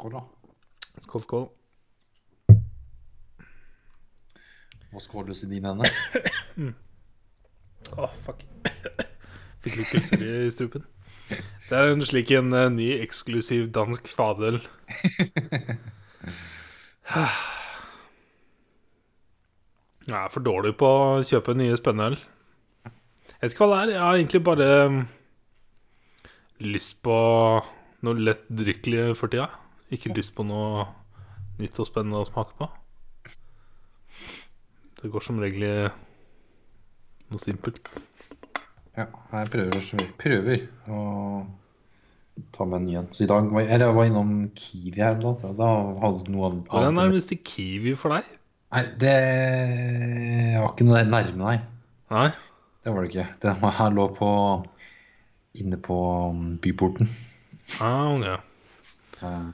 Skål, da. Skål, skål. Hva skåles i din ende? Å, fuck. Fikk litt kulser i strupen. Det er en slik en uh, ny eksklusiv dansk fadel. Jeg er for dårlig på å kjøpe nye spennende øl. Jeg vet ikke hva det er. Jeg har egentlig bare mm, lyst på noe lettdrikkelig for tida. Ikke lyst på noe nytt og spennende å smake på. Det går som regel i noe simpelt. Ja, jeg prøver, prøver å ta med en ny en. Så i dag var jeg, jeg var innom Kiwi her om så da hadde du noe Hvor er annet. nærmeste Kiwi for deg? Nei, det var ikke noe nærme, nei. Nei? Det var det ikke. Det var, her lå på inne på um, byporten. Ah, ja. Eh,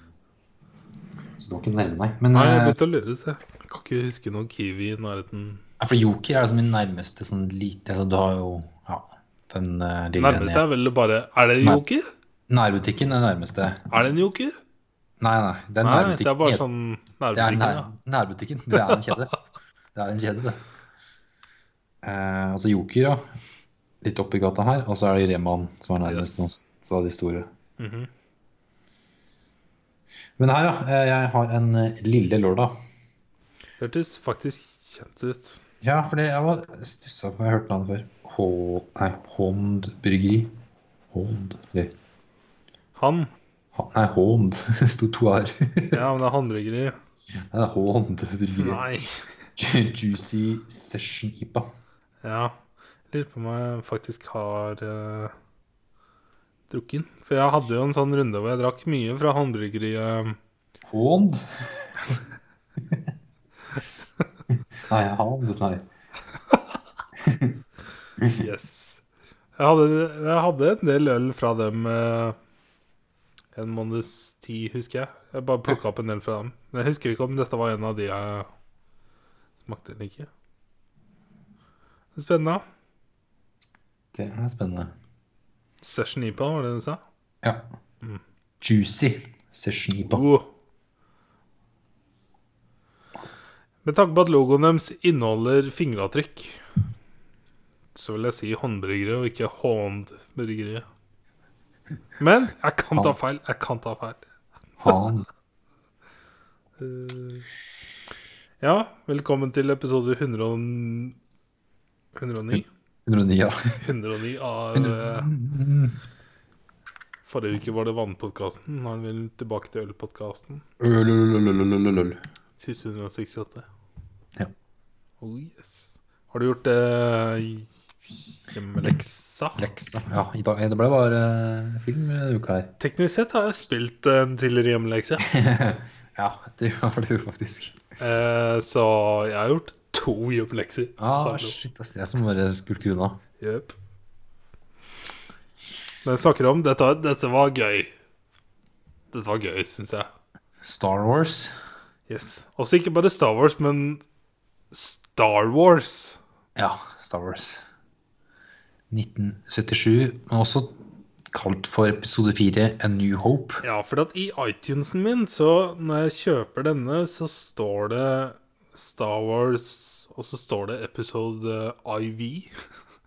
Så du har ikke nærme, deg. Men Nei, jeg eh, begynte å lure, se. Jeg kan ikke huske noen Kiwi i nærheten. ja, for Joker er liksom min nærmeste sånn lite altså, Du har jo ja, den uh, lille Nærmeste er vel bare Er det en Joker? Nærbutikken er nærmeste. Er det en Joker? Nei, nei. Det er Nei, nærbutikken. det er bare sånn nærbutikken, Det er nær, ja. nærbutikken. Det er en kjede. Det er en kjede, det. Eh, altså Joker, ja. Litt oppi gata her. Og så er det Reman som er nærmest Yes. Så er de store. Mhm. Men her, ja. eh, Jeg har en eh, lille lørdag. Hørtes faktisk kjent ut. Ja, fordi jeg var stussa på Jeg hørte hørt navnet før. H... Nei, Hånd bryggeri. Hånd Eller Han. Ha- Nei, Hånd. Det sto to her. Ja, men det er håndbryggeri. Det er Hånd bryggeri. Nei. Juicy Session IPA. Ja. Lurer på om jeg faktisk har uh, drukket den. For jeg hadde jo en sånn runde hvor jeg drakk mye fra håndbryggeriet. Hånd? nei, Hånd, nei. Yes. Jeg hadde, jeg hadde en del øl fra dem eh, en måneds tid, husker jeg. Jeg bare plukka opp en del fra dem. Men jeg husker ikke om dette var en av de jeg smakte eller ikke. Det er spennende. Det er spennende. Session IPA, var det du sa? Ja. Juicy Session IPA. Oh. Med tanke på at logoen deres inneholder fingeravtrykk, så vil jeg si håndbryggere og ikke håndbryggere. Men jeg kan ta feil. Jeg kan ta feil. Han. Eh, ja, velkommen til episode 109. 109, ja. 109 av eh, Forrige uke var det Vannpodkasten. Nå er vi tilbake til Ølpodkasten. Øl, øl, øl, øl, øl, øl, øl. Siste 168. Ja. Oh yes. Har du gjort eh, hjemmeleksa? Leksa. Ja, i dag, det ble bare uh, film denne uka her. Teknisk sett har jeg spilt en tidligere hjemmelekse. ja, det har du faktisk. Eh, så jeg har gjort to hjemmelekser. Ah, shit, ass. Jeg som bare skulker unna. Jøp. Men jeg snakker om dette, dette var gøy. Dette var gøy, syns jeg. Star Wars. Yes. Også ikke bare Star Wars, men Star Wars. Ja, Star Wars. 1977, men også kalt for episode 4 A New Hope. Ja, for at i iTunesen min, så når jeg kjøper denne, så står det Star Wars, og så står det episode IV.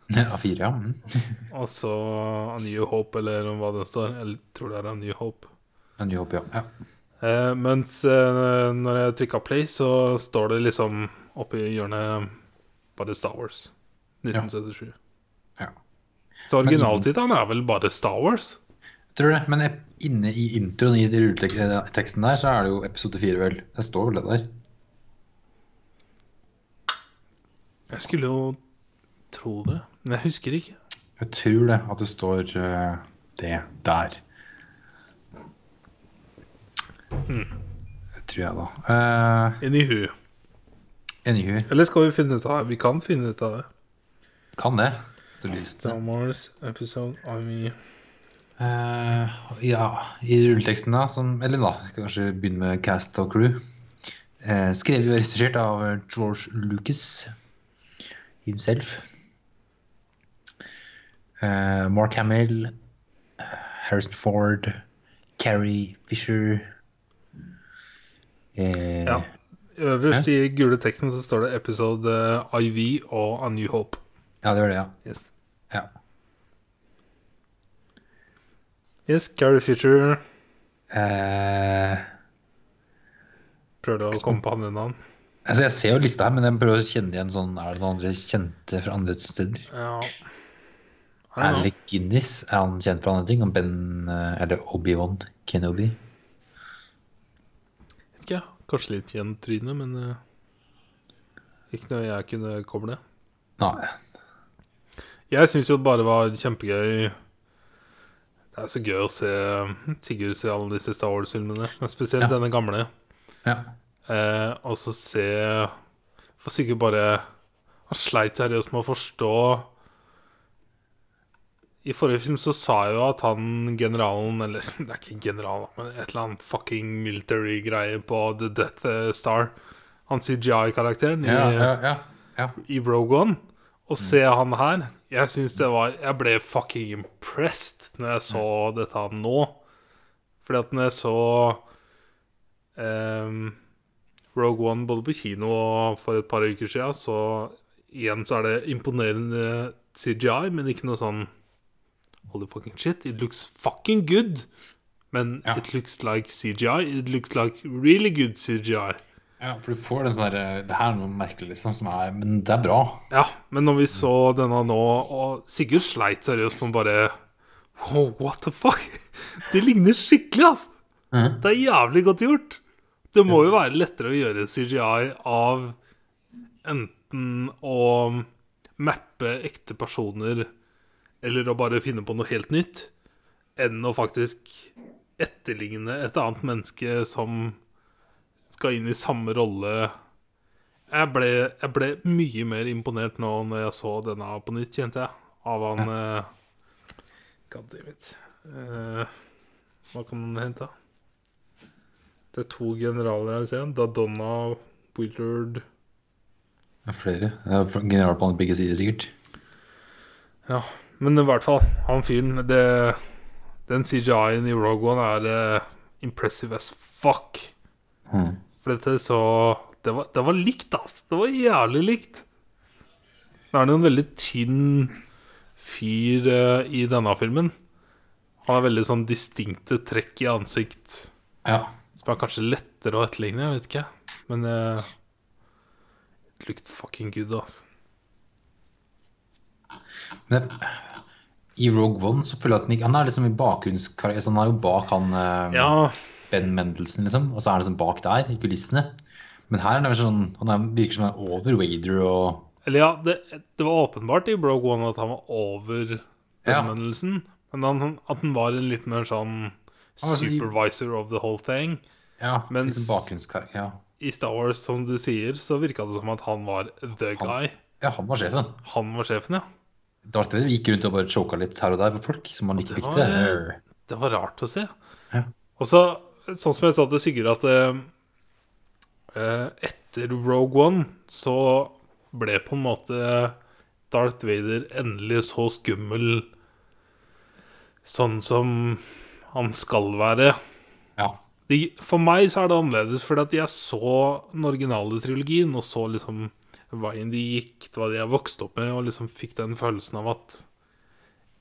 A4, ja. Mm. Og så A New Hope, eller hva det står. Jeg tror det er A New Hope. A New Hope, ja. ja. Eh, mens eh, når jeg trykka play, så står det liksom oppe i hjørnet bare Star Wars. 1977. Ja. Så originaltittelen er vel bare Star Wars? Tror det. Men inne i introen i rulleteksten der, så er det jo episode 4, vel. Det står vel det der. Jeg skulle jo tro det, men jeg husker ikke. Jeg tror det, at det står eh, det der. Det tror jeg, da. Uh, Anywho. Anywho, Eller skal vi finne ut av det? Vi kan finne ut av det. kan det. Star Wars episode Army. Uh, ja, i rulleteksten da, som, eller da, kanskje begynne med cast og crew. Uh, skrevet og regissert av George Lucas himself. Uh, Mark Hamill, Harrison Ford, Carrie Fisher, uh, Ja. Øverst i gule teksten så står det episode eh, IV og A New Hope. ja, det gjør det, ja. Yes, ja. yes Carrie Fisher Uh, Prøver du å komme på andre navn. Altså, jeg ser jo lista her, men jeg prøver å kjenne igjen sånn Er det noen andre kjente fra andre steder? Ja. Alec Guinness, er han kjent fra andre ting? Og Ben eh, Eller Obi-Wan Kenobi? Vet ikke, kanskje litt igjen trynet, men uh, ikke noe jeg kunne koble. Nei. Jeg syns jo det bare var kjempegøy Det er så gøy å se Sigurd se alle disse Star Wars-filmene, men spesielt Ja. denne gamle. Ja. Eh, og så se For sikkert bare Han sleit seriøst med å forstå I forrige film så sa jeg jo at han generalen Eller det er ikke general, men et eller annet fucking military-greie på The Death Star. Han CGI-karakteren i, Ja, ja, ja, i Rogue One. Og se han her Jeg syns det var Jeg ble fucking impressed når jeg så dette nå. Fordi at når jeg så ehm, Rogue One både på kino og for et par uker siden, så igjen så er det imponerende CGI, men ikke noe sånn Holy fucking shit, it looks fucking good. Men Ja. it looks like CGI. It looks like really good CGI. ja, for du får den sånn derre Det her er noe merkelig, liksom, som er Men det er bra. Ja, men når vi så denne nå, og Sigurd sleit seriøst med bare Wow, what the fuck? Det ligner skikkelig, altså! Mhm. Det er jævlig godt gjort. Det må jo være lettere å gjøre CGI av enten å mappe ekte personer eller å bare finne på noe helt nytt, enn å faktisk etterligne et annet menneske som skal inn i samme rolle jeg ble, jeg ble mye mer imponert nå når jeg så denne på nytt, kjente jeg. Av han ja. God damn it. Eh, hva kan den hente? Det er to generaler her, i scenen Da Donna, Willard Det er flere. Det er general på begge sider, sikkert. Ja, men i hvert fall, han fyren det, Den CGI-en i Rogue One er uh, impressive as fuck. Mm. For dette så Det var, det var likt, altså. Det var jævlig likt. Det er noen en veldig tynn fyr uh, i denne filmen. Han har veldig sånn distinkte trekk i ansikt Ja. Som er kanskje lettere å etterligne, jeg vet ikke. Men uh, it looked fucking good, altså. Men i Rogue One så føler jeg at han Han er liksom i bakgrunnskarakter. Så han er jo bak han uh, Ja, Ben Mendelsen, liksom. Og så er han liksom bak der, i kulissene. Men her er det sånn Han er, virker som han er over Wader og eller ja, det, det var åpenbart i Rogue One at han var over Ja. benvennelsen. Men han, at han var en litt mer sånn supervisor of the whole thing. Ja, Mens- liksom. Ja. I Star Wars, som du sier, så virka det som at han var the guy. ja, han var sjefen. Han var sjefen, ja. Darth Vader gikk rundt og bare choka litt her og der på folk som han ikke det likte. Det var rart å se. Ja. Og så, sånn som jeg sa til Sigurd, at eh, eh, etter Rogue One så ble på en måte Darth Vader endelig så skummel sånn som han skal være. Ja. De, for meg så er det annerledes, fordi at jeg så den originale trilogien og så liksom veien de gikk, det var det jeg vokste opp med, og liksom fikk den følelsen av at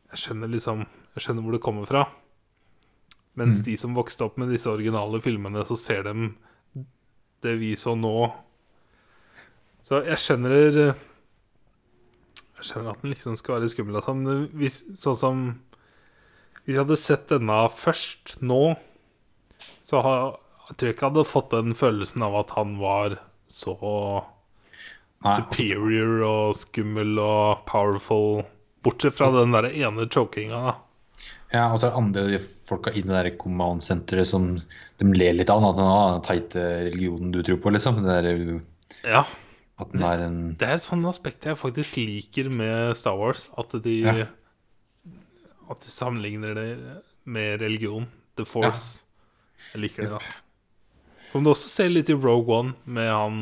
jeg skjønner liksom Jeg skjønner hvor det kommer fra. Mens de som vokste opp med disse originale filmene, så ser dem det vi så nå. Så jeg skjønner Jeg skjønner at den liksom skal være skummel sånn, hvis, sånn som Hvis jeg hadde sett denne først nå, så har, jeg tror jeg ikke jeg hadde fått den følelsen av at han var så Nei, superior og skummel og powerful. Bortsett fra den der ene chokinga, da. ja, og så er det andre folka i det der command-senteret som de ler litt av. At den den teite religionen du tror på, liksom. Det der, Ja. at den er en Det er et sånt aspekt jeg faktisk liker med Star Wars. At de, Ja. At de sammenligner det med religion. The Force. Jeg liker det, altså. Som du også ser litt i Rogue One, med han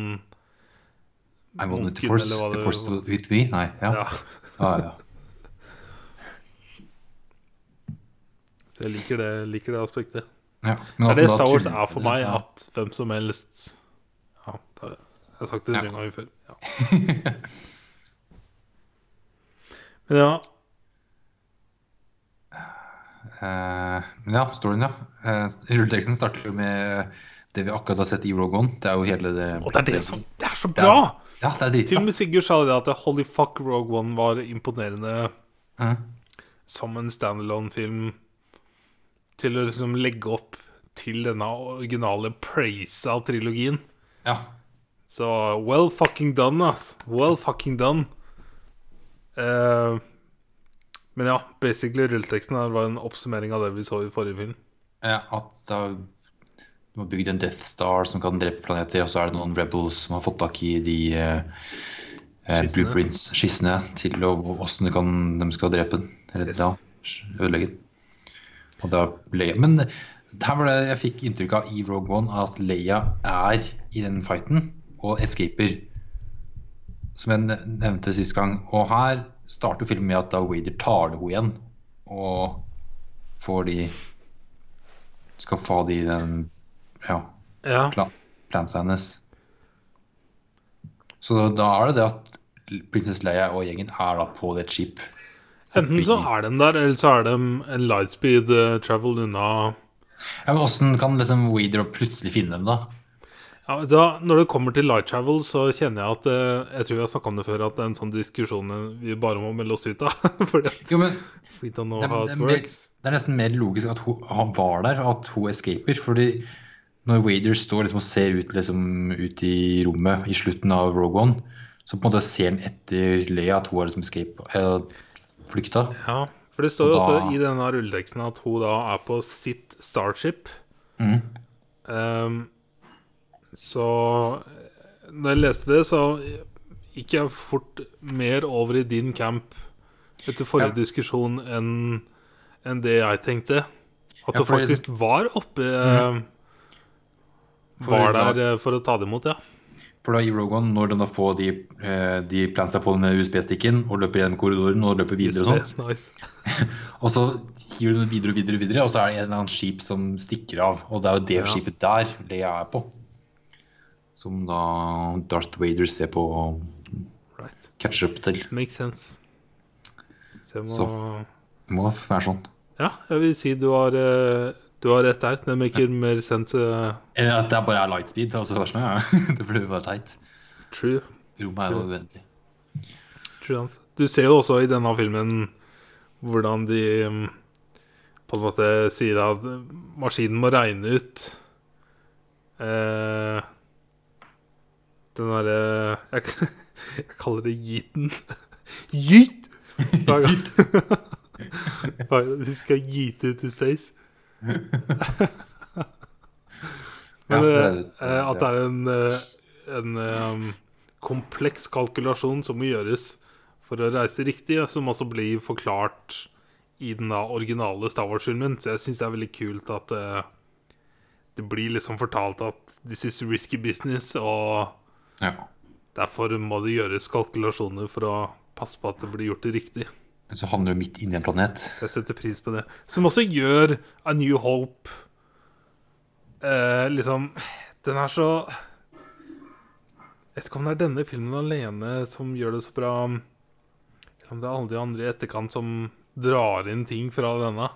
I want the force, the force to with me. Nei, ja. Ja. Ah, ja. Så jeg liker det, liker det aspektet. Ja, men er det Star Wars er for meg, ja. at hvem som helst Ja, jeg har sagt det Ja. gang før. Ja. Men ja, men ja, storyen, ja. Uh, rulleteksten starter jo med det vi akkurat har sett i Rogue One. Det er jo hele det og det er det som Det er så Det er- bra! Ja, det er Til og med Sigurd sa det at Holy fuck, Rogue One var imponerende mm. som en standalone-film til å liksom legge opp til denne originale praise av trilogien. Ja. Så well fucking done, ass. Well fucking done. Eh, men ja, basically rulleteksten her var en oppsummering av det vi så i forrige film. ja at da du har bygd en Death Star som kan drepe planeter, og så er det noen rebels som har fått tak i de eh, eh, blueprints, skissene, til åssen de skal drepe den. Eller Yes. da ødelegge den. Og da ble, men her var det jeg fikk inntrykk av i Rogue One at Leia er i den fighten og escaper. Som jeg nevnte sist gang. Og her starter filmen med at da Wader tar det henne igjen og får de Skal få de den ja, Ja. plan, plansa hennes. Så da er det det at prinsesse Leia og gjengen er da på det skip. Enten så er de der, eller så er de en lightspeed eh, travel unna Ja, men Åssen kan liksom Wader plutselig finne dem, da? Ja, da, Når det kommer til light travel, så kjenner jeg at eh, Jeg tror jeg har snakka om det før, at det er en sånn diskusjon eh, vi bare må melde oss ut av. Fordi at Jo, men we don't know det, how it works. det er nesten mer logisk at hun, han var der, at hun escaper. Fordi når Wader står liksom og ser ut, liksom, ut i rommet i slutten av Rogue One, så på en måte ser han etter Leia at hun har liksom escape, eller flykta. Ja, for det står jo Og også da- i denne rulleteksten at hun da er på sitt Starship. Mm. Ehm, så når jeg leste det, så gikk jeg fort mer over i din camp etter forrige Ja. diskusjon enn en det jeg tenkte. At Ja, du faktisk faktisk var oppe mm. Var der eh, for å ta det imot, ja. For da i Rogue One, når de da får de, eh, de plansa på den USB-stikken og løper gjennom korridoren og løper videre og sånn Nice. og så hiver de videre og videre, og videre, og så er det en eller annen skip som stikker av. Og det er jo det Ja. skipet der Leia er på. Som da Darth Vader ser på Right. catcher opp til. Makes sense. Så jeg må Så. Det må være sånn. Ja, jeg vil si du har, eh, du har rett der. Det maker mer sense. eh, Eller at det bare er lightspeed. Altså, det, er sånn, ja. det blir jo bare teit. true. Rommet er jo true. Du ser jo også i denne filmen hvordan de mm, på en måte sier at maskinen må regne ut eh, Den derre jeg, jeg kaller det yeeten. Yeet! Hver gang skal yeete ut i space. Men Ja, det eh, litt- eh, at det er en, eh, en um, kompleks kalkulasjon som må gjøres for å reise riktig, som også blir forklart i den da originale Star Wars-filmen. Så jeg syns det er veldig kult at uh, det blir liksom fortalt at this is risky business, og Ja. derfor må det gjøres kalkulasjoner for å passe på at det blir gjort det riktig. Så havner du midt inni en planet. Så jeg setter pris på det. Som også gjør A New Hope eh, Liksom Den er så Jeg vet ikke om det er denne filmen alene som gjør det så bra, eller om det er alle de andre i etterkant som drar inn ting fra denne.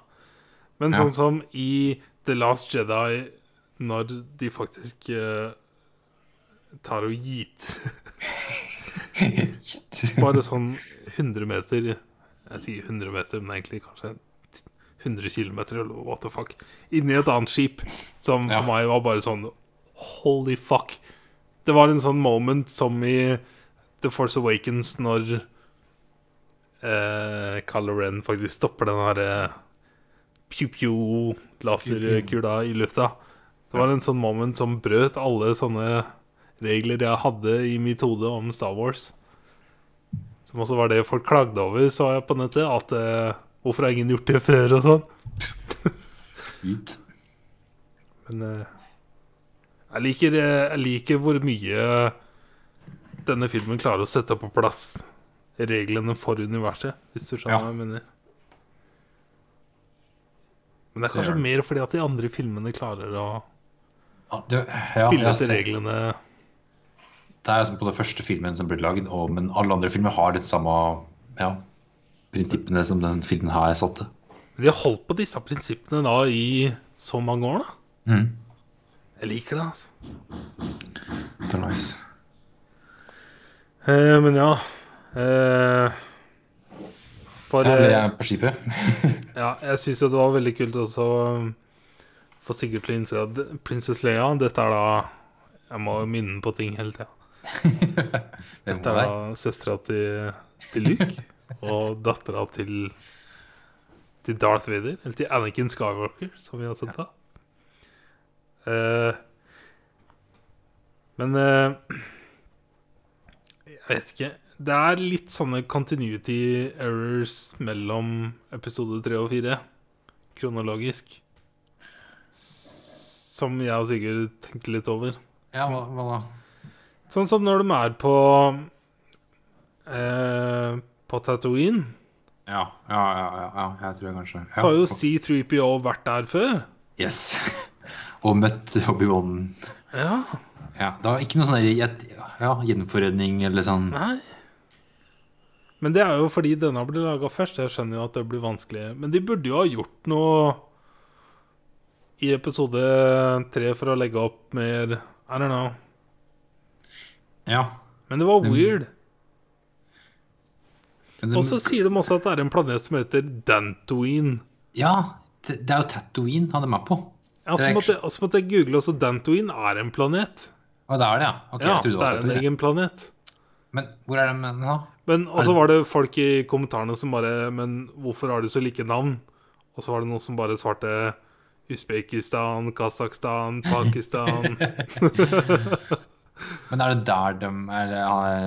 Men Ja. sånn som i The Last Jedi, når de faktisk eh, tar og git Bare sånn 100 meter Jeg sier 100 meter, men egentlig kanskje 100 km eller what the fuck. Inni et annet skip, som for Ja. meg var bare sånn Holy fuck. Det var en sånn moment som i The Force Awakens, når eh, Kylo Ren faktisk stopper den herre pew-pew-laserkula i lufta. Det var en sånn moment som brøt alle sånne regler jeg hadde i mitt hode om Star Wars. Som også var det folk klagde over, så jeg på nettet. At eh, hvorfor har ingen gjort det før, og sånn. Men eh, jeg, liker, eh, jeg liker hvor mye denne filmen klarer å sette på plass reglene for universet, hvis du skjønner Ja. hva jeg mener. Men det er kanskje det. mer fordi at de andre filmene klarer å Ja, det, ja, spille etter reglene. sett-. Det er som på den første filmen som ble lagd, og, men alle andre filmer har de samme ja, prinsippene som den filmen her satte. Vi har holdt på disse prinsippene da i så mange år, da. Mm. Jeg liker det, altså. Det er nice. Eh, men ja eh, For Ja, det eh, er på skipet. Ja, jeg syns jo det var veldig kult også um, for Sigurd til å innse at Prinsesse Leia Dette er da Jeg må minne på ting hele tida. Dette er søstera til, til Luke og dattera til Til Darth Vader. Eller til Anakin Skywalker, som vi har sett da. Uh, men uh, Jeg vet ikke. Det er litt sånne continuity errors mellom episode tre og fire, kronologisk, som jeg og Sigurd tenkte litt over. Ja, hva, hva da? Sånn som når de er på eh, På Tatooine, Ja, ja, ja, ja, jeg tror jeg kanskje ja. så har jo C3PO vært der før. Yes. og møtt Obi-Wan. Ja, Ja, det var ikke noe sånn ja, gjenforening eller sånn. nei Men det er jo fordi denne ble laga først. Jeg skjønner jo at det blir vanskelig. Men de burde jo ha gjort noe i episode tre for å legge opp mer I don't know. Ja. Men det var weird. Og så sier de også at det er en planet som heter Dantooine. Ja, det, det er jo Tatooine han er med på. Ja, så måtte, så måtte jeg google også Dantooine er en planet. Å, det er det, ja. Okay, ja, det er en egen planet. Men hvor er de nå? Men også var det folk i kommentarene som bare Men hvorfor har de så like navn? Og så var det noen som bare svarte Usbekistan, Kasakhstan, Pakistan Men er det der de er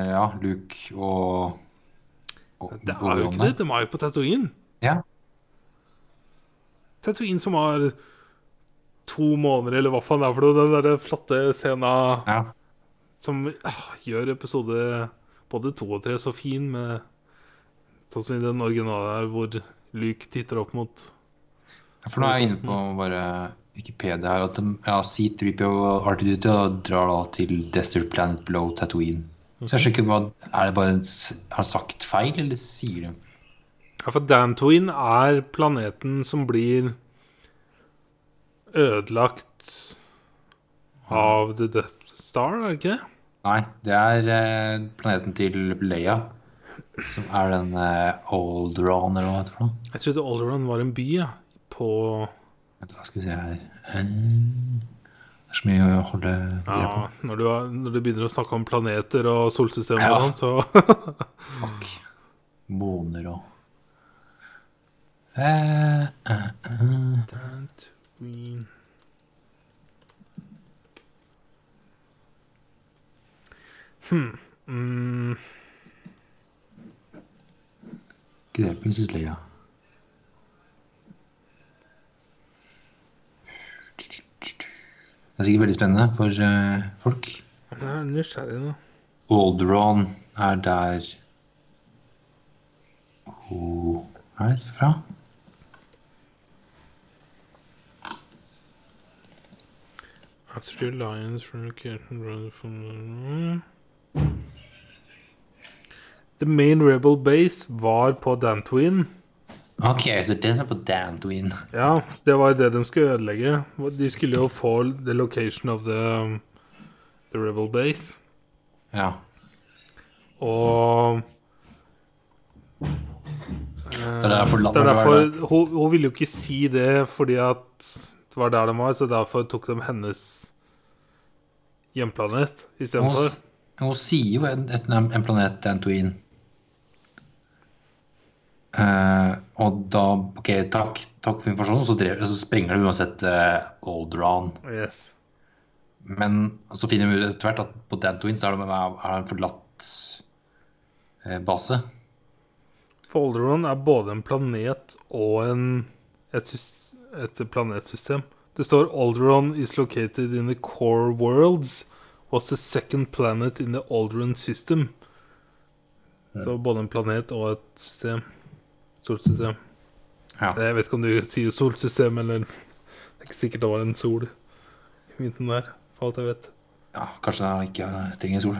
Ja, Luke og, og Det er jo ikke det. De er jo på Tatooine. Ja. Tatooine som har to måneder, eller hva faen det er for noe. Den derre flotte scena ja. som ah, gjør episode både to og tre så fin, med sånn som i den originale her, hvor Luke titter opp mot Ja, For nå er jeg inne på bare Wikipedia her at de, ja, C3PO og R2D2 drar da til Desert Planet Blow Tatooine. Så jeg ikke hva Er det bare en, Har sagt feil, eller sier de Ja, for Dantooine er planeten som blir ødelagt av The Death Star, er det ikke det? Nei, det er eh, planeten til Leia. Som er den eh, Alderaan, eller hva det heter. Jeg trodde Alderaan var en by, ja. På da skal vi se her Det er så mye å holde greie Ja, på. når du, har, når du begynner å snakke om planeter og solsystemer Ja. og sånt, så Fuck. Måner og eh, eh, eh. Dantooine Hm. Mm. Ikke det, Prinsesse Leia. Det er sikkert veldig spennende for uh, folk. Jeg er nysgjerrig nå. Alderaan er der hun er fra. After from the main rebel base var på Dantooine. Ok, så det som på Dantooine. Ja, det var det de skulle ødelegge. De skulle jo få the location of the, um, the rebel base. Ja. Og eh, Det er derfor- det er derfor hun, hun ville jo ikke si det fordi at det var der de var, så derfor tok de hennes hjemplanet istedenfor. Hun, hun sier jo en, en planet Dantooine. Eh, og da Ok, takk, takk for informasjonen, så, drev, så sprenger det uansett uh, Alderaan. Yes. Men så finner vi etter hvert at på Dantooine så er det, er det en forlatt uh, base. For Alderaan er både en planet og en, et, et planetsystem. Det står Alderaan is located in the core worlds. Was the second planet in the Alderaan system. Så både en planet og et system. Solsystem. Ja. Jeg vet ikke om du sier solsystem, eller Det er ikke sikkert det var en sol i midten der, for alt jeg vet. ja, kanskje det ikke trenger sol.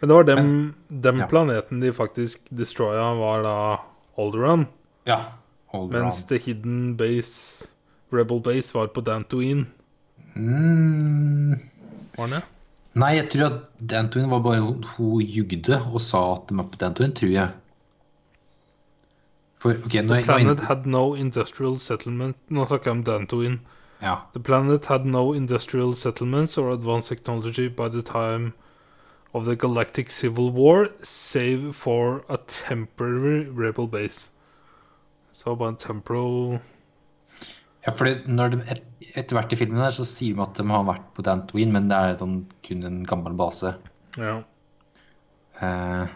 Men det var dem, dem ja. planeten de faktisk destroya, var da Alderon. Ja. Hold Mens The Hidden Base, Rebel Base, var på Dantooine. mm, Var det? Nei, jeg tror at Dantooine var bare hun, jugde og sa at de var på Dantooine, tror jeg. For ok, nå er The planet had no industrial settlement Nå snakker jeg om Dantooine. Ja. The planet had no industrial settlements or advanced technology by the time of the Galactic Civil War, save for a temporary rebel base. Så bare en temporal ja, fordi når de et, etter hvert i filmen her så sier de at de har vært på Dantooine, men det er sånn, kun en gammel base. Ja. Eh,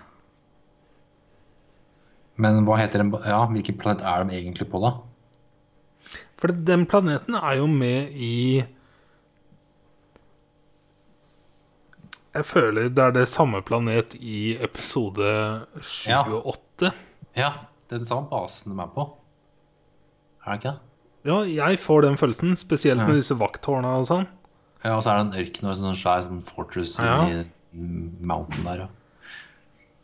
men hva heter den Ja, hvilken planet er de egentlig på, da? For den planeten er jo med i Jeg føler det er det samme planet i episode 28. Ja. Ja, den samme basen de er på. Er det ikke det? Ja, jeg får den følelsen, spesielt Ja. med disse vakttårna og sånn. Ja, og så er det en ørken og sånn svær sånn fortress Ja. mm, mountain der, ja.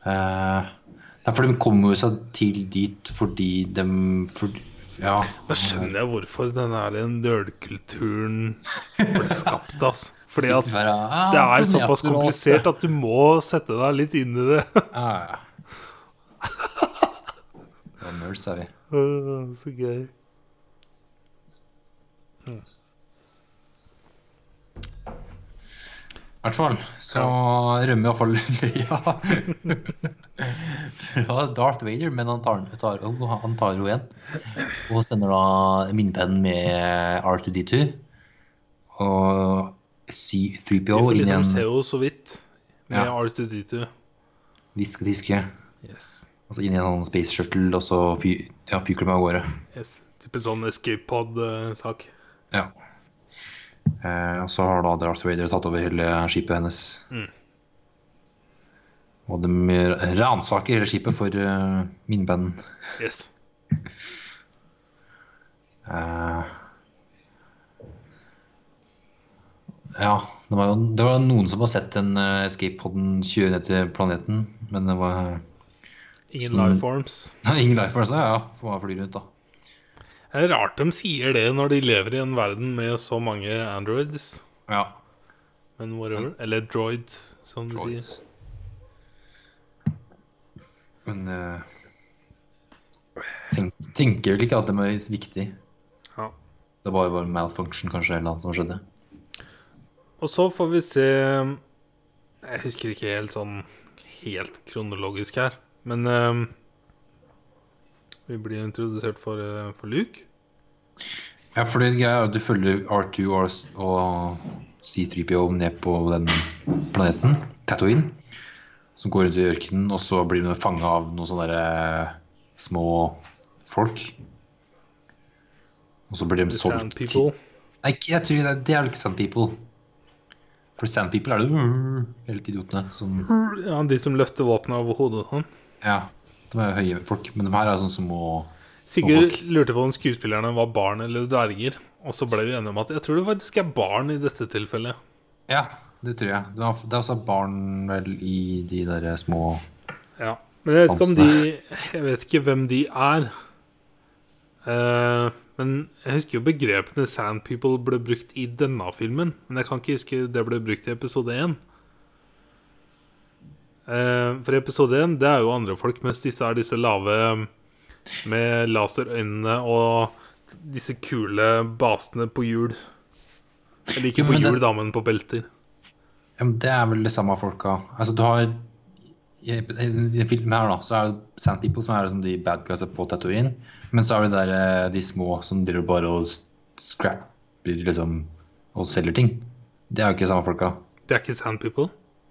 Eh, er fordi de kommer jo seg til dit fordi de for, Ja. Da skjønner jeg hvorfor den der nølkulturen ble skapt, altså. Fordi at ah, det er såpass komplisert at du må sette deg litt inn i det. Ja, ja. Nerds er vi. Så gøy. I hvert fall så rømmer iallfall Leia fra Darth Vader, men han tar, tar, han tar jo igjen. Og sender da minnepennen med R2D2 og C3PO Vi inn igjen. De ser jo så vidt med Ja. R2D2. hvisketiske. Yes. Og så inn i en sånn space shuttle, og så fy, ja, fyker de av gårde. yes. Type sånn escape pod-sak. Ja. Eh, og så har da Darth Vader tatt over hele skipet hennes. Mm. Og de ransaker hele skipet for uh, minnepennen. Yes. Uh, ja, det var jo det var noen som har sett en uh, escape-poden kjøre ned til planeten, men det var Ingen Sånn- lifeforms. ingen life force. Ja, ja, får bare fly rundt, da. Det er rart de sier det når de lever i en verden med så mange androids. Ja. Men whatever. Eller droids, som du sier. Men uh, tenk, tenker vel ikke at det er viktig. Ja. Det var jo bare malfunction kanskje eller noe som skjedde. Og så får vi se Jeg husker ikke helt sånn helt kronologisk her, men eh, vi blir introdusert for, eh, for Luke. Ja, for det greia er at du følger R2 og, og C3PO ned på den planeten, Tatooine, som går rundt i ørkenen, og så blir de fanga av noen sånne der, eh, små folk. Og så blir de solgt Sand People. Nei, jeg tror det, det er vel ikke Sand People. For Sand People er det helt idiotene som Ja, De som løfter våpenet over hodet. Sånn. Ja, de er høye folk, men de her er sånn små Sigurd folk. lurte på om skuespillerne var barn eller dverger. Og så ble vi enige om at jeg tror det faktisk er barn i dette tilfellet. Ja, det tror jeg. Det er, det også barn vel i de der små Ja. Men jeg vet ikke om de Jeg vet ikke hvem de er. Uh, men jeg husker jo begrepene Sand People ble brukt i denne filmen. Men jeg kan ikke huske det ble brukt i episode 1. Eh, for episode 1 det er jo andre folk, mens disse er disse lave med laserøynene og disse kule basene på hjul. Eller ikke Jo, på men det- hjul, da, men på belter. Ja, men det er vel det samme folka. Altså, du har I i filmen her, da, så er det Sand People som er liksom de bad guysa på Tatooine. Men så er det der, eh, de små som driver bare og scrapper liksom, og selger ting. Det er jo ikke samme folka. Det er ikke Sand People.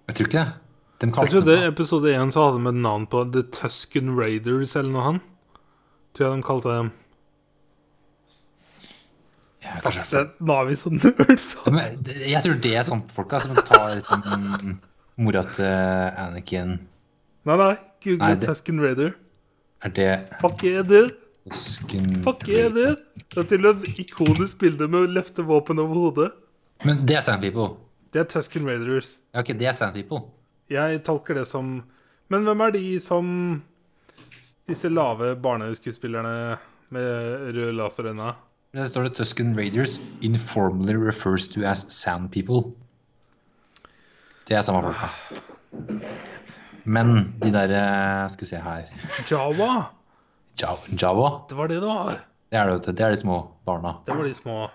Jeg tror ikke det. De Jeg trodde det i episode 1 så hadde de et navn på The Tusken Raiders eller noe han. Tror jeg de kalte dem. ja, Fuck, kanskje, det, nå er vi så nerds. ass. Jeg tror det er sånn altså, som tar liksom mora til Anakin. Nei, nei. Google Nei, det- Tusken Raider. Er det Fuck yeah, dude. Tusken Fuck er det? Det er til et ikonisk bilde med å løfte våpen over hodet. Men det er Sand People. Det er Tusken Raiders. Ja, ok, det er Sand People. Jeg tolker det som Men hvem er de som Disse lave barneskuespillerne med rød laserøyne? Der står det Tusken Raiders informally refers to as Sand People. Det er samme folka. Men de der eh, Skal vi se her Java! Java, Java Det var det det var. det er det, du. Det er de små barna. Det var de små.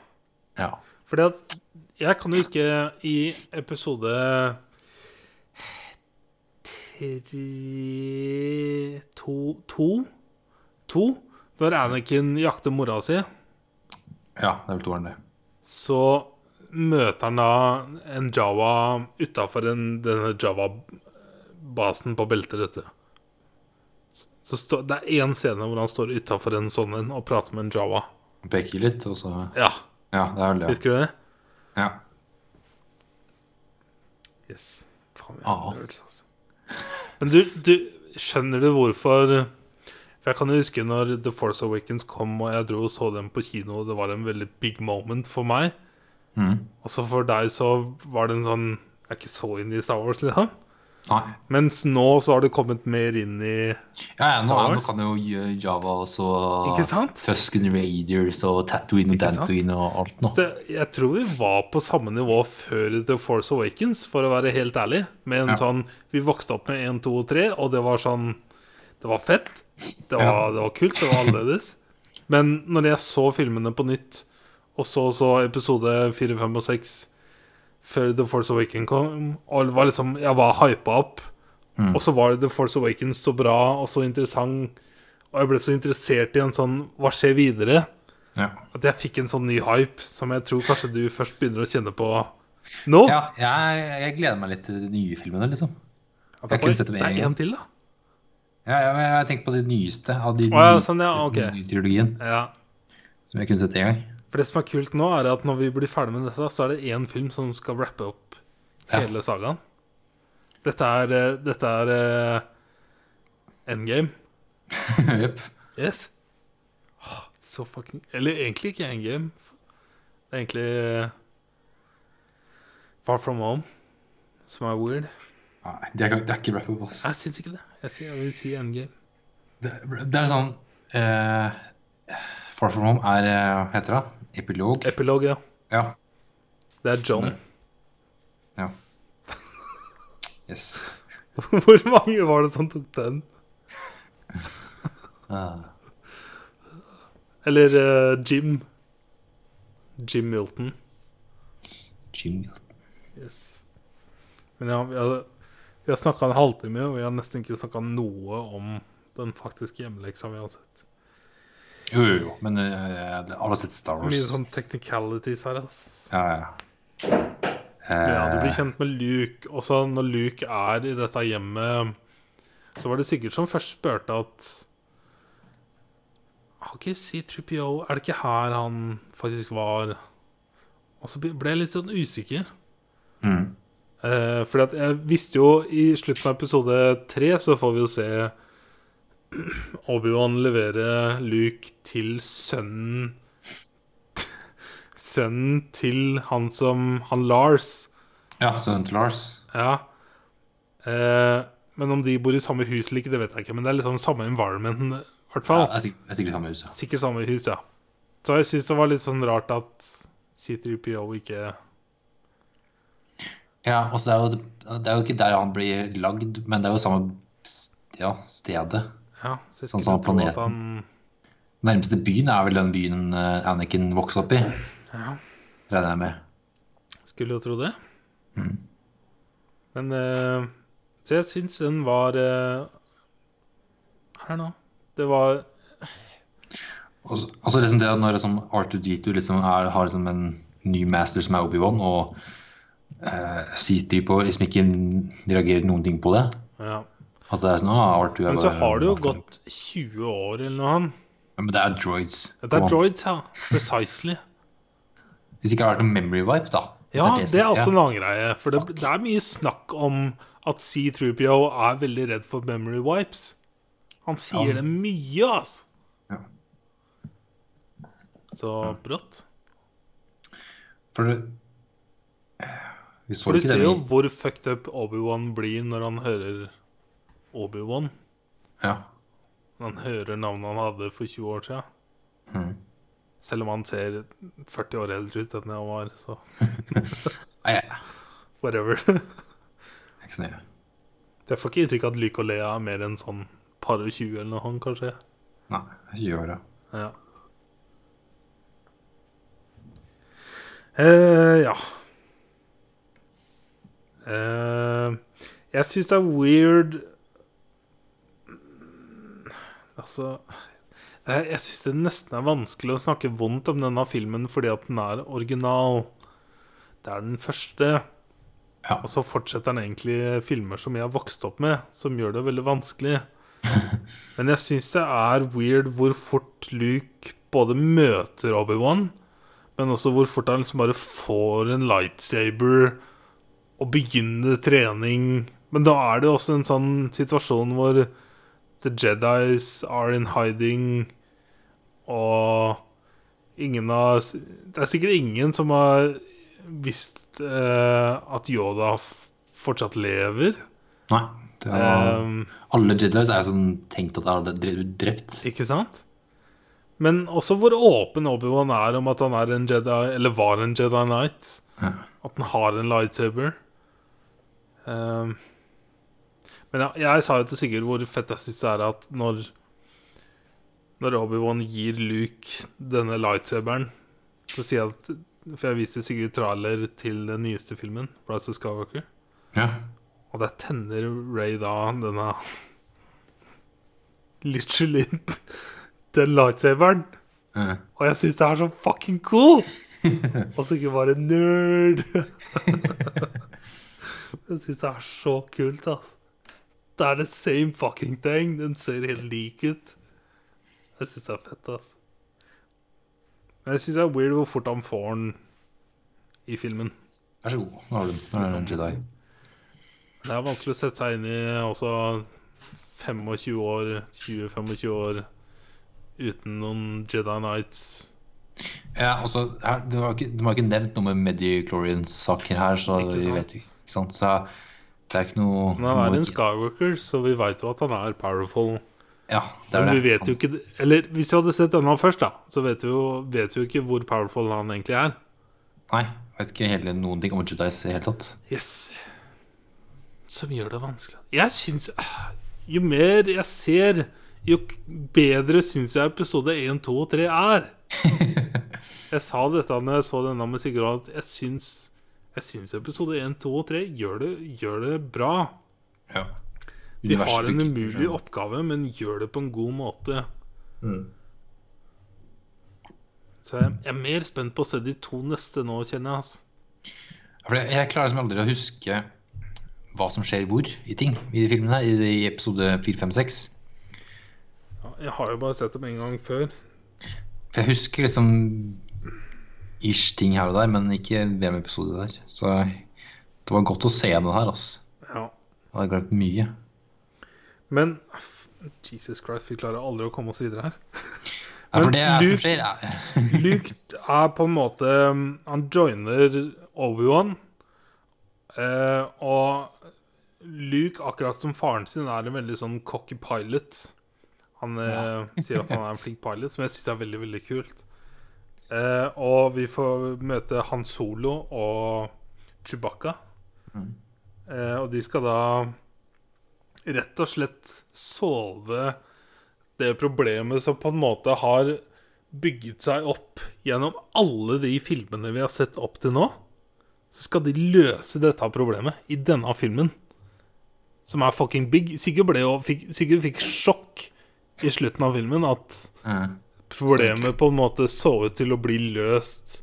Ja. Fordi at Jeg kan huske i episode tre To To? To? Når Anakin jakter mora si, ja, det er vel toeren, det. så møter han da en Java utafor denne Java-basen på beltet, vet. Så stå, det er én scene hvor han står utafor en sånn en og prater med en Java. Peker litt, og så Ja, Ja, det er vel det. husker du det? Ja. Yes. Faen, vi Ja. er nerds, altså. Men du, du, skjønner du hvorfor For jeg kan jo huske når The Force Awakens kom, og jeg dro og så dem på kino, og det var en veldig big moment for meg. Mm. Og så for deg så var det en sånn Jeg er ikke så inne i Star Wars, liksom. Nei. Mens nå så har du kommet mer inn i Ja, ja, nå, nå kan jo gjøre Java og så Ikke sant? Tusken Raiders og Tatooine og? Dantooine og alt nå. Så jeg tror vi var på samme nivå før The Force Awakens, for å være helt ærlig. Med en Ja. sånn Vi vokste opp med 1, 2 og 3, og det var sånn Det var fett. Det var, Ja. det var kult. Det var annerledes. Men når jeg så filmene på nytt, og så så episode 4, 5 og 6 før The Force Awakens kom, og var liksom Jeg var hypa opp. Mm. Og så var The Force Awakens så bra og så interessant, og jeg ble så interessert i en sånn Hva skjer videre? Ja. At jeg fikk en sånn ny hype som jeg tror kanskje du først begynner å kjenne på nå. ja, jeg, jeg gleder meg litt til de nye filmene, liksom. Jeg kunne bare- det er gang. til, da. Ja, ja, jeg tenker på de nyeste av de oh, ja, sånn, ja, okay. nye trilogien. Som jeg kunne sett én gang. For det som er kult nå, er at når vi blir ferdig med dette, så er det én film som skal rappe opp Ja. hele sagaen. Dette er, eh, dette er eh, endgame. Jepp. Yes. Oh, Så fucking Eller egentlig ikke endgame. Det er egentlig uh, Far From Home, som er weird. Nei, det er, det er ikke wrap-up, ass. Jeg syns ikke det. Jeg, vil si endgame. Det, det er sånn eh, Far From Home er eh, heter det? Epilog? Epilog, ja. Ja. Det er John. ja. Yes. Hvor mange var det som tok den? Ah. Eller uh, Jim. Jim Milton. Jim. Milton. Yes. Men ja, vi har, vi har snakka en halvtime, og vi har nesten ikke snakka noe om den faktiske hjemmeleksa vi har sett. Jo, jo, jo. Men uh, alle har sett Star Wars. Mye sånn technicalities her, ass. Ja, ja. Uh, ja, du blir Eh, kjent med Luke. Og så når Luke er i dette hjemmet, så var det sikkert som først spurte at Har ikke C3PO Er det ikke her han faktisk var? Og så ble jeg litt sånn usikker. mm. Uh, fordi at jeg visste jo i slutten av episode tre så får vi jo se Obi-Wan leverer Luke til sønnen Sønnen til han som Han Lars. Ja, sønnen til Lars. Ja. Eh, men om de bor i samme hus eller ikke, det vet jeg ikke. Men det er liksom samme environment, i hvert fall. er sikkert, det er sikkert samme hus. ja. Sikkert samme hus, ja. Så jeg syns det var litt sånn rart at C3PO ikke Ja, og så er jo, det- det er jo ikke der han blir lagd, men det er jo samme ja, stedet. Ja, så jeg Sånn skulle som tro at han Nærmeste byen er vel den byen Anniken Anakin vokste opp i, Ja, regner jeg med. skulle jo tro det. Mm. Men uh, Så jeg syns den var uh, Her nå. Det var Og så og så liksom det når sånn R2D2 liksom er, har liksom en ny master som er Obi-Wan, og uh, C-3PO liksom ikke reagerer noen ting på det. Ja. Altså det er sånn, ah, R2 er Men så bare- har det jo gått 20 år eller noe. han. Ja, men det er droids. Det er droids, ja. Precisely. Hvis ikke det har vært noe memory wipe, da. Ja, er, det er også en annen greie. For det, det er mye snakk om at C3PO er veldig redd for memory wipes. Han sier Ja. det mye, altså. Ja. så brått. For det Vi så For du ser jo hvor fucked up Obi-Wan blir når han hører Obi-Wan. Ja. Man hører navnet han hadde for 20 år siden. Mm. Selv om han ser 40 år eldre ut enn han var, så whatever. er ikke så nøye. Jeg får ikke inntrykk av at Luke og Lea er mer enn sånn par og 20 eller noe sånt, kanskje. Nei, det er 20 år, ja. Ja. Eh, ja. Eh, jeg syns det er weird Altså jeg, jeg syns det nesten er vanskelig å snakke vondt om denne filmen fordi at den er original. Det er den første. Ja. Og så fortsetter den egentlig filmer som jeg har vokst opp med, som gjør det veldig vanskelig. Men jeg syns det er weird hvor fort Luke både møter Obi-Wan, men også hvor fort han liksom bare får en lightsaber og begynner trening. Men da er det også en sånn situasjon hvor The Jedis are in hiding, og ingen av Det er sikkert ingen som har visst eh, at Yoda fortsatt lever. Nei. Er, Um, alle Jedis er sånn tenkt at de er drept. Ikke sant? Men også hvor åpen Obi-Wan er om at han er en Jedi, eller var en Jedi Knight. Ja. At han har en lightsaber. Um, men jeg, jeg sa jo til Sigurd hvor fett jeg syns det er at når Når Obi-Wan gir Luke denne lightsaberen, så sier jeg at For jeg viste Sigurd trailer til den nyeste filmen, Rise of Skywalker. Ja. Og der tenner Ray da denne Literally den lightsaberen. Ja. Og jeg syns det er så fucking cool! Og så ikke bare nerd. jeg syns det er så kult, altså. Det er the same fucking thing. Den ser helt lik ut. Jeg syns det er fett, altså. Men jeg syns det er weird hvor fort han får den i filmen. Vær så god. Nå har du den. Nå er du en Jedi. Det er vanskelig å sette seg inn i også 25 år, 20-25 år uten noen Jedi Knights. Ja, altså, her, det var ikke, De har ikke nevnt noe med Medichlorian-saker her, så vi vet ikke sant? Så det er ikke noe Men han er en Skywalker, så vi veit jo at han er powerful. Ja, det er Men det. vi vet jo ikke Eller hvis vi hadde sett denne først, da, så vet vi jo, vet vi jo ikke hvor powerful han egentlig er. Nei, vet ikke hele, noen ting om Jedis i det hele tatt. Yes. Som gjør det vanskelig. Jeg syns Jo mer jeg ser, jo bedre syns jeg episode 1, 2 og 3 er. Jeg sa dette når jeg så denne med Sigurd, at jeg syns, jeg syns episode 1, 2 og 3 gjør det, gjør det bra. Ja. De har en umulig oppgave, men gjør det på en god måte. Mm. Så jeg, jeg er mer spent på å se de to neste nå, kjenner jeg. Altså. For jeg, jeg klarer liksom aldri å huske hva som skjer hvor i ting i de filmene. I, i episode 4, 5, 6. Ja, Jeg har jo bare sett dem en gang før. For jeg husker liksom ish ting her og der, men ikke VM-episode der. Så det var godt å se den her, altså. Ja. Jeg hadde glemt mye. Men Jesus Christ, vi klarer aldri å komme oss videre her. Ja, for det er, Luke- som skjer, ja. Luke er på en måte Han joiner Obi-Wan. Eh, og Luke, akkurat som faren sin, er en veldig sånn cocky pilot. Han ja. sier at han er en flink pilot, som jeg syns er veldig, veldig kult. Eh, og vi får møte Han Solo og Chewbacca. Eh, og de skal da rett og slett solve det problemet som på en måte har bygget seg opp gjennom alle de filmene vi har sett opp til nå. Så skal de løse dette problemet i denne filmen. Som er fucking big. Ble jo, fikk, fikk sjokk i slutten av filmen at Ja. Problemet på en måte så ut til å bli løst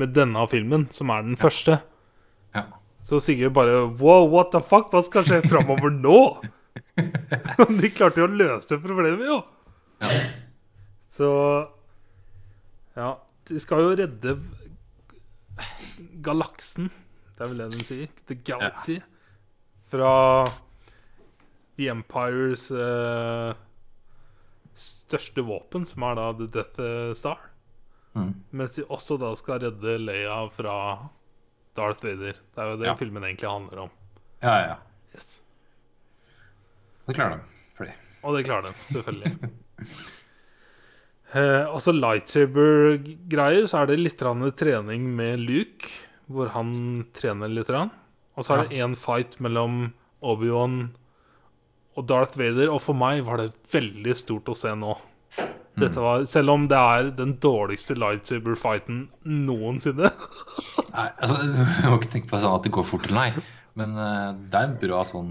med denne filmen, som er den første. ja. Så Sigurd bare Wow, what the fuck? Hva skal skje framover nå? De klarte jo å løse problemet, jo. Ja. Så Ja, de skal jo redde galaksen. Det er vel det de sier. The Galaxy. Fra The Empires eh, største våpen, som er da The Death Star. Mm. Mens de også da skal redde Leia fra Darth Vader. Det er jo det Ja. filmen egentlig handler om. Ja, ja, ja. Yes. Det klarer de. Fordi. Og det klarer de, selvfølgelig. eh, også lightsaber-greier, så er det litt trening med Luke, hvor han trener litt. Og så er det én fight mellom Obi-Wan og Darth Vader, og for meg var det veldig stort å se nå. Dette var, Selv om det er den dårligste lightsaber-fighten noensinne. Nei, altså, Jeg må ikke tenke på sånn at det går fort nei, men uh, det er en bra sånn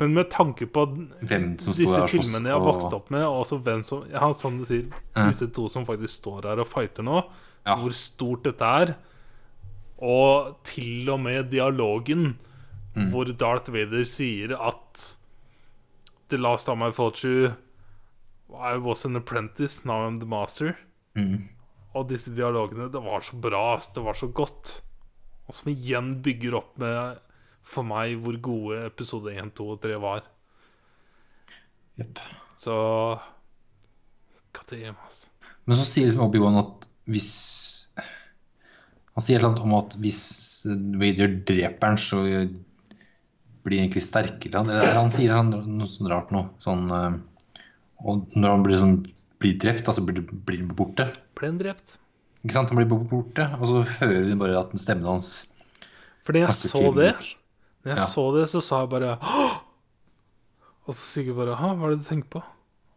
Men med tanke på disse filmene jeg har vokst opp med, og også hvem som Ja, sånn du sier, disse to som faktisk står her og fighter nå, Ja. hvor stort dette er, og til og med dialogen Mm. hvor Darth Vader sier at The last time I fought you I was an apprentice, now I'm the master. Mm. Og disse dialogene, det var så bra, det var så godt. Og som igjen bygger opp med, for meg, hvor gode episode 1, 2 og 3 var. Yep. Så Goddamn, altså. Men så sier liksom Obi-Wan at hvis Han sier noe om at hvis Vader dreper han, så blir egentlig sterkere. Han, eller han sier han noe sånt rart nå. Sånn, eh, og når han blir, sånn, blir drept, altså blir, blir han borte. Ble han drept? Ikke sant? Han blir borte, og så hører vi bare at stemmen hans Fordi jeg så det, når jeg Ja. så det, så sa jeg bare Hå! Og så Sigurd bare Hå, hva er det du tenker på?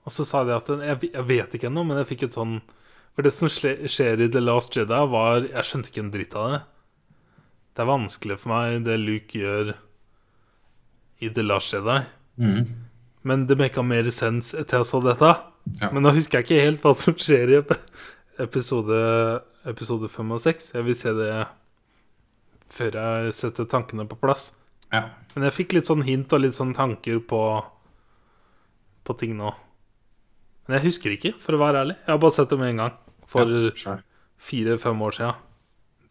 Og så sa jeg at Jeg, jeg vet ikke ennå, men jeg fikk et sånn For det som skjer i The Last Jedi, var Jeg skjønte ikke en dritt av det. Det er vanskelig for meg, det Luke gjør i The Last Jedi. Mm. Men det mekka mer sens etter jeg så dette. Ja. Men nå husker jeg ikke helt hva som skjer i episode, episode 5 og 6. Jeg vil se det før jeg setter tankene på plass. Ja. Men jeg fikk litt sånn hint og litt sånn tanker på, på ting nå. Men jeg husker ikke, for å være ærlig. Jeg har bare sett det med en gang. For ja, fire-fem år siden.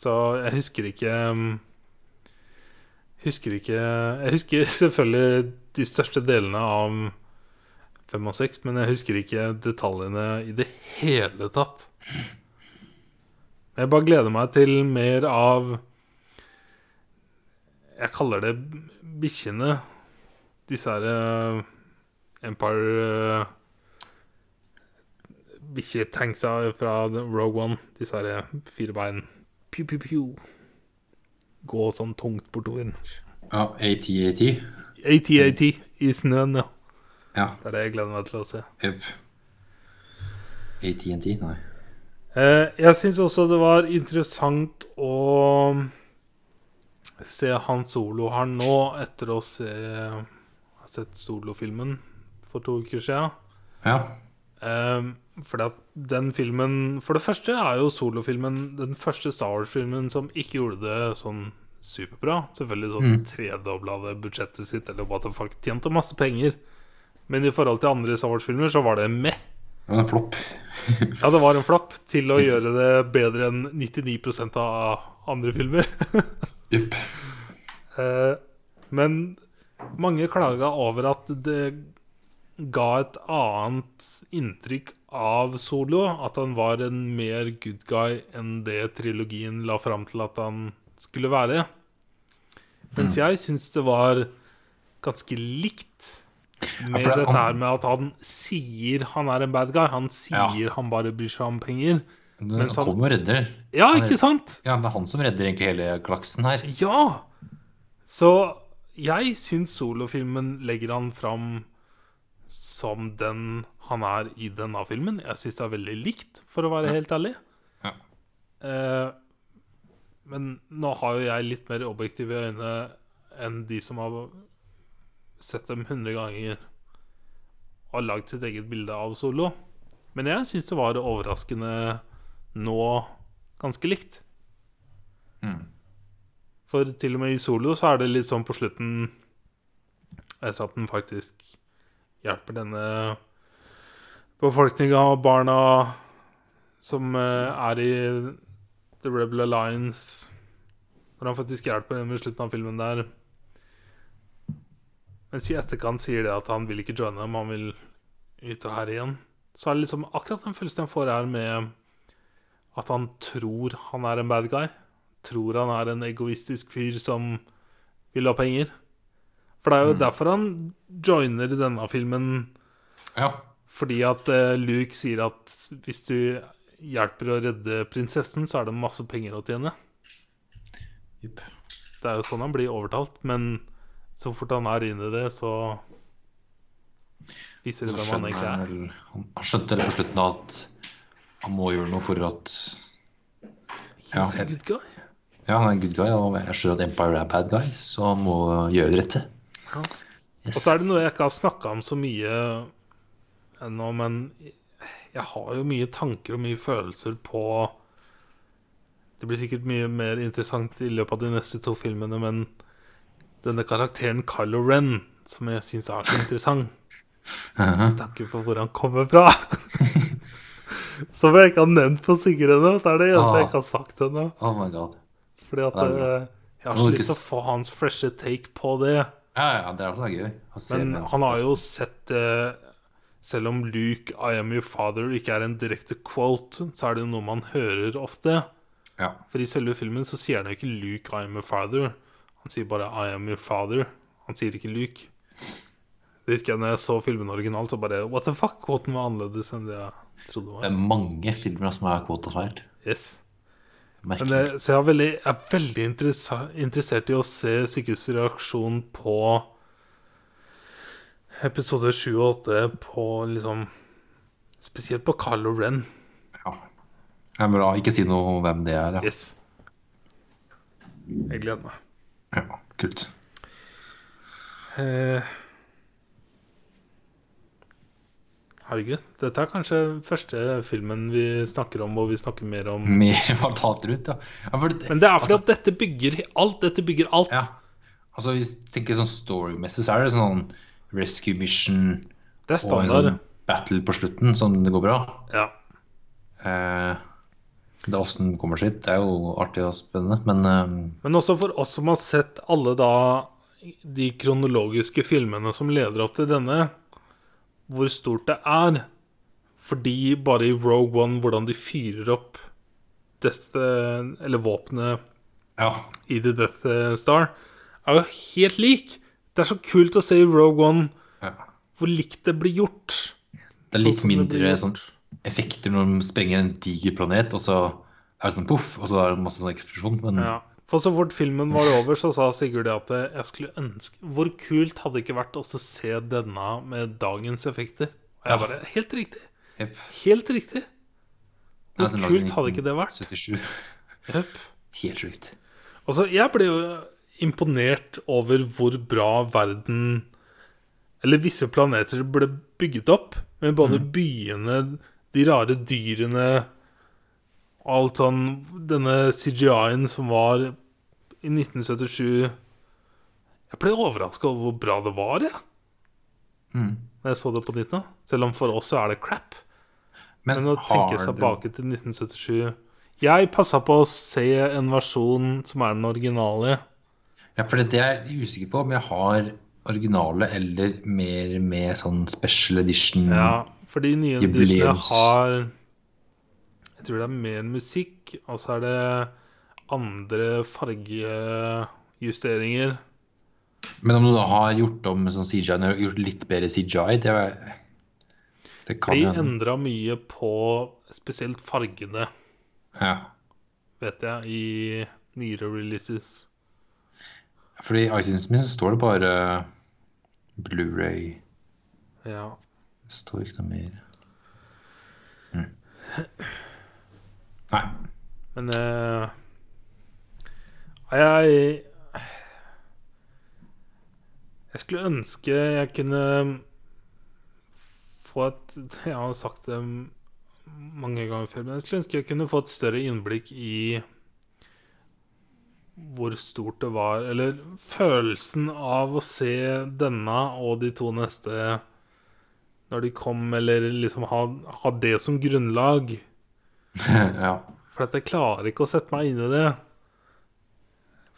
Så jeg husker ikke um, Husker ikke Jeg husker selvfølgelig de største delene av fem og seks, men jeg husker ikke detaljene i det hele tatt. Jeg bare gleder meg til mer av Jeg kaller det bikkjene. Disse her eh, Empire uh, Bikkjetanksa fra Rogue One. Disse her fire bein. Pew, pew, pew. Gå sånn tungt bortover. ja AT-AT. AT-AT i snøen, ja. Ja. Det er det jeg gleder meg til å se. Yep. AT&T? Nei. Eh, jeg syns også det var interessant å se Han Solo her nå, etter å se ha sett solofilmen for to uker siden. Ja. Um, fordi at den filmen For det første er jo solofilmen den første Star Wars-filmen som ikke gjorde det sånn superbra. Selvfølgelig sånn Mm. tredobla det budsjettet sitt, eller what the fuck. Tjente masse penger. Men i forhold til andre Star Wars-filmer så var det meh. Det var en flopp. Ja, det var en flopp til å gjøre det bedre enn 99% av andre filmer. Jepp. Eh, men mange klaga over at det ga et annet inntrykk av Solo. At han var en mer good guy enn det trilogien la fram til at han skulle være. Mens jeg syns det var ganske likt med ja, det- dette her med at han sier han er en bad guy. Han sier han bare bryr seg om penger. Det han kommer og redder. Ja, ikke sant? Ja, det er han som redder egentlig hele klaksen her. Ja! Så jeg syns solofilmen legger han fram som den han er i denne filmen. Jeg syns det er veldig likt, for å være helt ærlig. Ja. Eh, men nå har jo jeg litt mer objektive øyne enn de som har sett dem 100 ganger og lagd sitt eget bilde av Solo. Men jeg syns det var overraskende nå ganske likt. Mm. For til og med i solo så er det litt sånn på slutten Etter at den faktisk hjelper denne befolkninga og barna som eh, er i The Rebel Alliance Hvor han faktisk hjelper dem i slutten av filmen der. Mens i etterkant sier det at han vil ikke joine dem, han vil ut og her igjen. Så er det liksom akkurat den følelsen jeg får her med at han tror han er en bad guy. Tror han er en egoistisk fyr som vil ha penger. For det er jo derfor han joiner denne filmen. Ja. Fordi at eh, Luke sier at hvis du hjelper å redde prinsessen, så er det masse penger å tjene. Yep. Det er jo sånn han blir overtalt. Men så fort han er inne i det, så viser det hvem han egentlig han er. vel Han han skjønte vel på slutten at han må gjøre noe for at Ja, He's a good guy. Ja, han er en good guy, og jeg skjønner at Empire er bad guy, så han må gjøre det rette. Ja. Yes. Og så er det noe jeg ikke har snakka om så mye ennå, men jeg har jo mye tanker og mye følelser på Det blir sikkert mye mer interessant i løpet av de neste to filmene, men denne karakteren Kylo Ren, som jeg syns er så interessant med tanke for hvor han kommer fra. Som jeg ikke har nevnt på Sigrid ennå. Det er det eneste jeg Ah. ikke har sagt ennå. Oh. Fordi at eh, jeg har så lyst til å få hans freshe take på det. Ja, ja, det er også gøy. Men han har jo sett eh, Selv om Luke, I am your father ikke er en direkte quote, så er det jo noe man hører ofte. Ja. For i selve filmen så sier han jo ikke Luke, I am your father. Han sier bare I am your father. Han sier ikke Luke. Det husker jeg når jeg så filmen originalt, så bare What the fuck? Quoten var annerledes enn det jeg trodde det Det er mange filmer som er kvota feil. Yes. Men, Merkelig. så jeg er veldig, jeg er veldig interessert i å se Sigurds reaksjon på episode 7 og 8 på liksom Spesielt på Carlo Ren. Ja. Det er bra. Ikke si noe om hvem det er. Ja. Yes. Jeg gleder meg. ja kult. Eh, herregud. Dette er kanskje første filmen vi snakker om hvor vi snakker mer om Mer fatalt rundt, ja. ja det, Men det er fordi at dette bygger alt. Dette bygger alt. ja. Altså, hvis jeg tenker sånn storymessig, så er det sånn rescue mission Det er og en sånn battle på slutten, sånn det går bra. Ja. Eh, det åssen den kommer sitt. det er jo artig og spennende, men eh, Men også for oss som har sett alle da de kronologiske filmene som leder opp til denne, hvor stort det er. Fordi bare i Rogue One, hvordan de fyrer opp dette, eller våpenet ja. i The Death Star, er jo helt lik. Det er så kult å se i Rogue One ja. hvor likt det blir gjort. Det er litt sånn mindre sånn effekter når de sprenger en diger planet, og så er det sånn poff, og så er det masse sånn eksplosjon. Men Ja. For så fort filmen var over, så sa Sigurd at jeg skulle ønske Hvor kult hadde det ikke vært å se denne med dagens effekter? Og jeg bare Helt riktig. Helt riktig. Hvor sånn kult hadde ikke det vært? 77. Yep. Helt sjukt. Altså, jeg ble jo imponert over hvor bra verden Eller visse planeter ble bygget opp. Med både byene, de rare dyrene Alt sånn Denne CGI-en som var i 1977 Jeg ble overraska over hvor bra det var, jeg. Mm. Når jeg så det på nytt nå. Selv om for oss så er det crap. Men, Men å tenke seg tilbake til 1977 Jeg passa på å se en versjon som er den originale. Ja, for det er jeg usikker på om jeg har originale eller mer med sånn special edition. Ja, for de nye editionene har Jeg tror det er mer musikk, og så er det andre fargejusteringer. Men om du da har gjort om sånn CGI, gjort litt bedre CGI, det, det kan De endra mye på spesielt fargene, Ja. vet jeg, i nyere releases. Fordi i iTunes min så står det bare Blu-ray. Ja. Det står ikke noe mer. Mm. Nei. Men eh, jeg Jeg skulle ønske jeg kunne få et Jeg har sagt det mange ganger før, men jeg skulle ønske jeg kunne få et større innblikk i hvor stort det var, eller følelsen av å se denne og de to neste når de kom, eller liksom ha, ha det som grunnlag. ja. For at jeg klarer ikke å sette meg inn i det.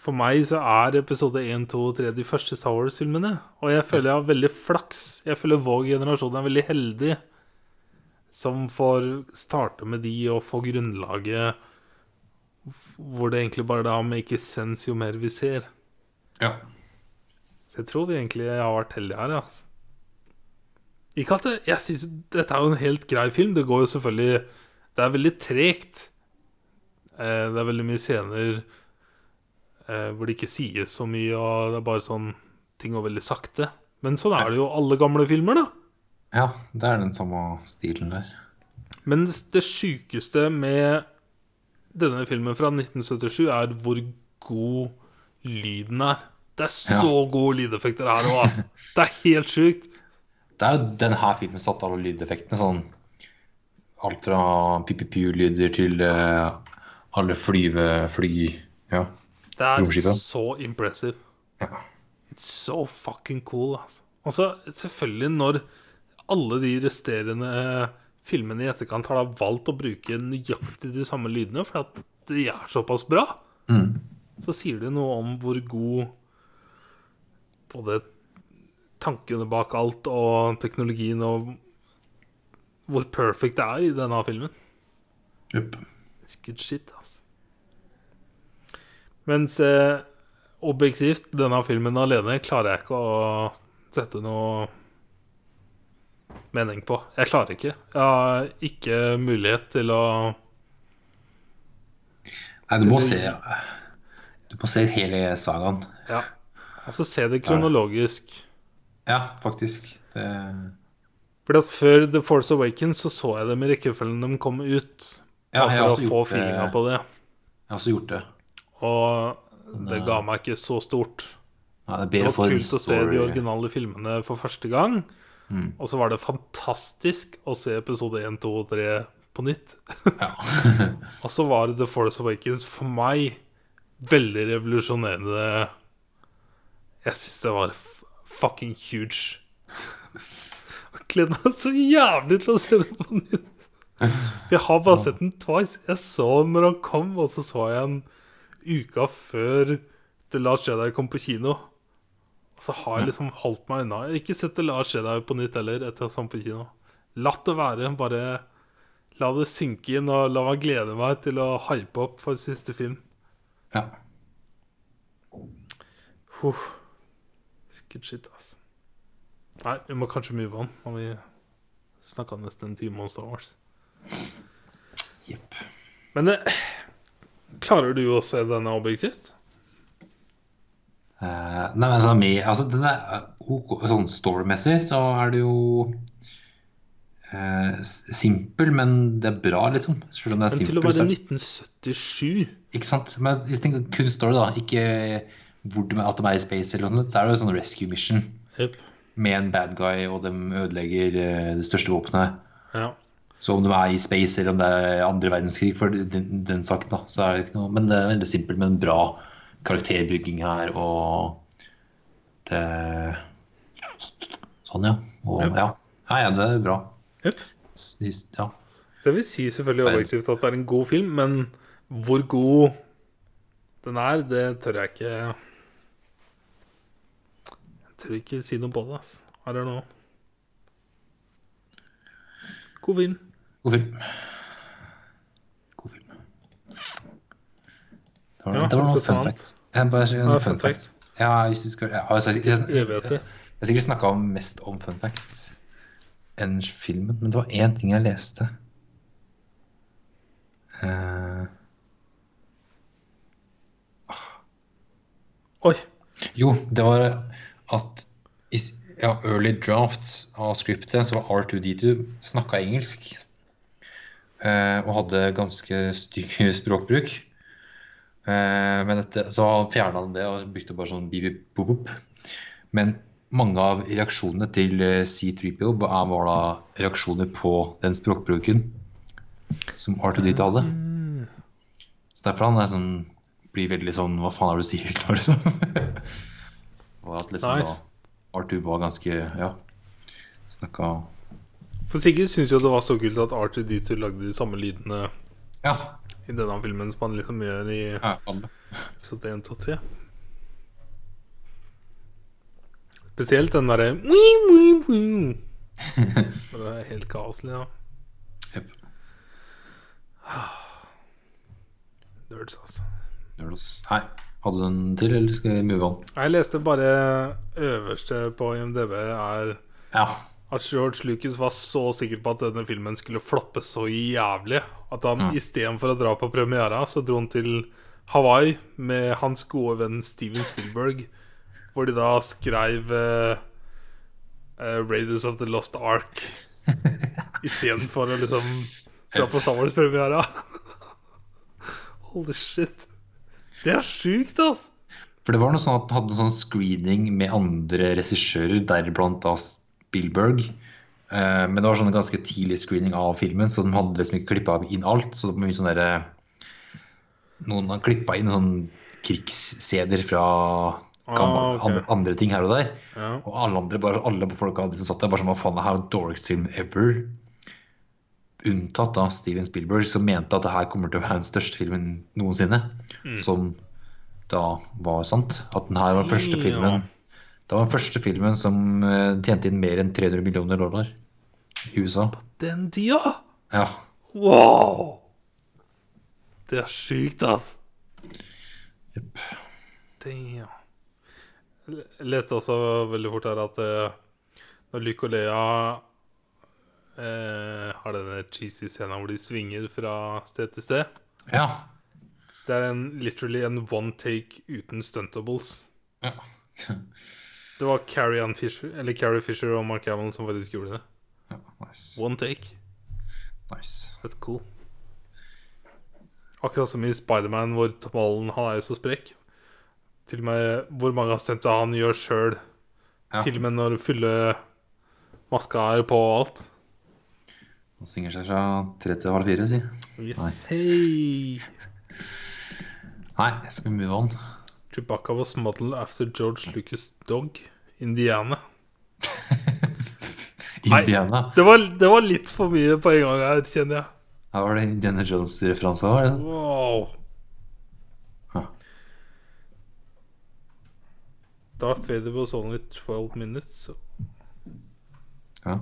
For meg så er episode 1, 2 og 3 de første Star Wars-filmene. Og jeg føler jeg har veldig flaks. Jeg føler vår generasjon er veldig heldig. som får starte med de og få grunnlaget hvor det egentlig bare da make sense jo mer vi ser. Ja. Så jeg tror vi egentlig har vært heldige her, altså. Ikke at det, Jeg synes dette er jo en helt grei film. Det går jo selvfølgelig Det er veldig tregt. Eh, det er veldig mye scener eh, hvor det ikke sies så mye, og det er bare sånn Ting går veldig sakte. Men sånn er det jo alle gamle filmer, da. ja, det er den samme stilen der. Men det sjukeste med denne filmen fra 1977 er hvor god lyden er. Det er så gode lydeffekter her òg, altså. Det er helt sjukt. Det er jo denne her filmen satt alle lydeffektene sånn Alt fra pipipu-lyder til uh, alle flyve... fly... Ja. Det er Romskipet. så impressive. Ja. It's so fucking cool, altså. Altså, selvfølgelig når alle de resterende eh, filmene i etterkant har da valgt å bruke nøyaktig de samme lydene, for at de er såpass bra, Mm. så sier det noe om hvor god både tankene bak alt og teknologien og hvor perfect det er i denne filmen. Yep. It's good shit, altså. Mens eh, objektivt, denne filmen alene klarer jeg ikke å sette noe mening på. Jeg klarer ikke. Jeg har ikke mulighet til å Nei, du må se Du må se hele sagaen. Ja. Altså se det kronologisk. Ja, faktisk. Det Fordi at Før The Force Awakens så så jeg dem i rekkefølgen de kom ut. Ja, bare for å få feelinga på det. Jeg har også gjort det. Og det ga meg ikke så stort. Ja, det Det var kult å se de originale filmene for første gang. Mm. Og så var det fantastisk å se episode 1, 2 og 3 på nytt. Ja. Og så var The Force Awakens for meg veldig revolusjonerende. Jeg syns det var fucking huge. Jeg gleder meg så jævlig til å se det på nytt. Jeg har bare sett den twice. Jeg så den når han kom, og så så jeg den uka før The Last Jedi kom på kino. Så har jeg liksom holdt meg unna. Jeg har ikke sett The Last Jedi på nytt heller etter å på kino. Latt det være. Bare la det synke inn, og la meg glede meg til å hype opp for siste film. ja. Huh. Good shit, altså. Nei, vi må kanskje move on. Når vi snakka nesten en time om Star Wars. Yep. Men eh, klarer du å se denne objektivt? Uh, nei, men med, altså den er eh, sånn storymessig så er det jo uh, simpel, men det er bra, liksom. Selv om det er Men til å være så- 1977 Ikke sant? Men hvis du tenker kun story, da, ikke hvor de, at de er i space eller noe sånt, så er det jo sånn rescue mission Jep. med en bad guy, og de ødelegger uh, det største våpenet. Ja. Så om de er i space eller om det er andre verdenskrig, for den, den saken, da, så er det ikke noe Men det er veldig simpelt, men bra karakterbygging her, og det Sånn, ja. Og, Ja. ja. ja. Ja, det er bra. Yep. Ja. Så jeg vil si selvfølgelig objektivt at det er en god film, men hvor god den er, det tør jeg ikke Jeg tør ikke si noe på det, ass. I don't know. God film. God film. God film. Det var, Ja, det var noen fun facts. Jeg bare, Ja, noen fun facts. Ja, du skal, ja, jeg, jeg, jeg, jeg har sikkert snakka mest om fun facts enn filmen, men det var én ting jeg leste. Uh... Oi! jo, det var at i ja, early drafts av scriptet så var R2D2 snakka engelsk. Eh, og hadde ganske stygg språkbruk. Eh, men dette, så fjerna han det og brukte bare sånn bip-bip-bop. Men mange av reaksjonene til eh, C3PO var da reaksjoner på den språkbruken som R2D2 hadde. Så derfor han er sånn, blir veldig sånn Hva faen er det du sier nå, liksom? og at liksom Nice. da R2 var ganske Ja, snakka For Sigurd syns jo det var så kult at R2D2 lagde de samme lydene Ja. i denne filmen som han liksom gjør i ja episode 1, 2, 3. Spesielt den derre. Det er helt kaoslig, ja. Yep. Nerds, altså. Nerds. Hei. Hadde du en til, eller skal vi move on? Jeg leste bare øverste på IMDb er Ja. At George Lucas var så sikker på at denne filmen skulle floppe så jævlig at han Mm. istedenfor å dra på premiera, så dro han til Hawaii med hans gode venn Steven Spielberg, hvor de da skrev uh, uh, Raiders of the Lost Ark istedenfor å liksom dra på Star Wars-premiera. Holy shit. Det er sjukt, ass! For det var noe sånn at han hadde sånn screening med andre regissører, deriblant da Spielberg. Eh, men det var sånn en ganske tidlig screening av filmen, så de hadde liksom ikke klippa inn alt. Så det var mye sånn der, Noen har klippa inn sånn krigsscener fra gamle, Ah, okay. andre, andre ting her og der. Ja. Og alle andre, bare alle folka de som satt der, bare som hva faen, det her er dorks film ever. Unntatt da Steven Spielberg, som mente at det her kommer til å være den største filmen noensinne. Mm. Som da var sant. At den her var den første Ja. Det var den første filmen som eh, tjente inn mer enn 300 millioner dollar i USA. På Den tida! Ja. Wow! Det er sjukt, ass. Jepp. Jeg leste også veldig fort her at eh, når Luke og Lea eh, har denne cheesy scenen hvor de svinger fra sted til sted Ja. Det er en, literally en one take uten stuntables. ja. Det var Carrie, Fisher, eller Carrie Fisher og Mark Hamill som faktisk gjorde det. ja nice. One take. nice. That's cool. Akkurat som i Spiderman, hvor Tom Holland han er jo så sprekk. Til og med hvor mange av stunta han gjør sjøl. Ja. Til og med når fulle maska er på og alt. Han synger seg fra tre til halv fire, si. Yes. Hey. Nei, skal vi move on? Chewbacca was modeled after George Lucas' dog, Indiana. Indiana. Det var, det var litt for mye på en gang her, kjenner jeg. Her var det Indiana Jones-referanse òg. Wow. Huh. Darth Vader was only 12 minutes. Ja.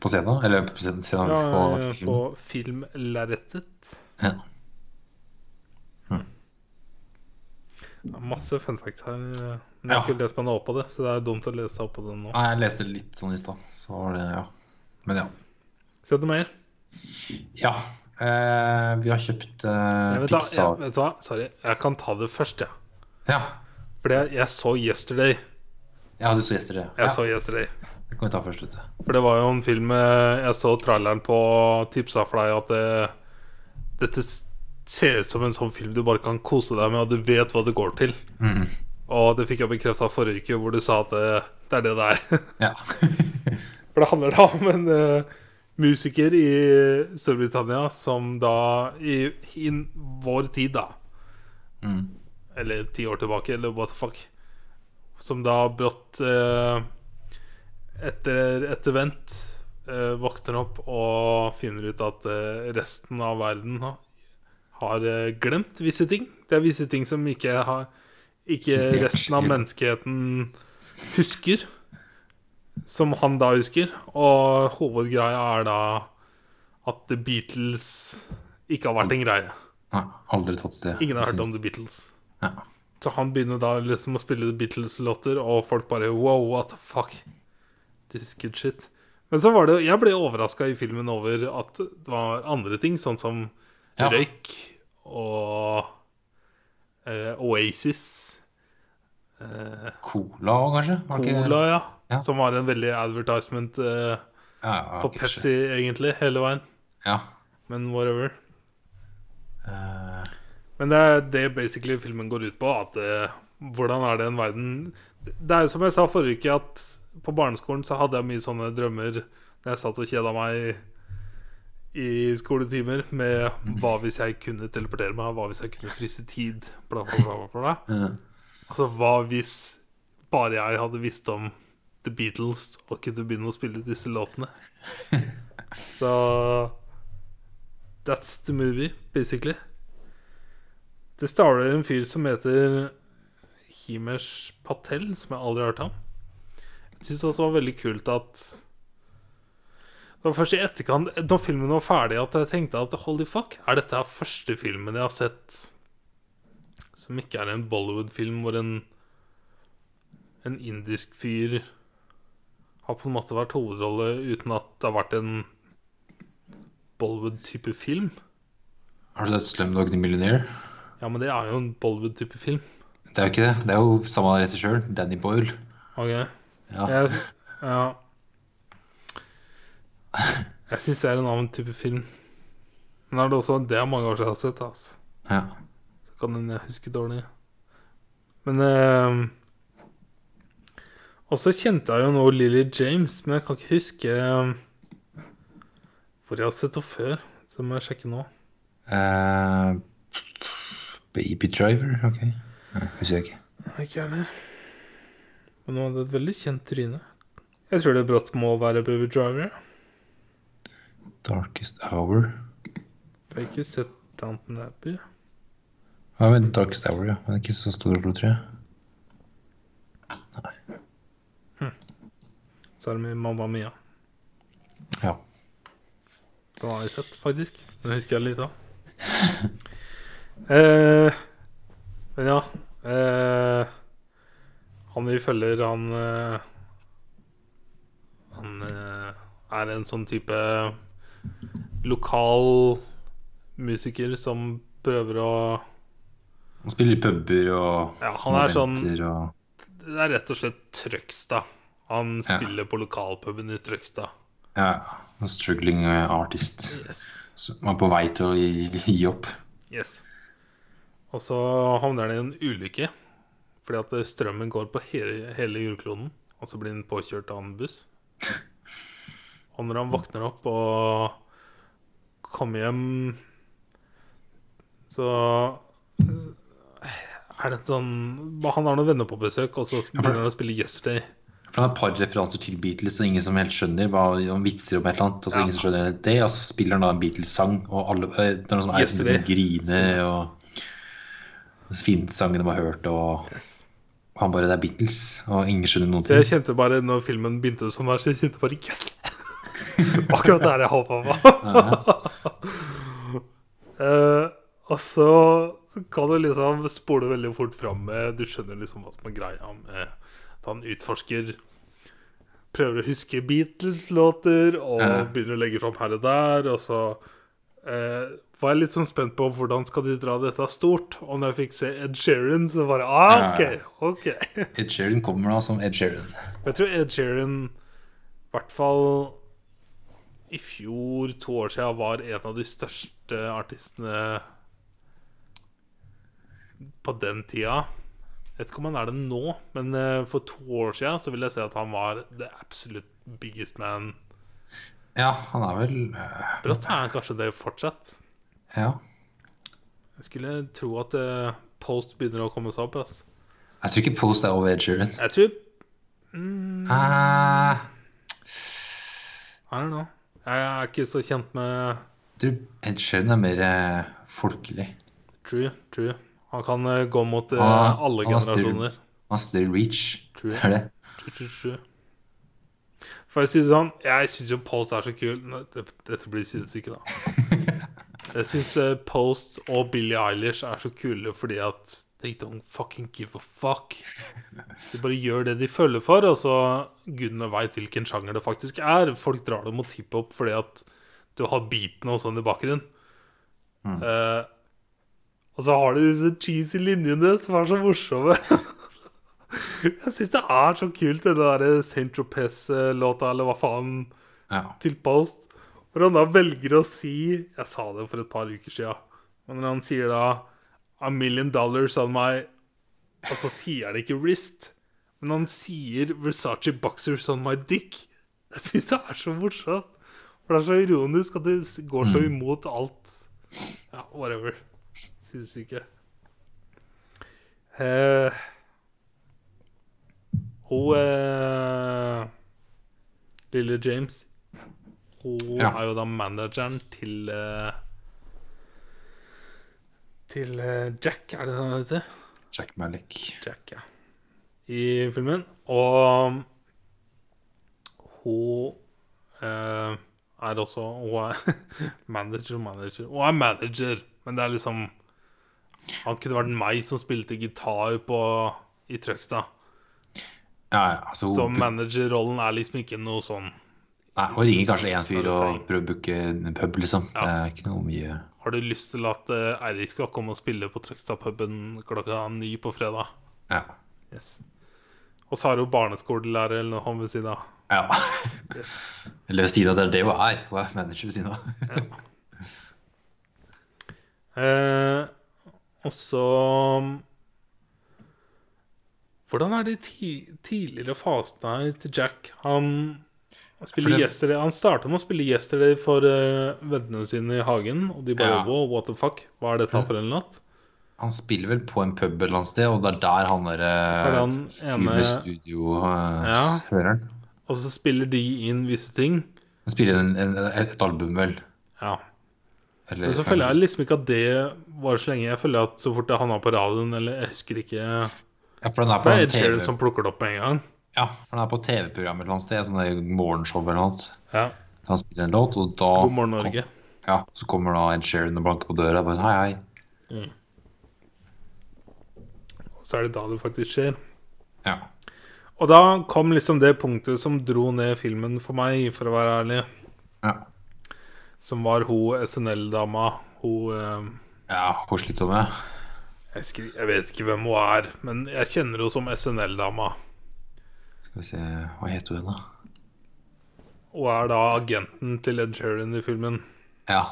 På scenen? Eller på scenen, Ja, på, på filmlerretet. Ja. Det er Masse fun facts her. Men jeg Ja. har ikke lest meg noe opp på det, så det er dumt å lese opp på det nå. Nei, jeg leste litt sånn i stad, så var det Ja. Men ja. Se det mer. Ja. Eh, vi har kjøpt eh, vet, da, Pixar jeg, vet du hva? Sorry, jeg kan ta det først, jeg. Ja. Ja. Fordi jeg, jeg så Yesterday. ja, du så 'Yesterday'? Jeg ja. så Yesterday. Det kan vi ta først, vet du. For det var jo en film eh, Jeg så traileren på tipsa for deg at det, dette s- ser ut som en sånn film du bare kan kose deg med, og du vet hva det går til. Mm. Og det fikk jeg bekrefta forrige uke, hvor du sa at det, det er det det er. Ja. For det handler da om en uh, musiker i Storbritannia som da i, i vår tid, da Mm. Eller ti år tilbake, eller what the fuck Som da brått uh, Etter et event eh, Våkner opp og finner ut at resten av verden har eh, glemt visse ting Det er visse ting som ikke har Ikke resten av menneskeheten husker Som han da husker Og hovedgreia er da At The Beatles Ikke har vært en greie Nei, aldri tatt sted. Ingen har hørt om The Beatles Ja. så han begynner da liksom å spille The Beatles-låter, og folk bare Wow, what the fuck? This is good shit. Men så var det Jeg ble overraska i filmen over at det var andre ting, sånn som Ja. røyk og uh, Oasis. Uh, Cola òg, kanskje? Var ikke- Cola, ja. Ja. Som var en veldig advertisement uh, Ja, ja, for Pepsi, Pepsi, egentlig, hele veien. Ja. Men whatever. Uh... Men det er det basically filmen går ut på. At Hvordan er det en verden Det er jo som jeg sa forrige uke, at på barneskolen så hadde jeg mye sånne drømmer når jeg satt og kjeda meg i skoletimer med hva hvis jeg kunne teleportere meg, hva hvis jeg kunne fryse tid, bla, bla, bla. bla, bla. Altså hva hvis bare jeg hadde visst om The Beatles og kunne begynne å spille disse låtene. Så That's the movie, basically. Det starter en fyr som heter Himesh Patel, som jeg aldri har hørt om. Jeg syns også det var veldig kult at Det var først i etterkant, da filmen var ferdig, at jeg tenkte at holy fuck, er dette her første filmen jeg har sett som ikke er en Bollywood-film hvor en en indisk fyr har på en måte vært hovedrolle uten at det har vært en Bollywood-type film? Har du sett Slumdog the Millionaire? Ja, men det er jo en Bollywood-type film. Det er jo ikke det. Det er jo samme regissør, Danny Boyle. Ok. Ja. Jeg, ja. Jeg syns det er en annen type film. Men er det også Det er mange år siden jeg har sett. Altså. ja. Så kan hende jeg husker dårlig. Men eh, Og så kjente jeg jo nå Lily James, men jeg kan ikke huske eh, hvor jeg har sett henne før. Så må jeg sjekke nå. Uh, Baby Driver, ok. Nei, Husker jeg ikke. Ikke jeg heller. Men er det et veldig kjent tryne. Jeg tror det brått må være Baby Driver. Darkest Hour. Jeg har ikke sett Downton Abbey. Ja, men Darkest Hour, ja. Men ikke så stor rolle, tror jeg. Nei. Så er det med Mamma Mia. Ja. Det har jeg sett, faktisk. Det husker jeg litt av. Eh, men ja eh, Han vi følger, han eh, Han eh, er en sånn type lokal musiker som prøver å Han spiller i puber og Ja, han er sånn- og Det er rett og slett Trøgstad. Han Ja. spiller på lokalpuben i Trøgstad. Ja. En struggling eh, artist. Yes. Som er på vei til å gi, gi opp. Yes. Og så havner han i en ulykke fordi at strømmen går på hele, hele jordkloden. Og så blir han påkjørt av en buss. Og når han våkner opp og kommer hjem, så er det en sånn Han har noen venner på besøk, og så begynner han å spille Yesterday. For han har et par referanser til Beatles, og ingen som helt skjønner hva han vitser om et eller annet. Og så Ja. ingen som skjønner det, og så spiller han da en Beatles-sang, og alle eh, det er noen som er som griner, og fint sangene de har hørt, og yes. han bare Det er Beatles, og ingen skjønner noen Så jeg kjente bare, når filmen begynte sånn her, så jeg kjente bare Yes! Akkurat der jeg håpa på. uh, og så kan du liksom spole veldig fort fram med Du skjønner liksom hva som er greia med at han utforsker Prøver å huske Beatles-låter og Ja. begynner å legge fram her og der. Og så uh, var jeg litt sånn spent på hvordan skal de dra dette stort. Og når jeg fikk se Ed Sheeran, så bare ah, OK. ok Ed Sheeran kommer da som Ed Sheeran. Jeg tror Ed Sheeran i hvert fall i fjor, to år siden, var en av de største artistene på den tida. Jeg vet ikke om han er det nå, men eh, for to år siden så vil jeg si at han var the absolute biggest man. Ja, han er vel øh, Brått er han kanskje det fortsatt. Ja. Jeg skulle tro at eh, Post begynner å komme seg opp. ass. Jeg tror ikke Post er over Ed Sheeran. Jeg tror mm, uh, I don't know. Jeg er ikke så kjent med du, Ed Sheeran er mer eh, folkelig. True, true. Han kan eh, gå mot eh, alle han har styr- generasjoner. Han styrer reach. True. Det er det. True, true, true. For å si det sånn, jeg syns jo Post er så kul. Det- Dette blir sidestykke, da. Jeg syns Post og Billie Eilish er så kule fordi at they don't fucking give a fuck. De bare gjør det de føler for, og så gudene veit hvilken sjanger det faktisk er. Folk drar det mot hiphop fordi at du har beatene og sånn i bakgrunnen. Eh, og så har de disse cheesy linjene som er så morsomme. Jeg syns det er så kult, den der Saint Tropez-låta, eller hva faen, Ja. til Post. Hvor han da velger å si Jeg sa det for et par uker sia, men når han sier da A million dollars on my Og så sier han ikke wrist, men han sier Versace boxers on my dick. Jeg syns det er så morsomt. For det er så ironisk at det går så imot alt. Ja, whatever. Syns ikke. Eh, hun eh, Lille James Hun Ja. er jo da manageren til eh, Til eh, Jack, er det det han heter? Jack Malik. Jack, ja. I filmen. Og hun uh, er også Hun er manager manager. Hun er manager, men det er liksom Han kunne vært meg som spilte gitar på i Trøgstad. Ja, ja, altså, Så managerrollen er liksom ikke noe sånn nei, hun ringer kanskje én fyr og prøver å booke en pub, liksom. Ja. Det er ikke noe mye Har du lyst til at eh, Eirik skal komme og spille på Trøgstad-puben klokka ni på fredag? Ja. Yes. Og så har hun barneskolelærer eller noe ved siden av. ja. Yes. Eller ved siden av det er det hun er. Hun er manager ved siden av. Eh, og så Hvordan er de ti tidligere fasene her til Jack? Han, han spiller Yesterday Han starta med å spille Yesterday for uh, vennene sine i hagen, og de bare Ja. wow, what the fuck? Hva er dette for en låt? Han spiller vel på en pub et eller annet sted, og det er der han er det derre han ene- uh, Ja. Og så spiller de inn visse ting. Han spiller en, en, et album, vel. Ja. Eller, Men så føler jeg liksom ikke at det varer så lenge. Jeg føler at så fort det havna på radioen, eller jeg husker ikke Ja, for den er Det på er Ed Sheeran som plukker det opp med en gang. Ja, for den er på TV-program et eller annet sted, sånn morgenshow eller noe. Ja. Han spiller en låt, og da God morgen, Norge. Ja, så kommer da Ed Sheeran og banker på døra. Bare, hei, hei. Så er det da det faktisk skjer. Ja. Og da kom liksom det punktet som dro ned filmen for meg, for å være ærlig. Ja, Som var hun SNL-dama. Hun eh, ja hun slitsomme. jeg, jeg vet ikke hvem hun er, men jeg kjenner henne som SNL-dama. Skal vi se Hva heter hun, da? Og er da agenten til Ed Sheeran i filmen. Ja.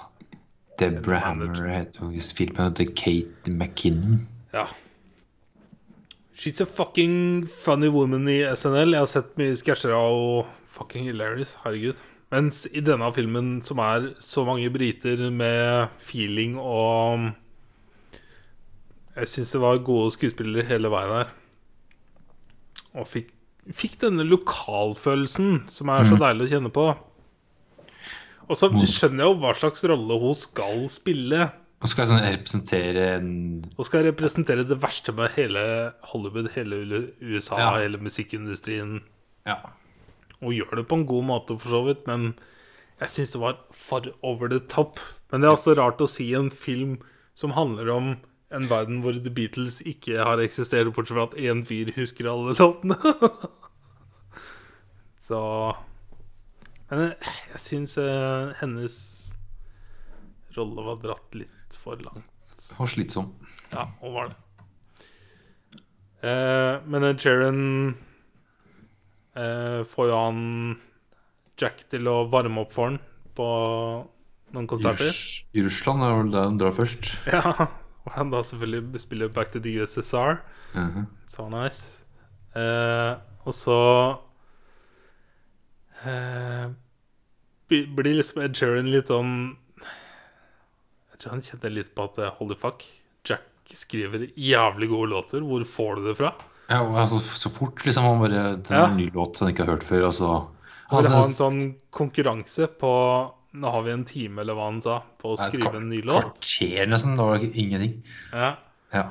Deborah Hammer heter hun. Filmen heter Kate McKinnon. Ja. She's a fucking funny woman i SNL. Jeg har sett mye sketsjer av henne. Fucking hilarious. Herregud. Mens i denne filmen, som er så mange briter med feeling og Jeg syns det var gode skuespillere hele veien her. Og fikk, fikk denne lokalfølelsen som er så deilig å kjenne på. Og så skjønner jeg jo hva slags rolle hun skal spille. Hun skal sånn representere en Hun skal representere det verste med hele Hollywood, hele USA, Ja. hele musikkindustrien. Ja. Hun gjør det på en god måte, for så vidt, men jeg syns det var for over the top. Men det er også rart å si en film som handler om en verden hvor The Beatles ikke har eksistert, bortsett fra at én fyr husker alle låtene. Så Men jeg syns eh, hennes rolle var dratt litt for langt. For slitsom. Ja, og var det. Eh, men eh, får jo han Jack til å varme opp for han på noen konserter. I Russland er vel det hun drar først. Ja, og han da selvfølgelig spiller Back to the USSR. Mhm. Så nice. Eh, og så eh, blir liksom Ed Sheeran litt sånn Jeg tror han kjenner litt på at eh, holy fuck, Jack skriver jævlig gode låter. Hvor får du det fra? Ja, altså, så fort liksom han bare Det er Ja. en ny låt han ikke har hørt før, Altså, så Han vil ha en Altså, sånn konkurranse på Nå har vi en time, eller hva han sa, på å skrive en ny låt. Kvarter nesten. Det var ingenting. Ja. Ja.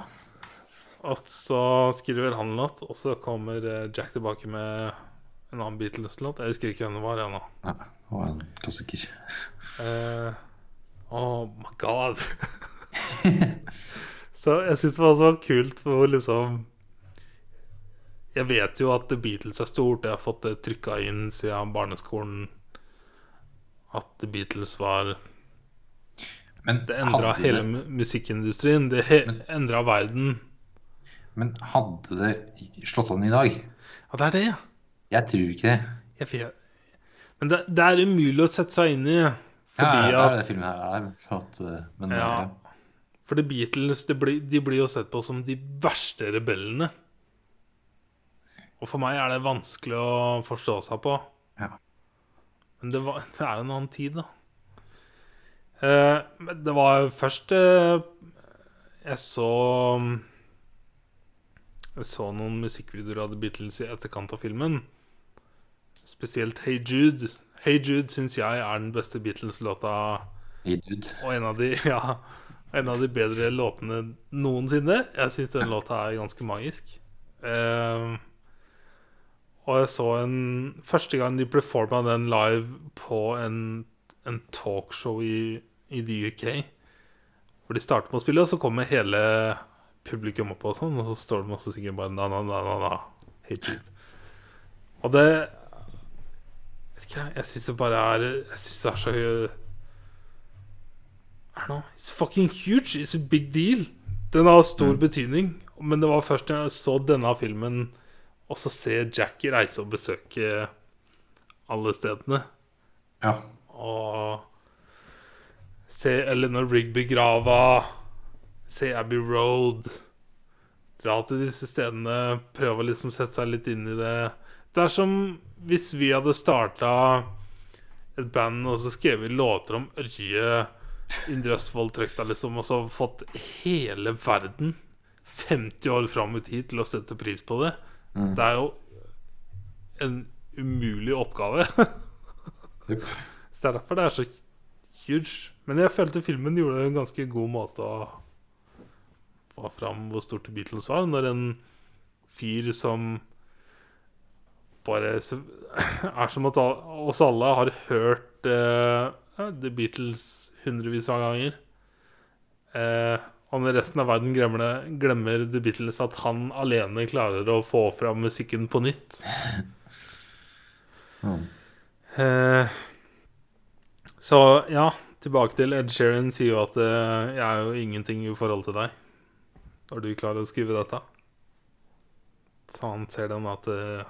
Og så skriver han en låt, og så kommer eh, Jack tilbake med en annen Beatles-låt. Jeg husker ikke hvem det var ennå. ja. Det var en klassiker. Eh, oh my god. så jeg syns det var så kult hvor liksom Jeg vet jo at The Beatles er stort. Jeg har fått det trykka inn siden barneskolen at The Beatles var Men Det endra hadde hele det, musikkindustrien. Det he endra verden. men hadde det slått an i dag? Ja, det er det. Jeg tror ikke det. Jeg. Men det, det er umulig å sette seg inn i. Fordi ja, det er det filmen her er. At, uh, men Ja. ja. For The Beatles de blir, de blir jo sett på som de verste rebellene. Og for meg er det vanskelig å forstå seg på. Ja. Men det, var, det er jo en annen tid, da. Uh, det var først uh, Jeg så Jeg så noen musikkvideoer av The Beatles i etterkant av filmen. Spesielt Hey Jude. Hey Jude syns jeg er den beste Beatles-låta. Hey, Jude. Og en av de, ja, en av de bedre låtene noensinne. Jeg syns den låta er ganske magisk. Eh, og jeg så en Første gang de performa den live på en en talkshow i, i the UK. Hvor de starter med å spille, og så kommer hele publikum opp, og sånn Og så står de også sikkert bare na, na, na, na, na. Hate Jude. Og det Vet ikke jeg. Syns det bare er Jeg syns det er så I don't know. It's fucking huge. It's a big deal. Den har stor betydning. Men det var først da jeg så denne filmen, og så ser Jackie reise og besøke alle stedene. Ja. Og se Eleanor Rigby grava, se Abbey Road. Dra til disse stedene, prøve å liksom sette seg litt inn i det. Det er som hvis vi hadde starta et band og så skrevet låter om Ørje, Indre Østfold, Trøgstad, liksom, og så fått hele verden 50 år fram i tid til å sette pris på det. Det er jo en umulig oppgave. yep. Så det er derfor det er så huge. Men jeg følte filmen gjorde en ganske god måte å få fram hvor stort Beatles var. Når en fyr som bare er som at oss alle har hørt uh, The Beatles hundrevis av ganger. Eh, og når resten av verden glemmer, det, glemmer The Beatles, at han alene klarer å få fram musikken på nytt. Mm. Eh, så ja, tilbake til Ed Sheeran sier jo at eh, jeg er jo ingenting i forhold til deg. Når du klarer å skrive dette? Så han ser den at eh,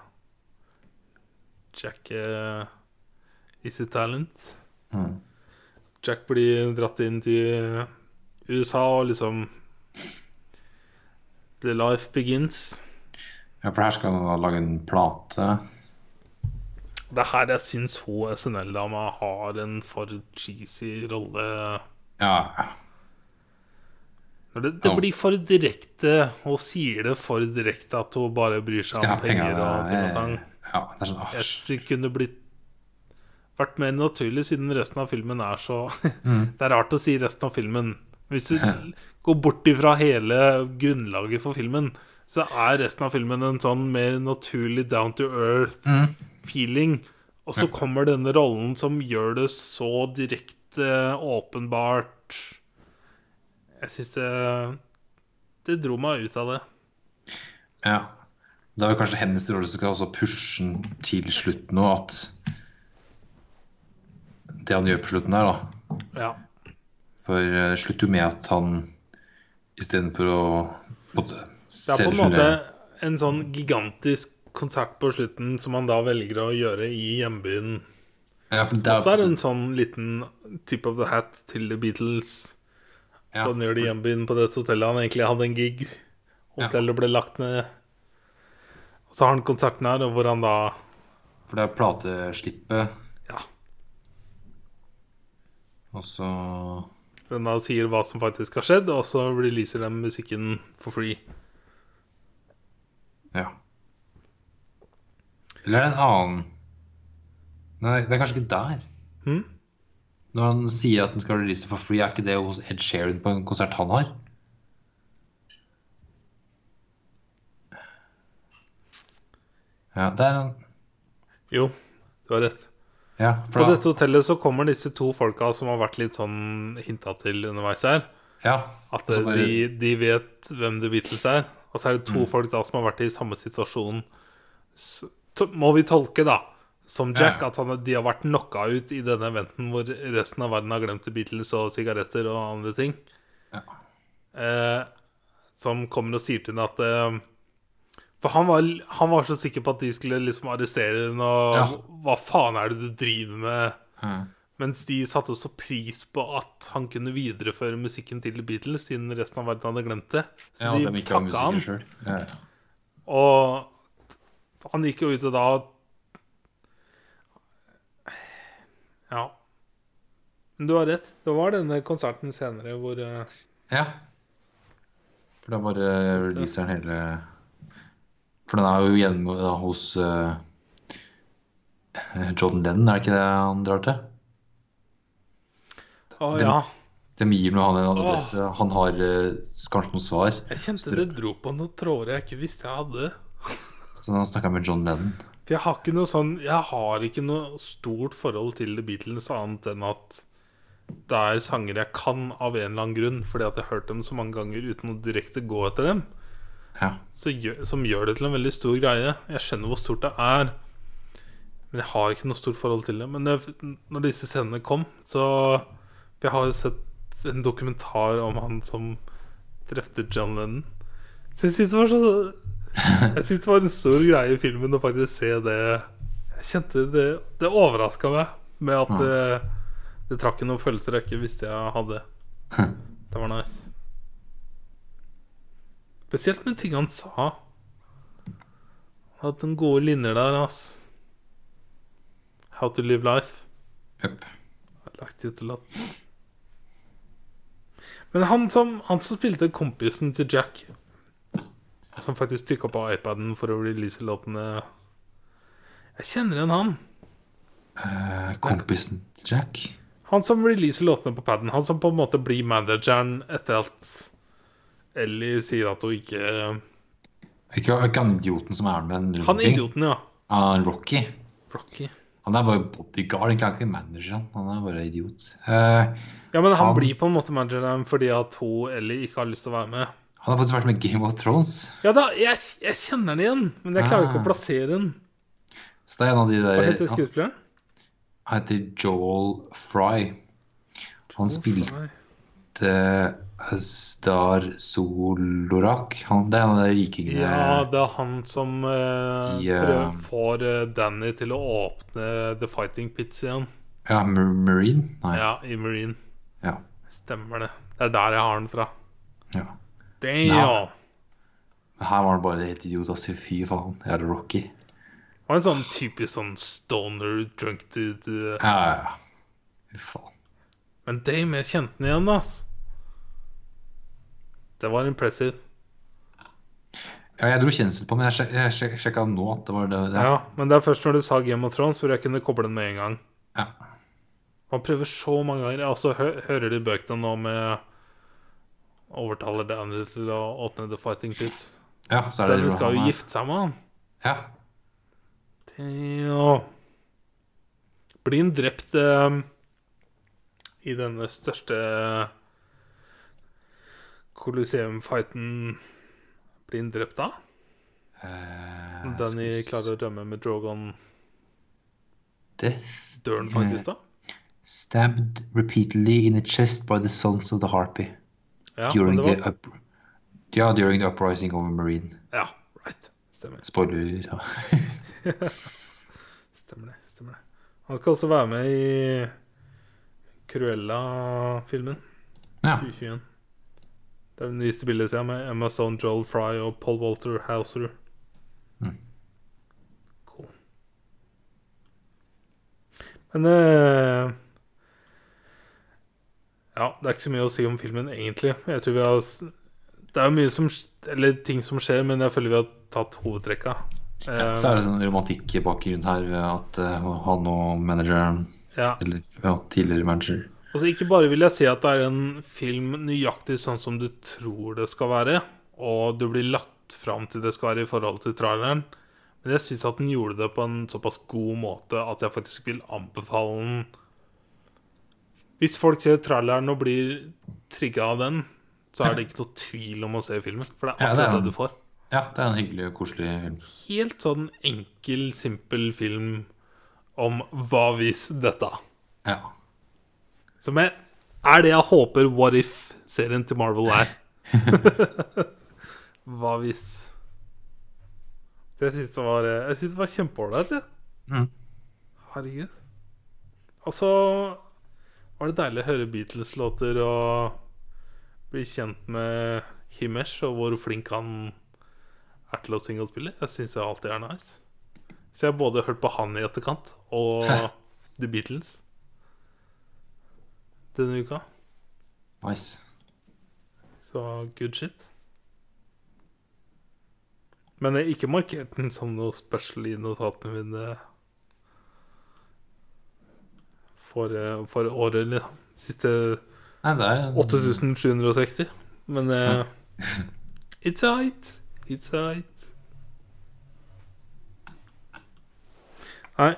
Jack is a talent. Mm. Jack blir dratt inn til USA og liksom The life begins. ja, for her skal han da lage en plate. Det er her jeg syns hun SNL-dama har en for cheesy rolle. Ja. Det, det blir for direkte, og sier det for direkte at hun bare bryr seg om penger. penger og ting og tang. Ja, det er sånn Jeg kunne blitt vært mer naturlig, siden resten av filmen er så Det er rart å si resten av filmen. Hvis du går bort ifra hele grunnlaget for filmen, så er resten av filmen en sånn mer naturlig down to earth-feeling. Og så kommer denne rollen som gjør det så direkte, åpenbart Jeg syns det Det dro meg ut av det. Ja. Det er kanskje hennes rolle som skal også pushe den til slutten nå, at det han gjør på slutten der, da Ja. For eh, det slutter jo med at han istedenfor å en Det er på en måte en sånn gigantisk konsert på slutten som han da velger å gjøre i hjembyen. ja, for det Og så er en sånn liten tip of the hat til The Beatles. ja, han gjør det i hjembyen på dette hotellet han egentlig hadde en gig. Hotellet ble lagt ned. Og så har han konserten her, og hvor han da For det er plateslippet, Ja, og så den da sier hva som faktisk har skjedd, og så releaser de musikken for free. Ja. Eller er det en annen Nei, det er kanskje ikke der. Hmm? Når han sier at den skal release for free, er ikke det hos Ed Sheeran på en konsert han har? Ja, det er en Jo, du har rett. Ja, På da, dette hotellet så kommer disse to folka som har vært litt sånn hinta til underveis her. ja, At bare- de, de vet hvem The Beatles er. Og så er det to Mm. folk da som har vært i samme situasjon. Så, må vi tolke, da, som Jack, Ja. at han, de har vært knocka ut i denne eventen hvor resten av verden har glemt The Beatles og sigaretter og andre ting. Ja. Eh, som kommer og sier til henne at eh, For han var, han var så sikker på at de skulle liksom arrestere henne, og Ja. hva faen er det du driver med? Mm. Mens de satte så pris på at han kunne videreføre musikken til The Beatles, siden resten av verden hadde glemt det. Så ja, de takka han. Ja, ja. Og han gikk jo ut og da Ja. Men du har rett. Det var denne konserten senere hvor eh, ja. For da bare releaser han hele For den er jo hjemme da, hos uh, John Lennon, er det ikke det han drar til? Å oh, ja. De gir nå han en adresse. Han har uh, kanskje noen svar. Jeg kjente det dro på noen tråder jeg ikke visste jeg hadde. Så han snakka med John Lennon. For jeg har ikke noe sånn Jeg har ikke noe stort forhold til The Beatles annet enn at det er sanger jeg kan av en eller annen grunn, fordi at jeg har hørt dem så mange ganger uten å direkte gå etter dem, Ja. gjør, som gjør det til en veldig stor greie. Jeg skjønner hvor stort det er, men jeg har ikke noe stort forhold til det. Men det, når disse scenene kom, så For jeg har sett en dokumentar om han som drepte John Lennon. Så jeg syns det var så Jeg synes det var en stor greie i filmen å faktisk se det. Jeg kjente Det, det overraska meg med at det, det trakk noen følelser jeg ikke visste jeg hadde. Det var nice. Spesielt med ting han sa. Hatt noen gode linjer der, ass. How to live life. Yep. Lagt utelatt. Men han som, han som spilte kompisen til Jack, som faktisk trykka på iPaden for å release låtene Jeg kjenner igjen han. Uh, kompisen til Jack. Han som releaser låtene på paden. Han som på en måte blir manageren etter at Ellie sier at hun ikke Ikke, ikke han idioten som er med en Han er idioten, ja. Uh, Rocky. Rocky. Han er bare bodyguard, egentlig er han ikke manager. Han Han er bare idiot. Uh, Ja, men han, Han- blir på en måte manageren fordi at hun Ellie ikke har lyst til å være med. han har faktisk vært med Game of Thrones. Ja da, jeg, jeg kjenner den igjen, men jeg klarer ikke Ah. å plassere den. Så det er en av de der Hva heter Han skuespilleren? heter Joel Fry. Han spilte Star Solorak. Han, det er en av de rikingene Ja, det er han som eh, yeah. prøver, får eh, Danny til å åpne The Fighting Pits igjen. Ja, Mar- Marine? Nei. Ja, i Marine. Ja. Stemmer det. Det er der jeg har den fra. ja. Damn! Ja. Her var han bare helt idiot. Altså, fy faen. Jeg er Rocky. Det var en sånn typisk sånn stoner, drunk dude. eh. Ja, ja, ja. Fy faen. Men damn, jeg kjente den igjen, ass. Det var impressive. Ja, jeg dro kjensel på, men jeg, sjek, sjek, sjekka nå at det var det. det. Ja, men det er først når du sa Game of Thrones, hvor jeg kunne koble den med en gang. Ja. Man prøver så mange ganger. Altså, hø hører de bøkene nå med Overtaler Danny til å åpne The Fighting Pit. ja, så er det Danny skal jo gifte seg med han. Ja. Damn. Blir han drept eh, i denne største Colosseum-fighten Blir han drept da? Uh, Danny skal klarer å rømme med Drogon Death Dør han faktisk da? Stabbed repeatedly in the chest by the sons of the harpy Ja, during var... the up Ja, during the uprising of a marine. ja right. Stemmer. Spoiler. Ja. Stemmer det. stemmer det Han skal også være med i Cruella-filmen. ja. 2021. Det er det nyeste bildet jeg ser, med Stone, Joel Fry og Paul Walter Hauser. Mm. Cool. Men eh, Ja, det er ikke så mye å si om filmen, egentlig. Jeg tror vi har Det er jo mye som Eller ting som skjer, men jeg føler vi har tatt hovedtrekka. Ja, Eh, så er det sånn romantikk bakgrunn her ved at uh, han og manageren, ja. eller ja, tidligere manager Altså Ikke bare vil jeg si at det er en film nøyaktig sånn som du tror det skal være, og du blir lagt fram til det skal være i forhold til traileren, men jeg syns at den gjorde det på en såpass god måte at jeg faktisk vil anbefale den. Hvis folk ser traileren og blir trigga av den, så er det ikke noe tvil om å se filmen. For det er Ja, det akkurat det du får. Ja, det er en hyggelig og koselig film. Helt sånn enkel, simpel film om hva hvis dette. Ja. Som er, er det jeg håper What If-serien til Marvel er. Hva hvis Så Jeg syns det var Jeg synes det var kjempeålreit, jeg. Mm. Herregud. Og så var det deilig å høre Beatles-låter og bli kjent med Himesh og hvor flink han er til å synge og spille. Jeg syns det alltid er nice. Så jeg har både hørt på han i etterkant og The Beatles denne uka. Nice. Så good shit. Men jeg har ikke markert den som noe special i notatene mine for, eh, for året, eller siste Nei, det er 8760. Men uh, it's alright. It's alright. Nei.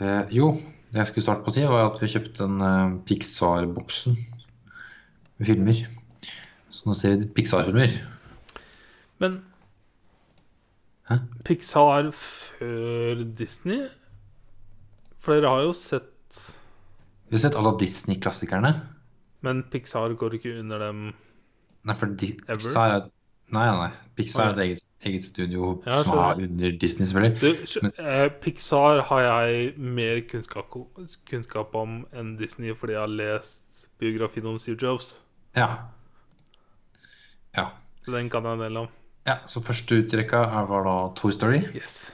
Eh, jo, jeg skulle starte på å si, var at vi kjøpte en eh, Pixar-boksen med filmer. Så nå ser vi Pixar-filmer. Men Hæ? Pixar før Disney? For dere har jo sett Vi har sett alle Disney-klassikerne. Men Pixar går ikke under dem Nei, for de, Ever? Pixar er Nei, nei. Pixar er et eget, eget studio Ja, som er under Disney, selvfølgelig. du, eh, Pixar har jeg mer kunnskap, kunnskap om enn Disney fordi jeg har lest biografien om Steve Jobs. Ja. Ja. Så den kan jeg en del om. ja. Så første ut i rekka var da Toy Story Yes.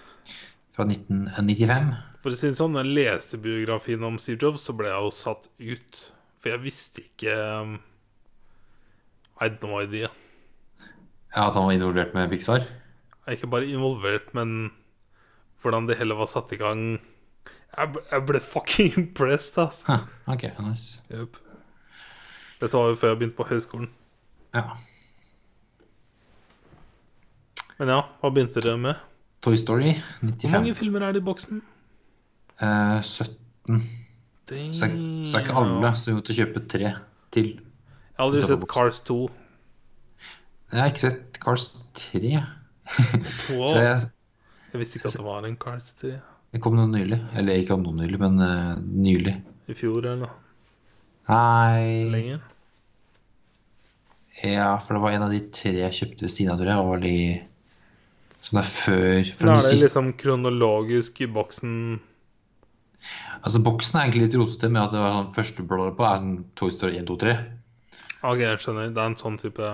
fra 1995. For å si det sånn, når jeg leste biografien om Steve Jobs, så ble jeg jo satt ut. For jeg visste ikke um, I had no idea. Ja, At han var involvert med Pixar. Ikke bare involvert, men hvordan det hele var satt i gang. Jeg ble, jeg ble fucking impressed, altså. Huh, ok, nice. Dette var jo før jeg begynte på høyskolen. Ja. Men ja, hva begynte dere med? Toy Story Hvor mange filmer er det i boksen? Eh, 17. Så, så er ikke alle, så vi måtte kjøpe tre til. Jeg har aldri sett Cars 2. Jeg har ikke sett Cars 3. Wow. Så jeg, Jeg visste ikke at det var en Cars 3 Det kom noe nylig. Eller ikke noe nylig, men uh, nylig. i fjor eller noe. Nei Lenge? Ja, for det var en av de tre jeg kjøpte ved siden av, tror jeg. Og de som det er før Da er det siste, liksom kronologisk i boksen. Altså, boksen er egentlig litt rotete med at det var sånn første bladet på er sånn Toy Story 1, 2, 3. Ok, jeg skjønner. Det er en sånn type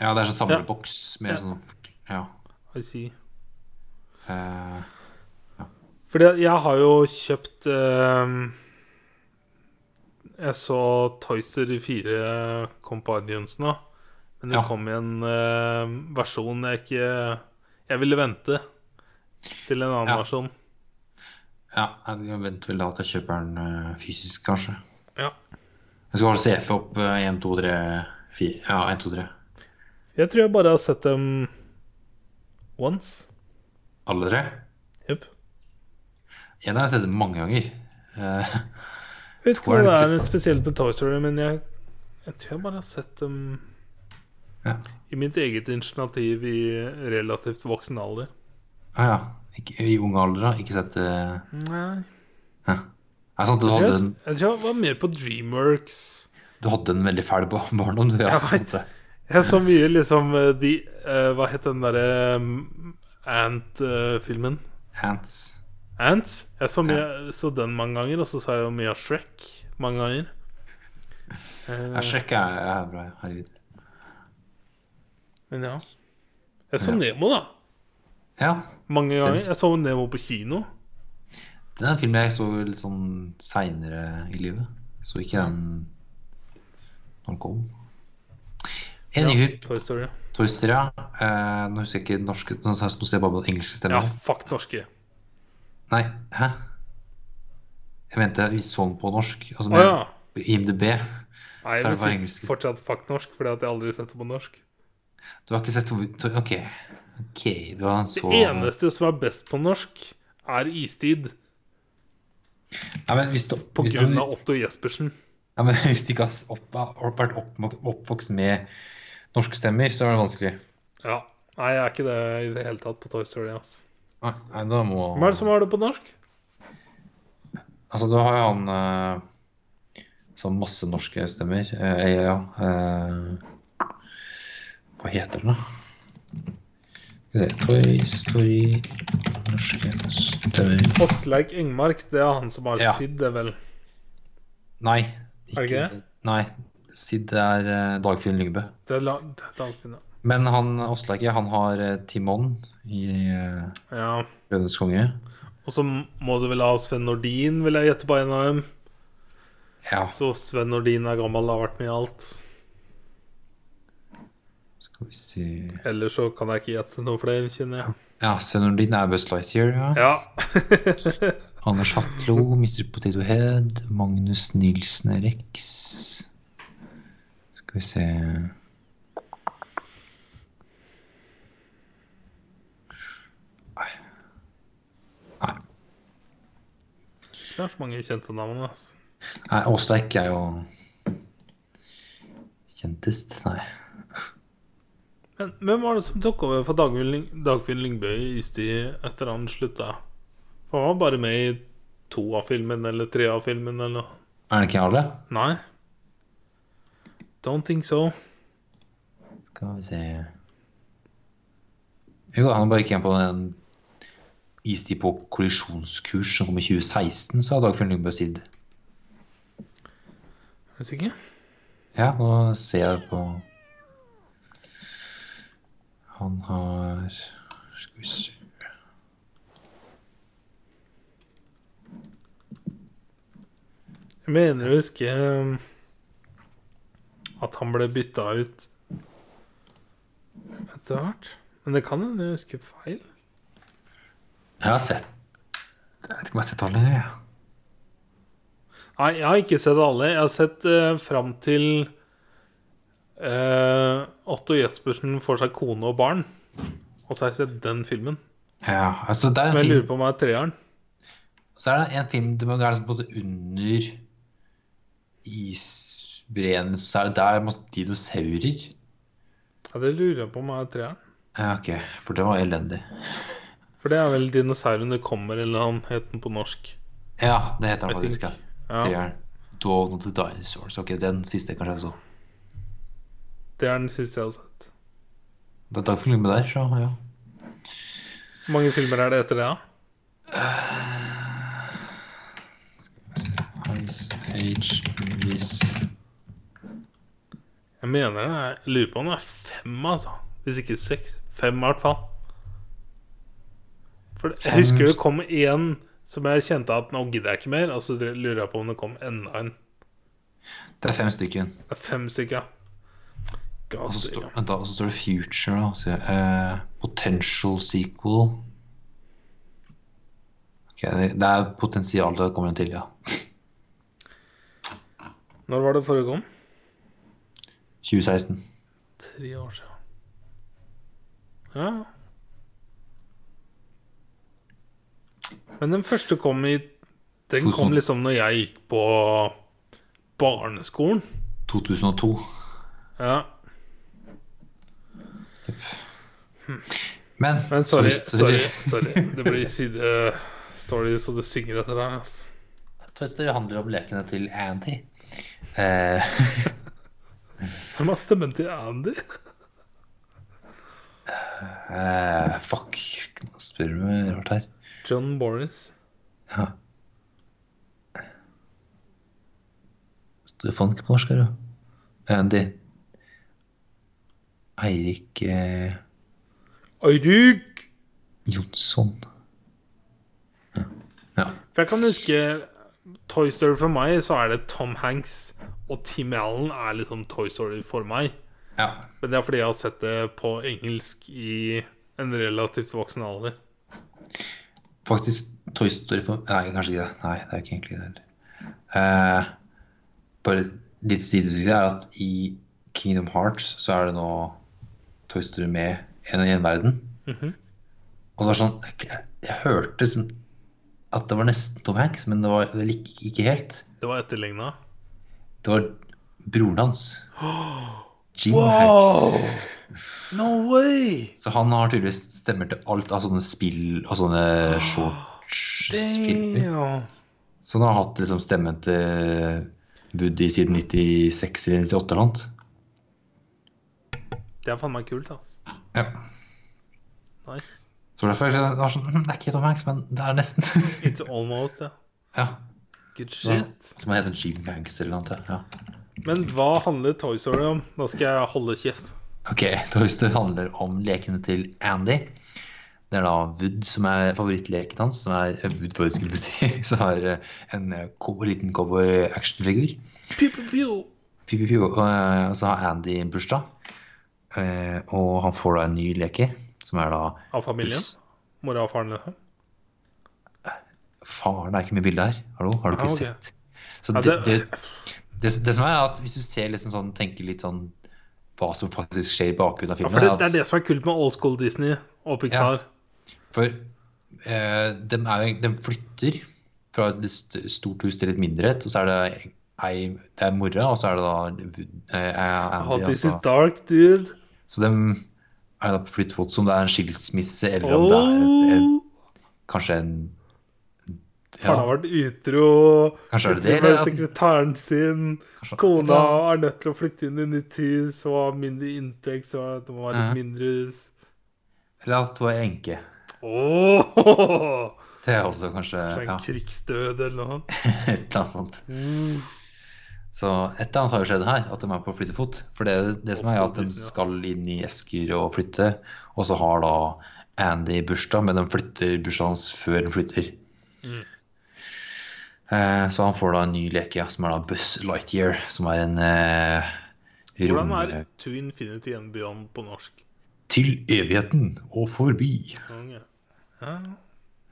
Ja, det er sånn samleboks med Ja. sånn Ja. I see. eh, Fordi jeg har jo kjøpt uh, Jeg så Toyster Story 4 Companions nå. Men det Ja. kom i en uh, versjon jeg ikke Jeg ville vente til en annen Ja. versjon. ja, jeg venter vel da til jeg kjøper den eh, fysisk, kanskje. Ja. Jeg skal bare CF opp eh, 1, 2, 3, 4 Ja, 1, 2, 3. Jeg tror jeg bare har sett dem once. Alle tre. Jupp. En har jeg sett mange ganger. Uh, Jeg vet ikke er det er spesielt med Toy Story, men jeg, jeg tror jeg bare har sett dem Ja. i mitt eget initiativ i relativt voksen alder. ah, ja. Ikke, I ung alder, da? Ikke sett uh, Nei. Er det sant du Jeg tror jeg, jeg tror jeg var mer på Dreamworks. du hadde en veldig fæl ba- barndom? Du, ja, Jeg vet. Jeg så mye liksom eh, de uh, Hva het den derre um, Ant-filmen? Ants. Ants? Jeg så, mye, så den mange ganger, og så sa jeg jo mye av Shrek mange ganger. Uh, ja, Shrek er, er bra. Herregud. men ja. Jeg så Ja. Nemo, da. Ja. Mange ganger. Jeg så Nemo på kino. Det er en film jeg så litt sånn seinere i livet. Så ikke den når den kom. Anywho, Ja, Toy Story. Toy Story, ja. Eh, nå husker jeg ikke norske Nå ser jeg bare på engelske Ja, fuck norske. Nei, hæ? Jeg mente vi så den på norsk. Altså med oh, ja. IMDb. Nei, Så er det bare engelsk. fortsatt fuck norsk, fordi at jeg aldri har sett det på norsk. Du har ikke sett OK. okay du har Det eneste som er best på norsk, er Istid. ja, du, På hvis du- grunn av Otto Jespersen. Ja, men Hvis du ikke har opp, vært opp, oppvokst med norske stemmer, så er det vanskelig. Ja. Nei, jeg er ikke det i det hele tatt på Toy Story. Altså. Nei, nei, da må Hva er det som har det på norsk? Altså, du har jo han eh, Sånn masse norske stemmer. Eh, ja. eh, hva heter den, da? Skal vi se Toy Story Norske stemmer Åsleik Engmark, det er han som har Ja. Sid, det vel. Nei. Er det ikke det? Nei. Sid er uh, Dagfinn Lyngbø. Det er, det Dagfinn, ja. Men han Åsleike, han har eh, Timon i uh, ja. Løvenes konge. Og så må du vel ha Sven Nordin, vil jeg gjette på en av dem. Ja, Så Sven Nordin er gammel, har vært med i alt. skal vi se Ellers så kan jeg ikke gjette noe flere, kjenner jeg. Ja, Sven Nordin er Buzz Lightyear, ja. Ja. Anders Hatlo, Mr. Potato Head, Magnus Nilsen Rex. Skal vi se Nei. Nei. Ikke så mange kjente navn. Altså. Nei, Åsleik er jo kjentest. Nei. Men hvem var det som tok over for Dagfinn Lyng Lyngbø i Istid etter han slutta? For han var bare med i to av filmen eller tre av filmen eller noe. Er det ikke alle? Nei. Don't think so. Skal vi se Jo, han bare gikk igjen på en istid på kollisjonskurs som kom i 2016, sa Dagfjell Lyngbø Sid. Du sikker? Ja, nå ser jeg på Han har Skal vi se Jeg mener å huske um, at han ble bytta ut etter hvert. Men det kan hende jeg husker feil. Jeg har sett Jeg vet ikke om jeg har sett alle. Ja. Nei, jeg har ikke sett alle. Jeg har sett uh, fram til uh, Otto Jespersen får seg kone og barn. Og så har jeg sett den filmen. Ja, altså det er Som en jeg lurer på om er treeren. Så er det en film du må gå liksom både under måte under så er det der masse dinosaurer. Ja, det lurer jeg på om er treeren. Ja, ok, for det var elendig. For det er vel 'Dinosaurene kommer', eller han het den på norsk. Ja, det heter den faktisk. think. Ja. Treeren. Dawn of the Dinosaurs. Ok, den siste kanskje jeg så. det er den siste jeg har sett. Det er Dagfinn Lyngbø der, så ja. Hvor mange filmer er det etter det, da? Ice Age movies. Jeg mener det er, jeg lurer på om det er fem, altså. Hvis ikke seks. Fem, i hvert fall. For jeg Fem. husker det kom én som jeg kjente at nå gidder jeg ikke mer. Og så lurer jeg på om det kom enda en. Det er fem stykker. Det er fem stykker. Og så står, damn. vent da, og så står det Future, da. Så, uh, potential sequel. Ok, det, det er potensial til å komme en til, ja. Når var det forrige kom? 2016. Tre år siden. Ja. Men den første kom i Den kom liksom når jeg gikk på barneskolen. 2002. Ja. Men, Men sorry, sorry, sorry. Det blir sidestory så det synger etter deg. Altså. Twister handler om lekene til Andy. Eh, Hvem har stemmen til Andy? Uh, fuck. Nå spør du meg rart her. John Boris. Ja. Du fant ikke på norsk her, jo. Andy. Eirik eh, Eirik! Jonsson. Ja. ja. For jeg kan huske Toy Story for meg, så er det Tom Hanks og Tim Allen er liksom Toy Story for meg. ja. Men det er fordi jeg har sett det på engelsk i en relativt voksen alder. Faktisk Toy Story for Nei, kanskje ikke det. Nei, det er ikke egentlig det heller. Eh, bare litt sidestykke er at i Kingdom Hearts så er det nå Toy Story med en og en verden. Mhm. Og det var sånn Jeg, jeg hørte som at det var nesten Tom Hanks, men det var vel ikke, ikke helt. Det var etterligna. Det var broren hans. Jim Hanks. No way! Så han har tydeligvis stemmer til alt av sånne spill og sånne shorts-filmer. Så han har hatt liksom stemmen til Woody siden 96 eller 98 eller noe. Det er faen meg kult, altså. Ja. Nice. Så derfor er det sånn hm, Det er ikke Tom Hanks, men det er nesten. It's almost, ja. ja. Good shit. som heter Jim Banks eller noe. Ja. Men hva handler Toy Story om? Nå skal jeg holde kjeft. Ok, Toy Story handler om lekene til Andy. Det er da Wood som er favorittleken hans, som er eh, Wood Forrest Woody, som er eh, en eh, liten cowboy-actionfigur. Og så har Andy en bursdag, og han får da en ny leke, som er da Av familien? Mora og faren? Faren er ikke med i bildet her. Hallo, har du ikke Ah, okay. sett? Så Ja, det, det, det, det, som er at hvis du ser liksom sånn, tenker litt sånn hva som faktisk skjer i bakgrunnen av ja, filmen for det, er det er det som er kult med old school Disney og Pixar. For eh, de, er, de, flytter fra et stort hus til et mindre et. Og så er det ei Det er mora, og så er det da eh, Oh, Andy. this is dark, dude. Så de er da på flyttefot som det er en skilsmisse, eller om det er Oh. kanskje en Faren har vært utro. Kanskje er det det, med sekretæren sin. kanskje- Kona ja. er nødt til å flytte inn i nytt hus og har mindre inntekt, så det må være litt mindre hus. Eller at hun er enke. Åh! Det er også kanskje Kanskje en ja, krigsdød eller noe. et eller annet sånt. Så et eller annet har jo skjedd her, at de er på flyttefot. For det, det som er at de skal inn i esker og flytte, og så har da Andy bursdag, men de flytter bursdagen hans før de flytter. Mm. Eh, så han får da en ny leke som er da Buzz Lightyear, som er en eh, Hvordan er To Infinity and Beyond på norsk? til evigheten og forbi. Konge. Ja.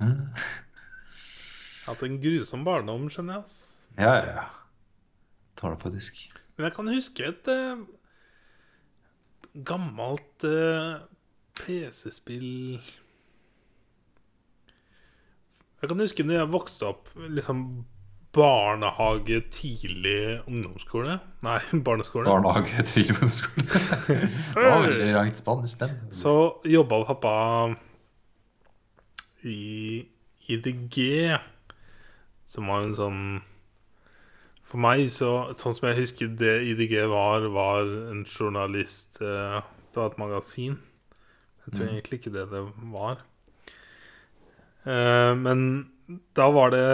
Ja, Hatt en grusom barndom, skjønner jeg. ass. ja. ja. Tar det faktisk. Men jeg kan huske et eh, gammelt eh, PC-spill Jeg kan huske når jeg vokste opp liksom barnehage, tidlig ungdomsskole Nei, barneskole. Barnehage tidlig ungdomsskole. Det var veldig langt spann. Så jobba pappa i IDG, som var en sånn For meg, så, sånn som jeg husker det IDG var, var en journalist eh, Det var et magasin. Jeg tror Mm. egentlig ikke det det var. Eh, men da var det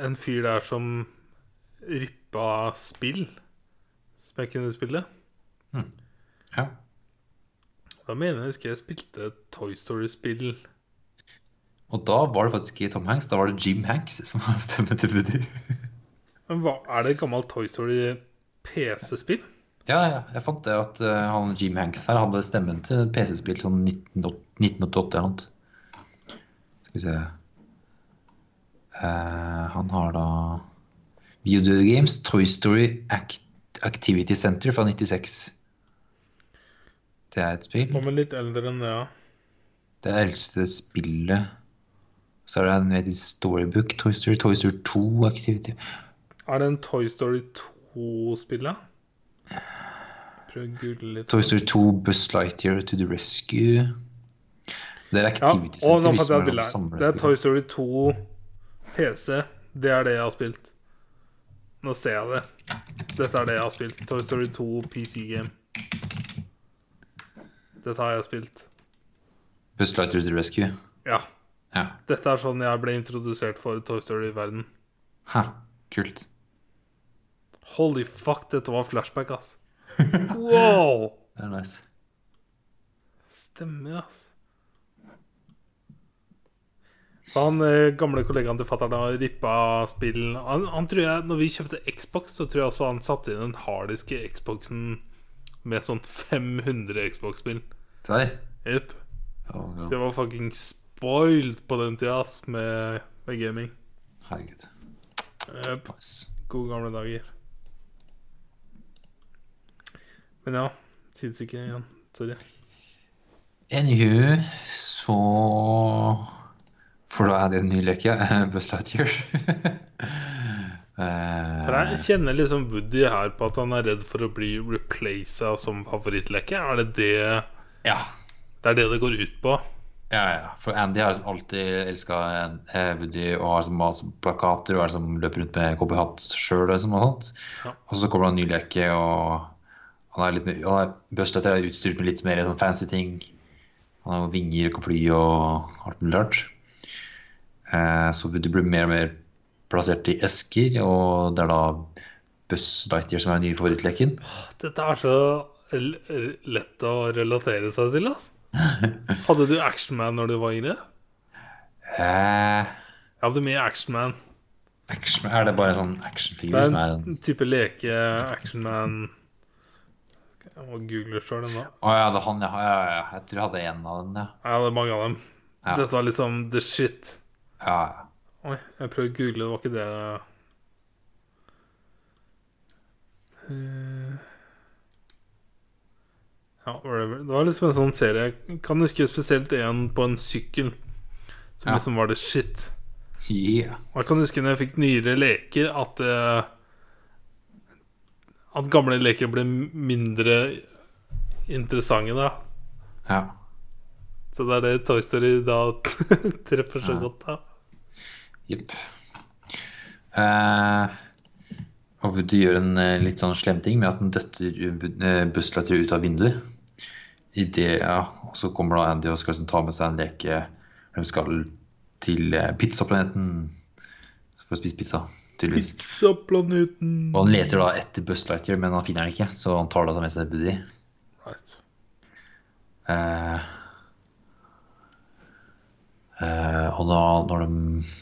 en fyr der som rippa spill som jeg kunne spille. Ja. Da mener jeg husker jeg spilte Toy Story-spill. Og da var det faktisk ikke Tom Hanks, da var det Jim Hanks som var stemmen til Woody. Men hva, Er det et gammelt Toy Story PC-spill? Ja, ja, jeg fant det at uh, han Jim Hanks her hadde stemmen til PC-spill sånn 1988 1988 eller noe. Skal vi se Eh, Han har da Video Games, Toy Story Act Activity Center fra 96. Det er et spill. Kommer litt eldre enn det, ja. Det eldste spillet. Så er det en veldig storybook, Toy Story, Toy Story 2 Activity. Er det en Toy Story 2-spillet? Prøv å google litt. Toy Story 2 Buzz Lightyear to the Rescue. Det er Activity Center. et. Det er Toy Story 2 PC. Det er det jeg har spilt. Nå ser jeg det. Dette er det jeg har spilt. Toy Story 2 PC Game. Dette har jeg spilt. To the Rescue. Ja. Ja. Dette er sånn jeg ble introdusert for Toy Story-verden. Ha, kult. Holy fuck, dette var flashback, ass. Wow! Det er nice. Stemmer, ass. Så Han eh, gamle kollegaen til fatter'n har rippa spill han, han tror jeg, Når vi kjøpte Xbox, så tror jeg også han satte inn en harddisk i Xboxen med sånn 500 Xbox-spill. Der. Jepp. Oh, Så jeg var fucking spoiled på den tida, ass, med, med gaming. Herregud. Jepp. Gode gamle dager. Men ja, Tidssyke igjen. Sorry. Anywho, så For da er det en ny leke. eh, Buzz Lightyear. For jeg Eh, kjenner liksom Woody her på at han er redd for å bli replaced som favorittleke. Er det det ja. det er det det går ut på? Ja, ja. For Andy har liksom alltid elska Woody og har liksom plakater og er liksom løper rundt med cowboyhatt sjøl liksom, og sånt. Ja. Og så kommer det en ny leke, og han er litt mer han er, Buzz Lightyear er utstyrt med litt mer sånn fancy ting. Han har vinger og kan fly og alt mulig rart. Eh, så du blir mer og mer plassert i esker, og det er da Buzz Lightyear som er den nye favorittleken. Dette er så lett å relatere seg til, altså. Hadde du Actionman når du var yngre? Eh, Jeg hadde mye Actionman. action, er det bare en sånn actionfigur som er en type leke Actionman Jeg må google sjøl ennå. Å ja, det er han, ja. Jeg tror jeg hadde en av dem, ja. Jeg hadde mange av dem. Ja. Dette var liksom the shit. Ja. ja. Oi, jeg prøvde å google, det var ikke det Eh, Ja, whatever. Det var liksom en sånn serie. Jeg kan huske spesielt en på en sykkel, som Ja. liksom var det shit. Yeah. Og Jeg kan huske når jeg fikk nyere leker, at uh, At gamle leker ble mindre interessante da. Ja. Så det er det Toy Story da treffer så Ja. godt. da Jepp. Uh, og Woody gjør en uh, litt sånn slem ting med at han døtter uh, ut av vinduet. I det, ja, og så kommer da Andy og skal liksom ta med seg en leke. De skal til uh, pizzaplaneten for å spise pizza, tydeligvis. Pizzaplaneten. Og han leter da etter Buzz men han finner den ikke, så han tar da med seg Woody. Right. Uh, uh, og da, når de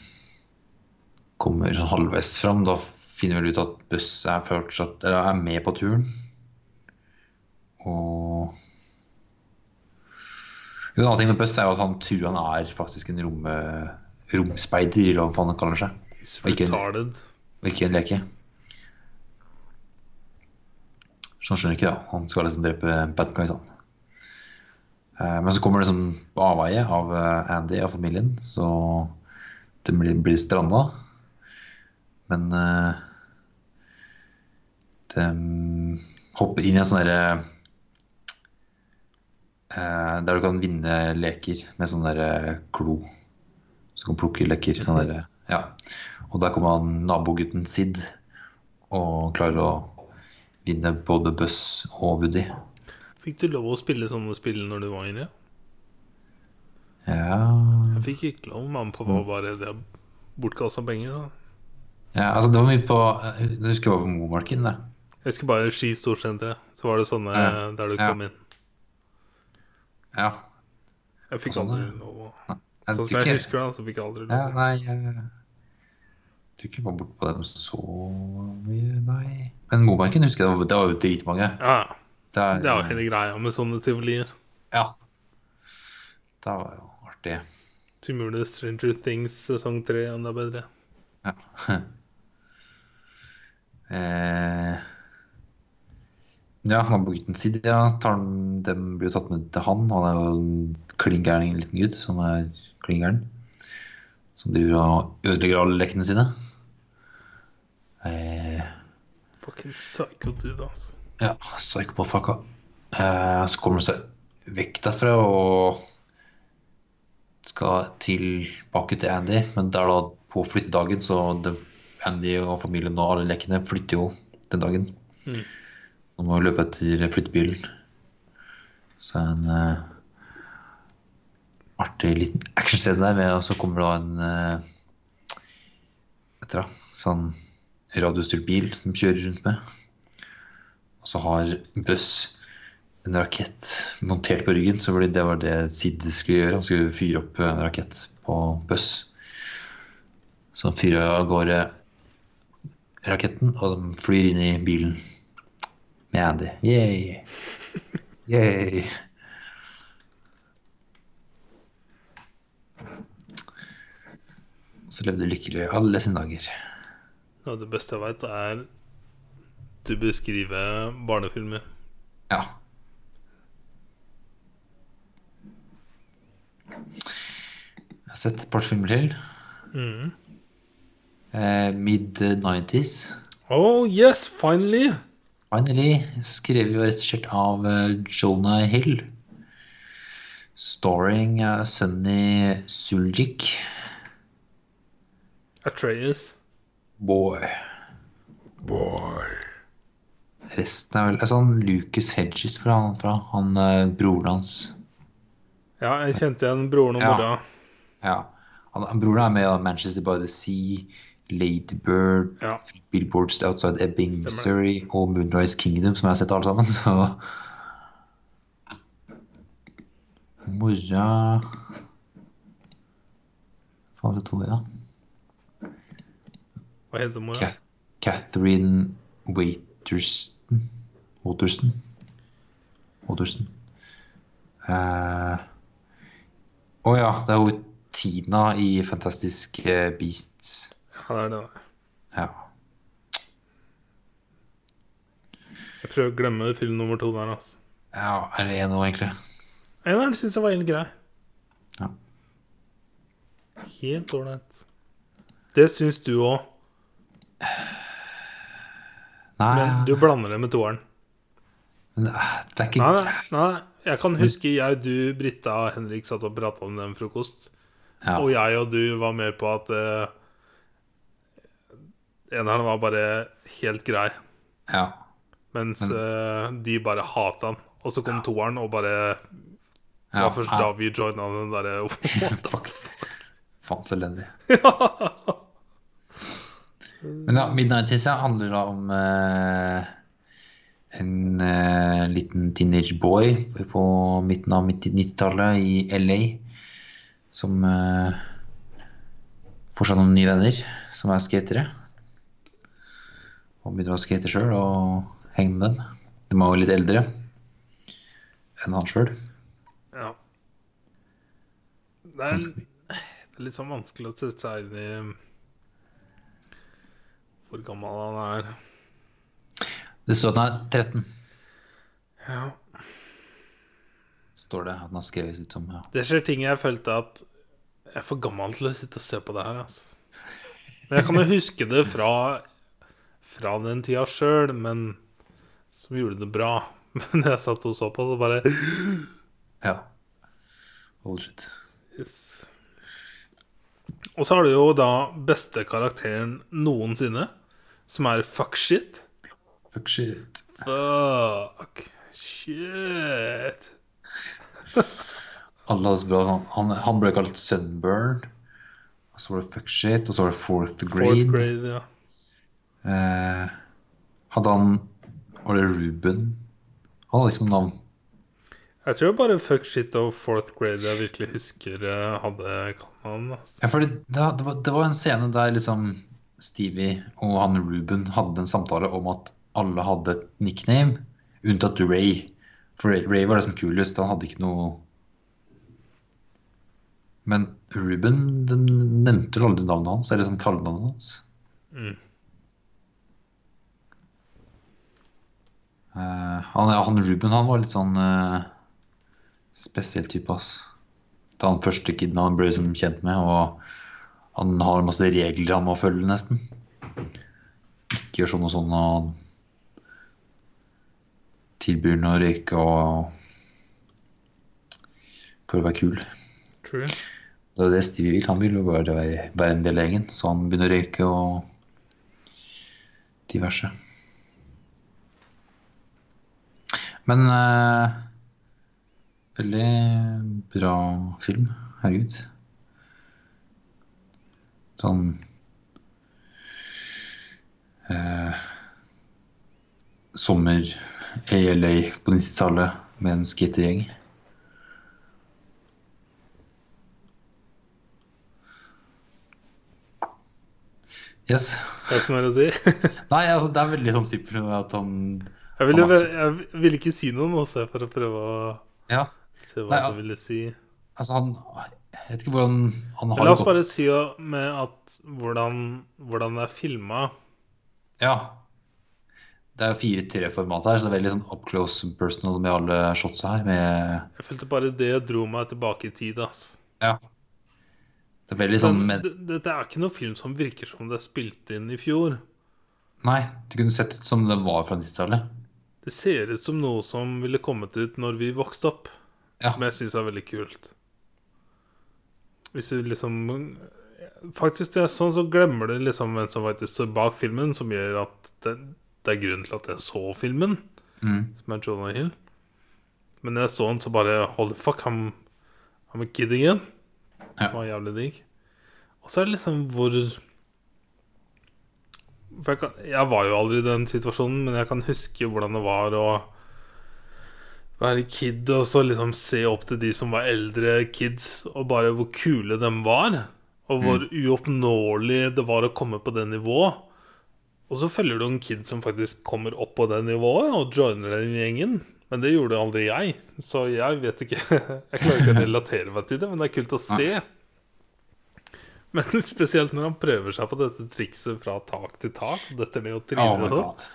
kommer sånn halvveis fram, da finner vi vel ut at Buss er fortsatt Eller er med på turen. Og En annen ting med Buss er jo at han tror han er faktisk en rom, romspeider, eller hva han kaller seg, Og ikke en- og ikke en leke. Så han skjønner ikke, da. Han skal liksom drepe bad guys, han. Eh, Men så kommer det som avveie av eh, Andy og familien, så det blir, blir stranda. Men eh, de hopper inn i en sånn derre eh, Der du kan vinne leker med sånn derre klo. Så du kan plukke leker. Sånn derre ja. Og der kommer han nabogutten Sid og klarer å vinne både Buzz og Woody. Fikk du lov å spille sånne spill når du var yngre? Ja, Jeg fikk ikke lov. Mamma og pappa var bare det bortkasta penger. da ja altså det var mye på Jeg husker jeg var på Momarken. det. Jeg husker bare Ski Storsenteret. Så var det sånne Ja. der du kom inn. Ja. Jeg fikk Sånn, aldri lov. Sånn som jeg ikke- husker det, så fikk jeg aldri lov. Ja, nei, jeg tror ikke jeg var borte på dem så mye, nei. Men Momarken husker jeg, det var- jo dritmange. Ja, Det, er- det var hele greia med sånne tivolier. Ja. Det var jo artig. Gjorde Stranger Things sesong tre enda bedre. Ja. eh, ja, nabogutten side. ja, tar den, dem blir jo tatt med til han. Han er jo en klin gæren liten gutt som er klin gæren. Som driver og ødelegger alle lekene sine. Eh, Fucking psycho dude, ass. ja, psycho-fucka. Eh, så kommer han seg vekk derfra og skal tilbake til Andy, men det er da på flyttedagen, så det, Andy og familien og alle lekene flytter jo den dagen. Mm. Så han må løpe etter flyttebilen. Så en uh, artig liten actionscene der, med, og så kommer da en uh, etter da, sånn radiostyrt bil som de kjører rundt med. Og så har Buss en rakett montert på ryggen, så fordi det var det Sid skulle gjøre. Han skulle fyre opp en rakett på Buss. Så han fyrer av gårde raketten, og de flyr inn i bilen med Andy. Yay! Yay! Så levde lykkelig alle sine dager. Ja, det beste jeg veit, er du beskriver barnefilmer. Ja. Jeg har sett et par filmer til. Mm. Eh, Mid-90s. Oh yes, finally! Finally. Skrevet og regissert av eh, Jonah Hill. Starring uh, Sunny Suljik. Atreus. Boy. Boy. Resten er vel altså Lucas Hedges fra, fra han uh, broren hans. Ja, jeg kjente igjen broren og mora. Ja. ja. han broren er med i Manchester by the Sea, Lady Bird, Ja. Billboards Outside Ebbing, Stemmer. Missouri og Moonrise Kingdom, som jeg har sett alle sammen. Så Mora Faen, så heter hun, da? Hva heter mora? Ka Catherine Waiterston Waterston? Waterston. Eh, Å ja, det er jo Tina i Fantastic eh, Beasts. Ja, det er det. Ja. Jeg prøver å glemme film nummer to der, altså. ja er det en nå, egentlig? Eneren syns jeg var helt grei. Ja. Helt ålreit. Det syns du òg, Nei, men du blander det med toeren. Nei, det er ikke nei, nei. Jeg kan huske jeg, du, Britta og Henrik satt og prata om den frokost. ja. Og jeg og du var med på at uh, eneren var bare helt grei, ja. mens eh, de bare hata han. Og så kom toeren og bare Det ja. var først da vi joina den derre What the fuck? Faen så elendig. Men ja, Midnight Kiss handler da om eh, en eh, liten teenage boy på midten av 90-tallet i LA som eh, får seg noen nye venner som er skatere. Og begynner å skate sjøl og henge med dem. De er jo litt eldre enn han sjøl. Ja. Det er, det er litt sånn vanskelig å sette seg inn i hvor gammel han er. Det står at han er 13. Ja. Står det at han har skrevet ut som ja. Det skjer ting jeg følte at jeg er for gammel til å sitte og se på det her. Altså. Men jeg kan jo huske det fra, fra den tida sjøl, men som gjorde det bra. Men jeg satt og så på, så bare ja. Bullshit. shit. yes. Og så har du jo da beste karakteren noensinne, som er fuck shit. Fuck shit. Fuck shit. Alle så bra han, han, han ble kalt Sunburn. Og så var det fuck shit, og så var det fourth grade. Fourth grade, ja. Eh, hadde han Var det Ruben? Han hadde ikke noe navn. Jeg tror bare fuck shit og fourth grade jeg virkelig husker eh, hadde kallenavn. Altså. Ja, for det, det, var, det var en scene der liksom Stevie og han Ruben hadde en samtale om at alle hadde et nickname, unntatt Ray. For Ray, Ray var det som kulest, han hadde ikke noe Men Ruben den nevnte aldri navnet hans, eller sånn kallenavnet hans. Mm. Han, han Ruben han var litt sånn eh, spesiell type, ass. Det er han første kiden han ble liksom kjent med, og han har masse regler han må følge, nesten. Ikke gjør sånn og sånn, og tilbyr noe å røyke og For å være kul. True. Det er det Steve vil. Han vil jo bare være, være en del av gjengen, så han begynner å røyke og diverse. Men uh, veldig bra film. Herregud. Sånn uh, Sommer ALA på 90-tallet med en skatergjeng. Yes. Det er ikke mer å si. Nei, altså det er veldig sånn simpelt at han Jeg ville, jeg ville ikke si noe nå, så jeg for å prøve å Ja, se hva Nei, du ville si. altså han Jeg vet ikke hvordan han har la oss bare si med at hvordan, hvordan det er filma Ja. Det er 4-3-format her, så det er veldig sånn up close personal med alle shotsa her. Med, Jeg følte bare det dro meg tilbake i tid. altså. ja. Det er veldig sånn med, Dette er ikke noen film som virker som det er spilt inn i fjor. Nei, det kunne sett ut som det var fra 90-tallet. Det ser ut som noe som ville kommet ut når vi vokste opp. Ja. Som jeg syns er veldig kult. Hvis du liksom Faktisk, det er sånn så glemmer du liksom hvem som faktisk står bak filmen, som gjør at det, det er grunnen til at jeg så filmen, Mm. som er Jonah Hill. Men når jeg så den, så bare Holy fuck, I'm, I'm a kid again. Ja. Som var jævlig digg. Og så er det liksom hvor For jeg, kan, jeg var jo aldri i den situasjonen, men jeg kan huske hvordan det var å være kid og så liksom se opp til de som var eldre kids, og bare hvor kule de var. Og hvor uoppnåelig det var å komme på det nivået. Og så følger du en kid som faktisk kommer opp på det nivået og joiner den gjengen. Men det gjorde aldri jeg, så jeg vet ikke Jeg klarer ikke å relatere meg til det, men det er kult å se. Men spesielt når han prøver seg på dette trikset fra tak til tak. Dette med å og Oh sånn.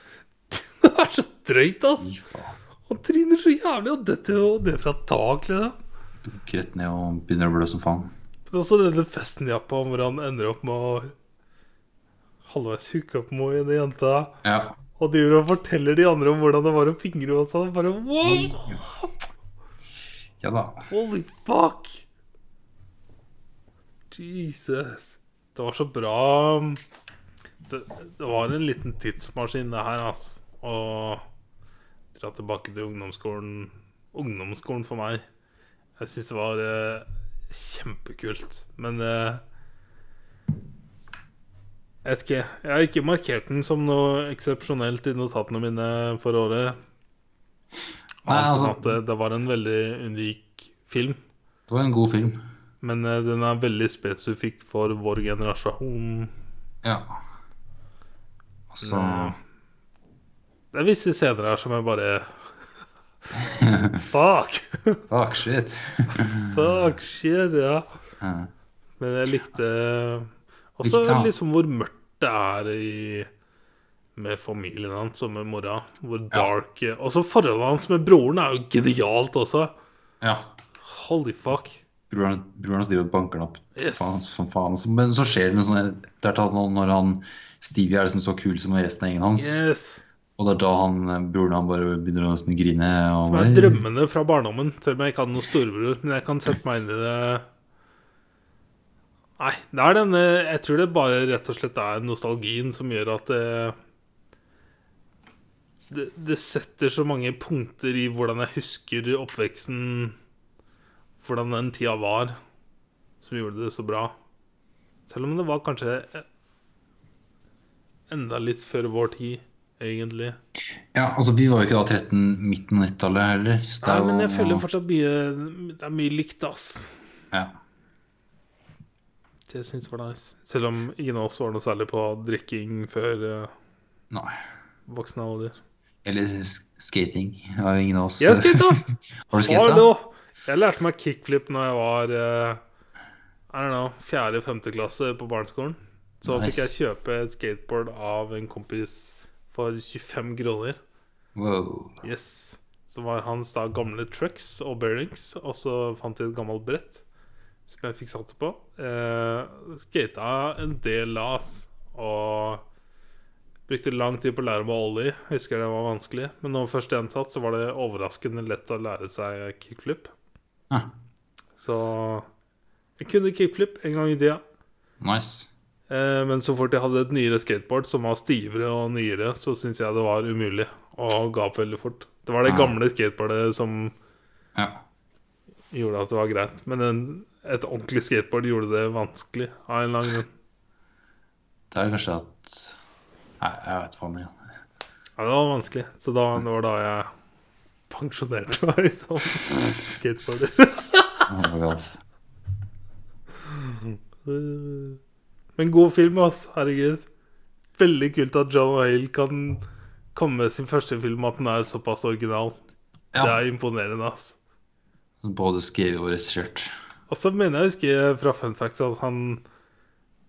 Det er så drøyt, ass! Han triner så jævlig, og detter jo ned fra tak, liksom. Dukker ned og begynner å blø som faen. Men også denne på hvor han ender opp med å halvveis hooke opp med en jente. Ja. Og driver og forteller de andre om hvordan det var å fingre hos han. Bare wow! ja da. Holy fuck! Jesus. Det var så bra Det, det var en liten tidsmaskin, det her, altså. Å dra tilbake til ungdomsskolen. Ungdomsskolen for meg. Jeg syns det var eh, kjempekult. Men eh, jeg vet ikke. Jeg har ikke markert den som noe eksepsjonelt i notatene mine for året. Nei, Annet enn altså- at det, det var en veldig unik film. Det var en god film. Men uh, den er veldig spesifikk for vår generasjon. Ja. Altså Mm. Det er visse scener her som jeg bare Fuck! Fuck shit. Fuck shit, ja. Men jeg likte også liksom hvor mørkt det er i med familien hans og med mora. Hvor dark ja. Også forholdet hans med broren er jo genialt også. ja. Holy fuck. Broren, broren hans driver og banker den opp Yes. faen, som faen. Men så skjer det noe sånt når han Stevie er liksom så kul som resten av gjengen hans. Yes. Og det er da han, eh, broren han bare begynner å nesten grine. Og Som er drømmene fra barndommen. Selv om jeg ikke hadde noen storebror. Men jeg kan sette meg inn i det Nei, det er denne Jeg tror det bare rett og slett er nostalgien som gjør at det det, det setter så mange punkter i hvordan jeg husker oppveksten Hvordan den tida var, som gjorde det så bra. Selv om det var kanskje enda litt før vår tid, egentlig. Ja, altså Vi var jo ikke da 13 midten av 90-tallet heller. Nei, men jeg føler fortsatt mye Det er mye likt, ass. ja. Det syns jeg var nice. Selv om ingen av oss var noe særlig på drikking før uh, Nei. voksen alder. Eller skating. Det var jo ingen av oss Jeg skata! Har du skata? Jeg lærte meg kickflip når jeg var uh, I don't know, fjerde-femte klasse på barneskolen. Så Nice. fikk jeg kjøpe et skateboard av en kompis for 25 kroner. Wow. Yes. Så var hans da gamle trucks og bearings, og så fant jeg et gammelt brett som jeg fikk satt på. Eh, skata en del las. Og brukte lang tid på å lære meg ollie. Husker det var vanskelig. Men når først gjensatt, så var det overraskende lett å lære seg kickflip. Ah, Så jeg kunne kickflip en gang i tida. nice. Eh, men så fort jeg hadde et nyere skateboard som var stivere og nyere, så syntes jeg det var umulig, og ga opp veldig fort. Det var det Ah. gamle skateboardet som Ja. gjorde at det var greit. Men en, et ordentlig skateboard gjorde det vanskelig av en annen grunn. Det er kanskje at Nei, jeg vet faen ikke. Ja, det var vanskelig. Så da, det var da jeg pensjonerte meg som skateboarder. Oh my Men god film, ass. Herregud. Veldig kult at John Hale kan komme med sin første film at den er såpass original. Det er imponerende, ass. Både skrevet og regissert. Og så mener jeg å huske fra Fun Facts at han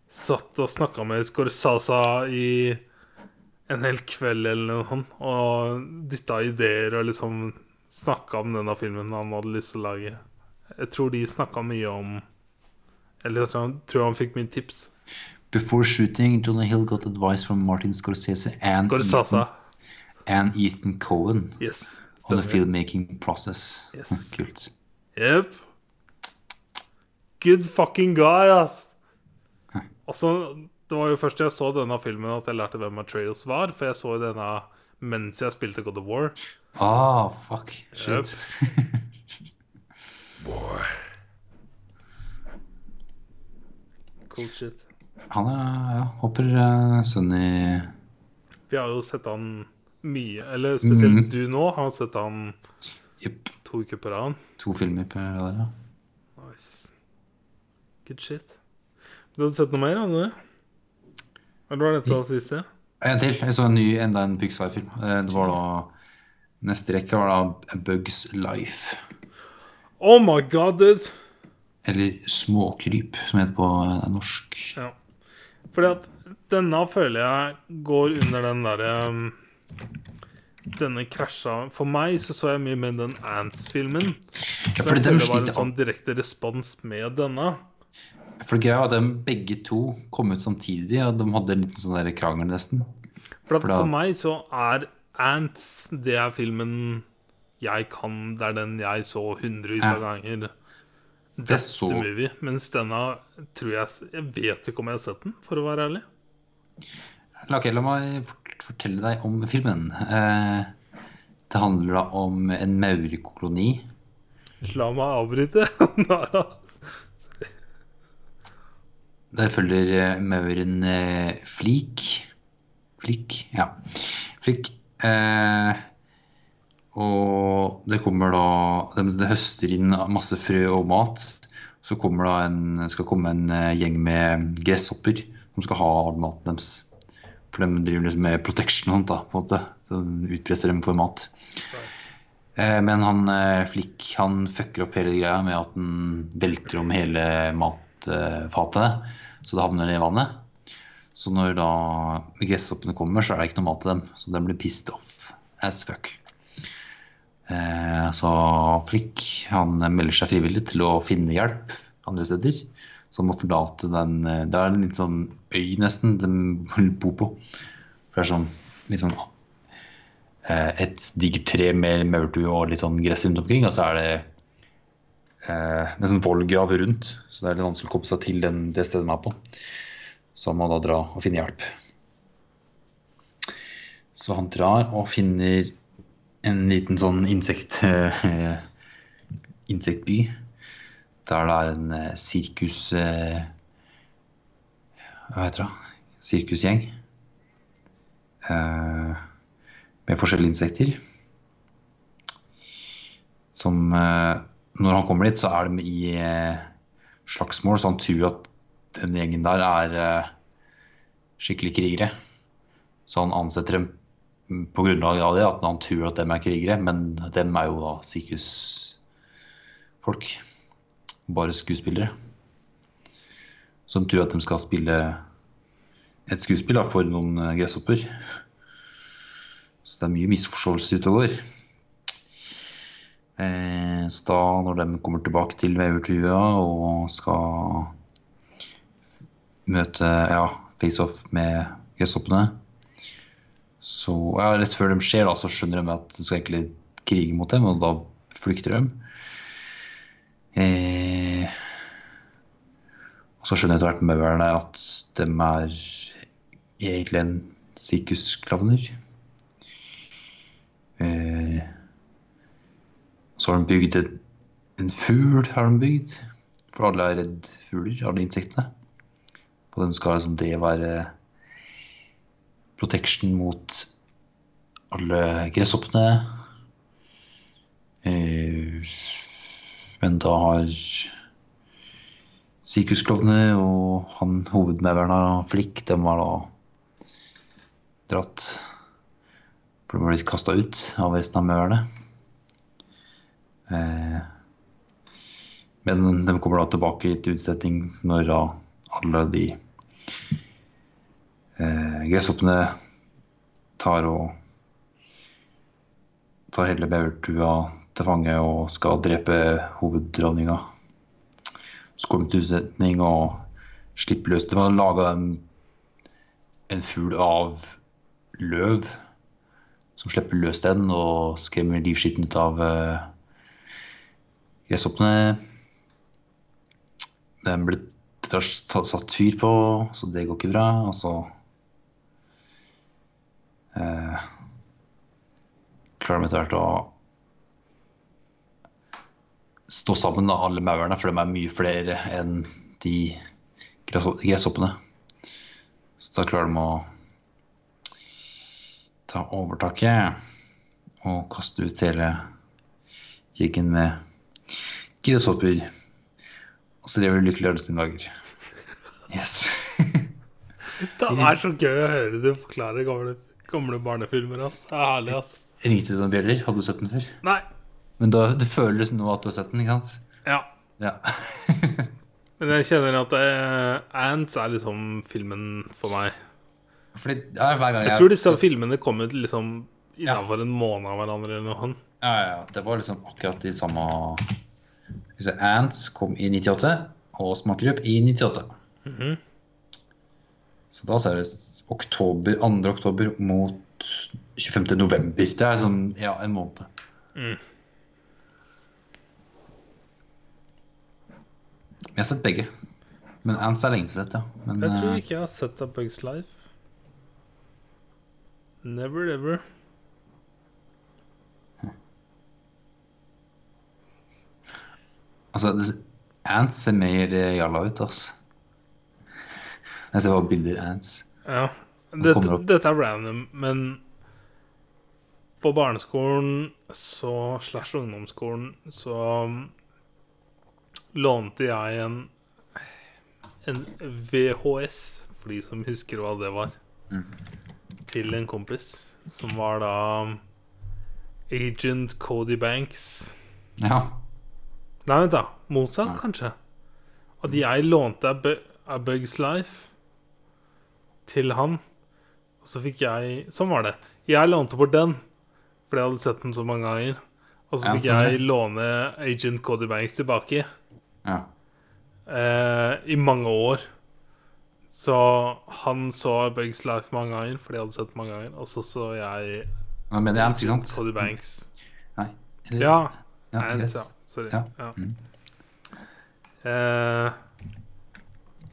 satt og snakka med Scorsasa i en hel kveld eller noe sånt, og dytta ideer og liksom snakka om denne filmen han hadde lyst til å lage. Jeg tror de snakka mye om Eller jeg tror han, tror han fikk mye tips. Before shooting, Jonah Hill got advice from Martin Scorsese and. Ethan, and Ethan Cohen Yes. on the filmmaking process. Yes. Kult. Yep. Good fucking guy, ass. Altså, det var jo først jeg så denne filmen at jeg lærte hvem Atreus var. For jeg så denne mens jeg spilte God of War. Ah, fuck. Shit. Boy. Cool shit. Han er, ja, hopper uh, Sunny Vi har jo sett han mye. Eller spesielt Mhm. du nå har sett han yep. to uker på rad. To filmer på rad, ja. Nice. Good shit. Du hadde sett noe mer, hadde du? Eller var dette det siste? En til. Jeg så en ny, enda en Pixar-film. Eh, Det var da Neste rekke var da A Bugs Life. Oh my god, dude! Eller Småkryp, som heter på eh, norsk. Ja. Fordi at denne føler jeg går under den derre um, Denne krasja For meg så så jeg mye med den Ants-filmen. Ja, føler den det var en sånn direkte respons med denne. For greia var at de begge to kom ut samtidig, og de hadde en liten sånn krangel nesten. For, For for meg så er Ants Det er filmen jeg kan Det er den jeg så hundrevis av ganger. Det Beste så- movie. Mens denne tror jeg Jeg vet ikke om jeg har sett den, for å være ærlig. Okay, la meg fortelle deg om filmen. Eh, det handler da om en maurkoloni. La meg avbryte. Der følger eh, mauren eh, Flik. Flik, ja. Flik. Eh, og det kommer da de, de høster inn masse frø og mat. Så kommer da en, skal komme en eh, gjeng med gresshopper som skal ha maten deres. For de driver liksom med protection hunt, da, på en måte. Så utpresser dem for mat. Eh, Men han Flik han fucker opp hele greia med at han velter om hele matfatet, så det havner i vannet. Så når da gresshoppene kommer, så er det ikke noe mat til dem. Så de blir pissed off as fuck. Eh, Så Flikk han melder seg frivillig til å finne hjelp andre steder. Så han må forlate den eh, Det er en litt sånn øy, nesten, de bor på. For det er sånn litt sånn eh, et digert tre med maurtue og litt sånn gress rundt omkring, og så er det eh, nesten vollgrav rundt. Så det er litt vanskelig å komme seg til den, det stedet man er på. Så han må da dra og finne hjelp. Så han drar og finner en liten sånn insekt, eh, insektby. Der det er en eh, sirkus... Eh, hva heter det? Sirkusgjeng. Eh, med forskjellige insekter. Som eh, Når han kommer dit, så er de i eh, slagsmål, så han tror at den gjengen der er eh, skikkelig krigere. Så han ansetter dem på grunnlag av det, at han tror at dem er krigere, men dem er jo da sykehusfolk. Bare skuespillere. Som tror at de skal spille et skuespill da, for noen eh, gresshopper. Så det er mye misforståelse ute og går. Eh, så da, når de kommer tilbake til maurtua og skal møte ja, face-off med gresshoppene, så ja, rett før de skjer, da, så skjønner de at de skal egentlig krige mot dem, og da flykter de. Eh, og så skjønner etter hvert maurene at de er egentlig en sirkusklovner. Så har de bygd en fugl, har de bygd. For alle er redd fugler, alle insektene. Og de skal liksom det være protection mot alle gresshoppene. Eh, men da har sirkusklovnene og han hovedmauren Flikk, de har da dratt. For de har blitt kasta ut av resten av maurene. Eh, men de kommer da tilbake til utsetting når da alle de eh, gresshoppene tar og tar hele maurtua til fange og skal drepe hoveddronninga. Så kommer til utsetning og slipper løs. De har laga en, en fugl av løv som slipper løs den og skremmer livskitten ut av eh, gresshoppene. Den ble satt fyr på, så det går ikke bra. Og så eh, klarer de etter hvert å stå sammen, da, alle maurene, for de er mye flere enn de gress- gresshoppene. Så da klarer de å ta overtaket og kaste ut hele jiggen med gresshopper. Og så lever du lykkelig alle sine dager. Yes. Det er så gøy å høre du forklare gamle, gamle barnefilmer. Ass. Det er herlig, ass. Ringte det som bjeller? Hadde du sett den før? Nei. Men da, du føler liksom nå at du har sett den, ikke sant? Ja. Ja. Men jeg kjenner at eh, Ants er liksom filmen for meg. Fordi ja, jeg, Jeg tror disse filmene kom ut liksom innafor en måned av hverandre eller noe. Ja, ja, ja. Det var liksom akkurat de samme Ants kom i 98, og Smakerup i 98. Mhm. Så da ser er det oktober, 2. oktober mot 25. november. Det er sånn, ja, en måned. Mm. Jeg har sett begge. Men Ants er lenge sett, ja. Men, Jeg tror eh, ikke jeg har sett A Bugs Life. Never ever. Altså, Ants ser mer eh, jalla ut, altså. Jeg ser bare bilder Ants. Ja. Dette, dette er random, men på barneskolen så slash ungdomsskolen så um, lånte jeg en en VHS, for de som husker hva det var, til en kompis, som var da um, Agent Cody Banks. Ja. Nei, vent da. Motsatt, kanskje. At jeg lånte A Bugs Life til han. Og så fikk jeg Sånn var det. Jeg lånte bort den, fordi jeg hadde sett den så mange ganger. Og så Ja, fikk sånn, jeg låne Agent Cody Banks tilbake ja. eh, i mange år. Så han så Bugs Life mange ganger, fordi jeg hadde sett den mange ganger. Og så så jeg Hva mener jeg ikke sant? Cody Banks. Nei. Eller- Ja. ja, ja. Sorry. Ja. Ja. Mm. Eh,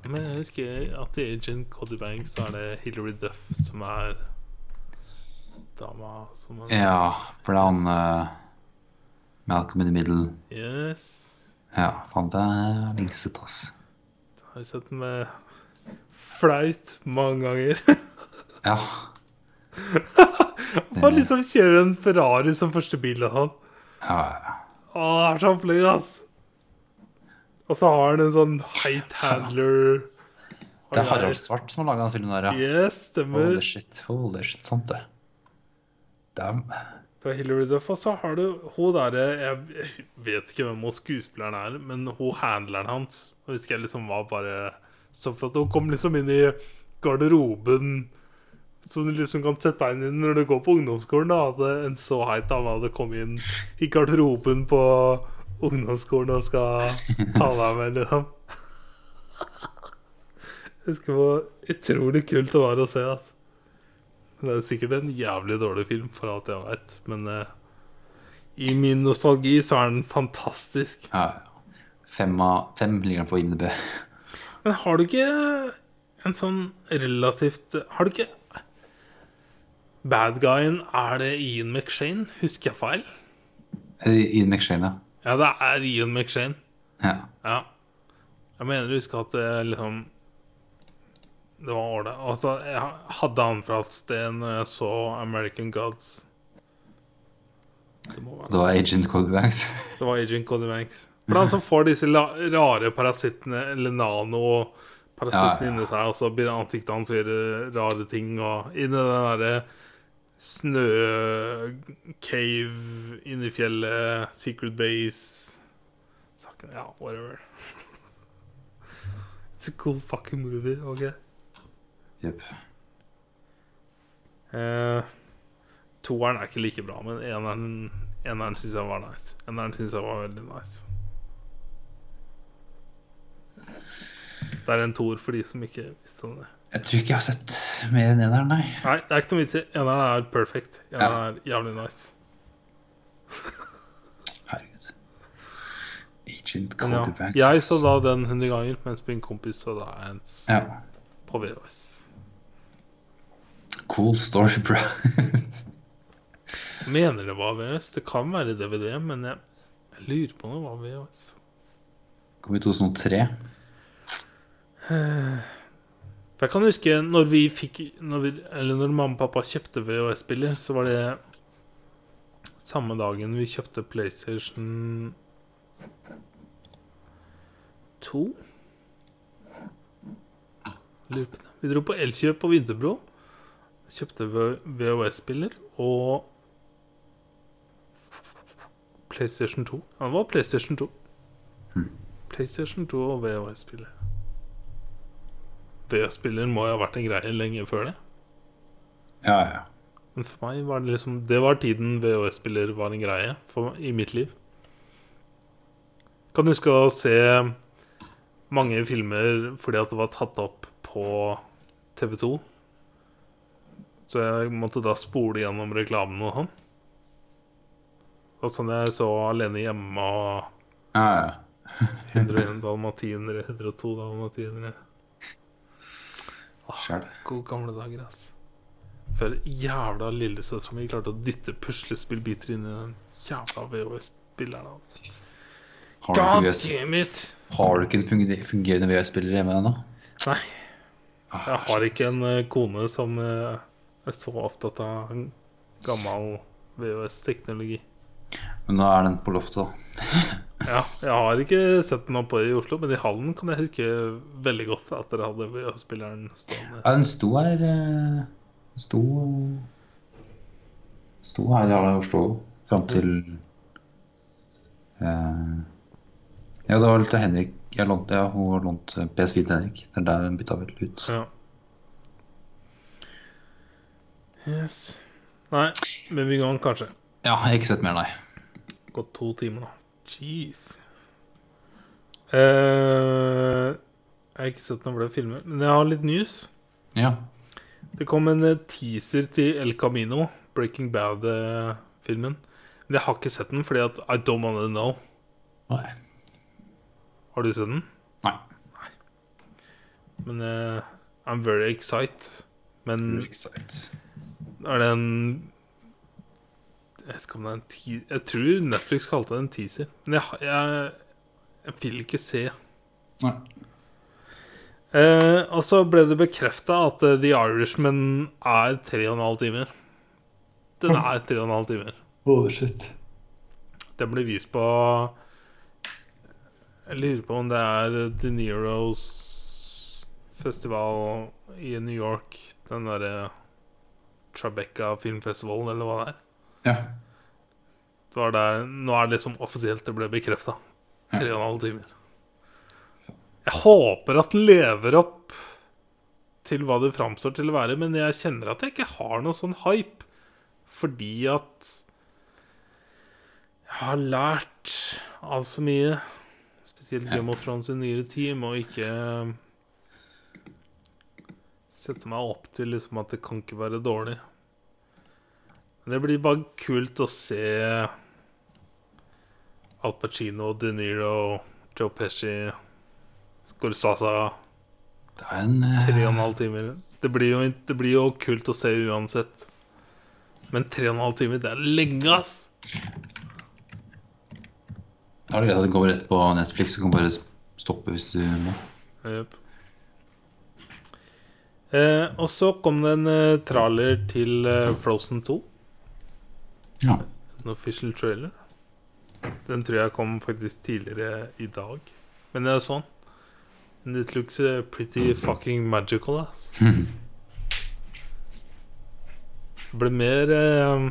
men jeg husker at i Agent Cody Bank så er det Hilary Duff som er dama som er Ja, for det er han uh, Malcolm in the Middle. Yes. Ja, faen, det er lenge ass. Jeg Har sett den med flaut mange ganger. Ja. Han liksom kjører en Ferrari som første bil og sånn. ja, ja. Å, er så flink, ass! Og så har han en sånn height handler. Det er Harald Svart som har laga den filmen der, ja. Yes, stemmer. Holy shit, holy shit, sant det. Damn. Det var Hilary Duff, og så har du hun derre Jeg jeg vet ikke hvem hun skuespilleren er, men hun handleren hans Og husker jeg liksom var bare så flott. Hun kom liksom inn i garderoben som du liksom kan sette deg inn i når du går på ungdomsskolen. da At en så heit dame hadde kommet inn i garderoben på ungdomsskolen og skal ta deg med, liksom. Jeg husker hvor utrolig kult det var å se. altså det er sikkert en jævlig dårlig film, for alt jeg veit. Men eh, i min nostalgi så er den fantastisk. Ja. Fem, av, fem ligger den på IMDb. Men har du ikke en sånn relativt Har du ikke Bad guyen, er det Ian McShane? Husker jeg feil? Eh, Ian McShane, ja. Ja, det er Ian McShane. ja. Ja. Jeg mener du husker at det liksom Det var ålreit. Altså, jeg hadde han fra et sted når jeg så American Gods. Det Det var Agent Cody Banks. Det var Agent Cody Banks. For han som får disse rare parasittene, eller nano-parasittene Ja, ja. inni seg, og så begynner ansiktet hans å gjøre rare ting, og inni den derre snø-cave inni fjellet, Secret Base Saken Ja, whatever. It's a cool fucking movie, OK? Jepp. Eh, toeren er ikke like bra, men eneren, eneren syns jeg var nice. Eneren syns jeg var veldig nice. Det er en toer for de som ikke visste om det. Jeg tror ikke jeg har sett mer enn eneren, nei. Nei, det er ikke noe vits i. Eneren er perfect. Eneren er jævlig nice. Herregud. Agent Men ja, jeg så da den 100 ganger, mens min kompis så da Ants Ja. på VHS. Cool story, bro. Mener det var VHS? Det kan være DVD, men jeg, jeg lurer på om det var VHS. Kom i 2003. For jeg kan huske når vi fikk når vi, Eller når mamma og pappa kjøpte VHS-spiller, så var det samme dagen vi kjøpte PlayStation 2. Lurer på det. Vi dro på Elkjøp på Vinterbro. Kjøpte VHS-spiller og PlayStation 2. Ja, det var PlayStation 2. PlayStation 2 og VHS-spiller. VHS-spiller må jo ha vært en greie lenge før det. Ja, ja. Men for meg var det liksom Det var tiden VHS-spiller var en greie for, i mitt liv. Kan du huske å se mange filmer fordi at det var tatt opp på TV2. Så jeg måtte da spole gjennom reklamen og sånn. Og sånn jeg så Alene hjemme og Ja, ja. 101 dalmatinere, 102 dalmatinere. Sjæl. Gode gamle dager, ass. Før jævla lillesøstera mi klarte å dytte puslespillbiter inn i den jævla VHS-spilleren. God damn it! har du ikke en fungerende VHS-spiller hjemme ennå? Nei, Ah, jeg har ikke en eh, kone som eh, er så opptatt av gammel VHS-teknologi. Men nå er den på loftet, da. Ja, jeg har ikke sett den oppe i Oslo, men i hallen kan jeg huske veldig godt at dere hadde VHS-spilleren stående. Ja, den sto her eh, Sto Sto her i Oslo fram til uh, Ja, det var vel til Henrik jeg lånt, ja, Hun har lånt eh, PS4 til Henrik. Det er der hun bytta vel ut. Ja. Yes. Nei, men vi kan kanskje. Ja, jeg har ikke sett mer, nei. Gått to timer, da. Jeez. Uh, jeg har ikke sett noen flere filmer, men jeg har litt news. Ja. Det kom en eh, teaser til El Camino, Breaking Bad-filmen. Men jeg har ikke sett den fordi at I don't wanna know. Nei. Har du sett den? Nei. Nei. Men uh, I'm very excited. Men Excited. er det en Jeg vet ikke om det er en te Jeg tror Netflix kalte det en teaser. Men jeg, jeg, jeg vil ikke se. Nei. Eh, og så ble det bekrefta at eh, The Irishman er tre og en halv timer. Den er tre og en halv timer. Shit. Den blir vist på Jeg lurer på om det er De Niros festival i New York. Den derre Tribeca filmfestivalen, eller hva det er. Ja. Det var der, nå er det liksom offisielt det ble bekrefta. Tre og en halv timer. Jeg håper at den lever opp til hva det framstår til å være, men jeg kjenner at jeg ikke har noe sånn hype. Fordi at jeg har lært altfor mye. Spesielt Game of Thrones i nyere tid, med å ikke sette meg opp til liksom at det kan ikke være dårlig. Det blir bare kult å se Al Pacino, De Niro, Joe Pesci, Scorsasa en eh, Tre og en halv timer. Det blir, jo, det blir jo kult å se uansett. Men tre og en halv time, det er lenge, ass! Da er det greit at det går rett på Netflix. så kan bare stoppe hvis du må. Yep. Eh, og så kom det en eh, trailer til eh, Frozen 2. Ja. En official trailer. Den tror jeg kom faktisk tidligere i dag. Men det er sånn. And it looks eh, pretty fucking magical, ass. Jeg ble mer eh,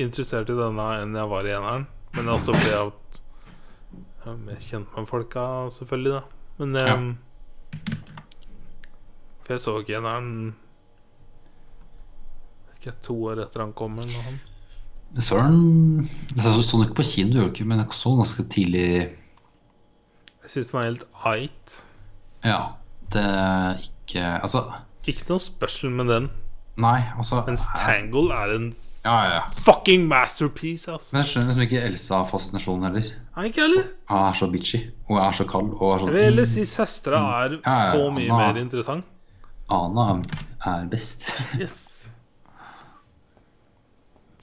interessert i denne enn jeg var i eneren. Men det også fordi jeg har jeg er mer kjent med folka, selvfølgelig, da. Men eh, Ja. For jeg så ikke eneren to år etter han kom, eller noe sånt. Jeg så den Jeg så så den ikke på kino, du gjorde ikke, men jeg så den ganske tidlig. Jeg syns den var helt eit. Ja. Det er ikke Altså, Ikke noe special med den. nei, altså Mens Tangle er en Ja, ja, fucking masterpiece, altså. Men jeg skjønner liksom ikke Elsa-fascinasjonen heller. Er ikke heller? Hun er så bitchy. Hun er så kald. Og er Jeg sånn vil heller si søstera er ja, så mye Anna. mer interessant. Ana er best. Yes.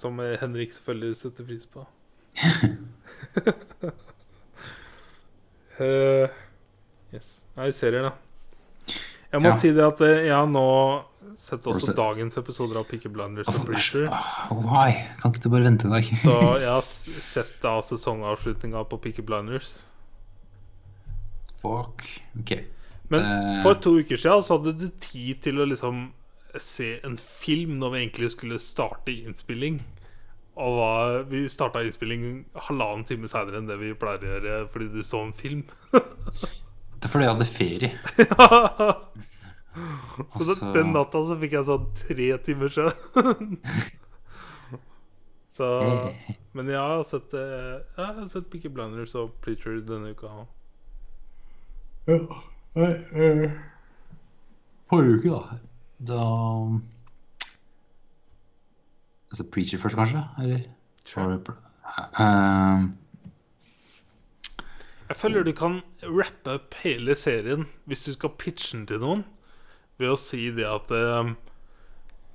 Som Henrik selvfølgelig setter pris på. uh, yes. Nei, serier, da. Jeg må Ja. si det at eh, jeg har nå sett også dagens episoder av Picky Blinders og Preacher. Oh, Why? Kan ikke du bare vente en dag? Så jeg har sett da sesongavslutninga på Picky Blinders. Fuck. Ok. Men Eh. for to uker siden så hadde du tid til å liksom se en film når vi egentlig skulle starte innspilling. Og var, vi starta innspilling halvannen time seinere enn det vi pleier å gjøre fordi du så en film. Det er fordi jeg hadde ferie. så Altså- den natta så fikk jeg sånn tre timer søvn. så Men jeg har sett, eh, jeg har sett Picky Blinders og Pleacher denne uka. Ja. Nei, eh, Forrige uke, da. Da Altså Preacher først, kanskje? Eller? Sure. Uh, Jeg føler du kan rappe opp hele serien hvis du skal pitche den til noen, ved å si det at uh,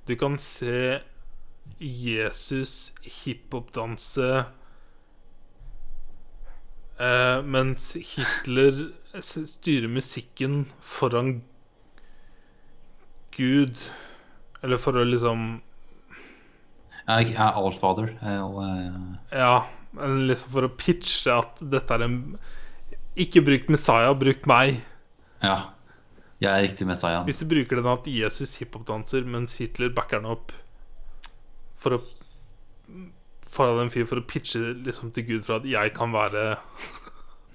du kan se Jesus hiphop-danse eh, mens Hitler styrer musikken foran Gud. Eller for å liksom jeg er Allfather. eh, Og, eh, Ja, eller liksom for å pitche at dette er en Ikke bruk Messiah, bruk meg. ja. Jeg er riktig Messiah. Hvis du bruker den at Jesus hiphop-danser mens Hitler backer den opp for å Foran en fyr for å pitche liksom til Gud for at jeg kan være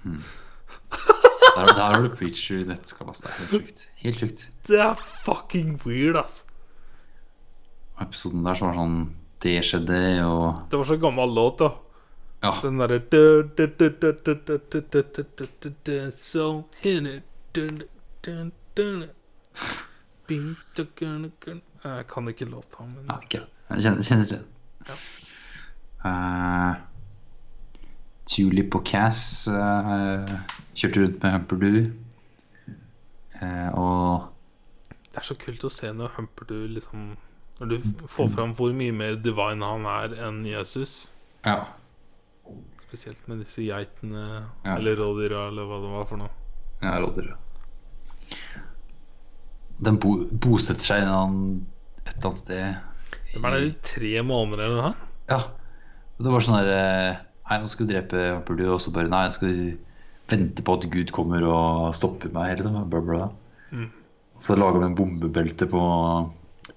Der, der har du preacher i nettkabas. Helt sjukt. Helt sjukt. Det er fucking weird, ass. Episoden der så var sånn Det skjedde, og Det var så gammel låt, da. Ja. Den derre So hit Jeg kan ikke låta, men Jeg kjenner, kjenner den. Ja. Uh, Tulip og Cass uh, kjørte rundt med Humperdu. Uh, og Det er så kult å se når Humperdu liksom Når du får fram hvor mye mer divine han er enn Jesus. ja. Spesielt med disse geitene, Ja. eller rådyra, eller hva det var for noe. Ja, rådyra. Den bo bosetter seg et eller annet sted. Det er der i tre måneder eller noe? Ja. Det var sånn derre eh, Nei, nå skal vi drepe Humperdu, og så bare Nei, jeg skal vente på at Gud kommer og stopper meg, eller noe. Bla, bla. Mm. Så lager vi en bombebelte på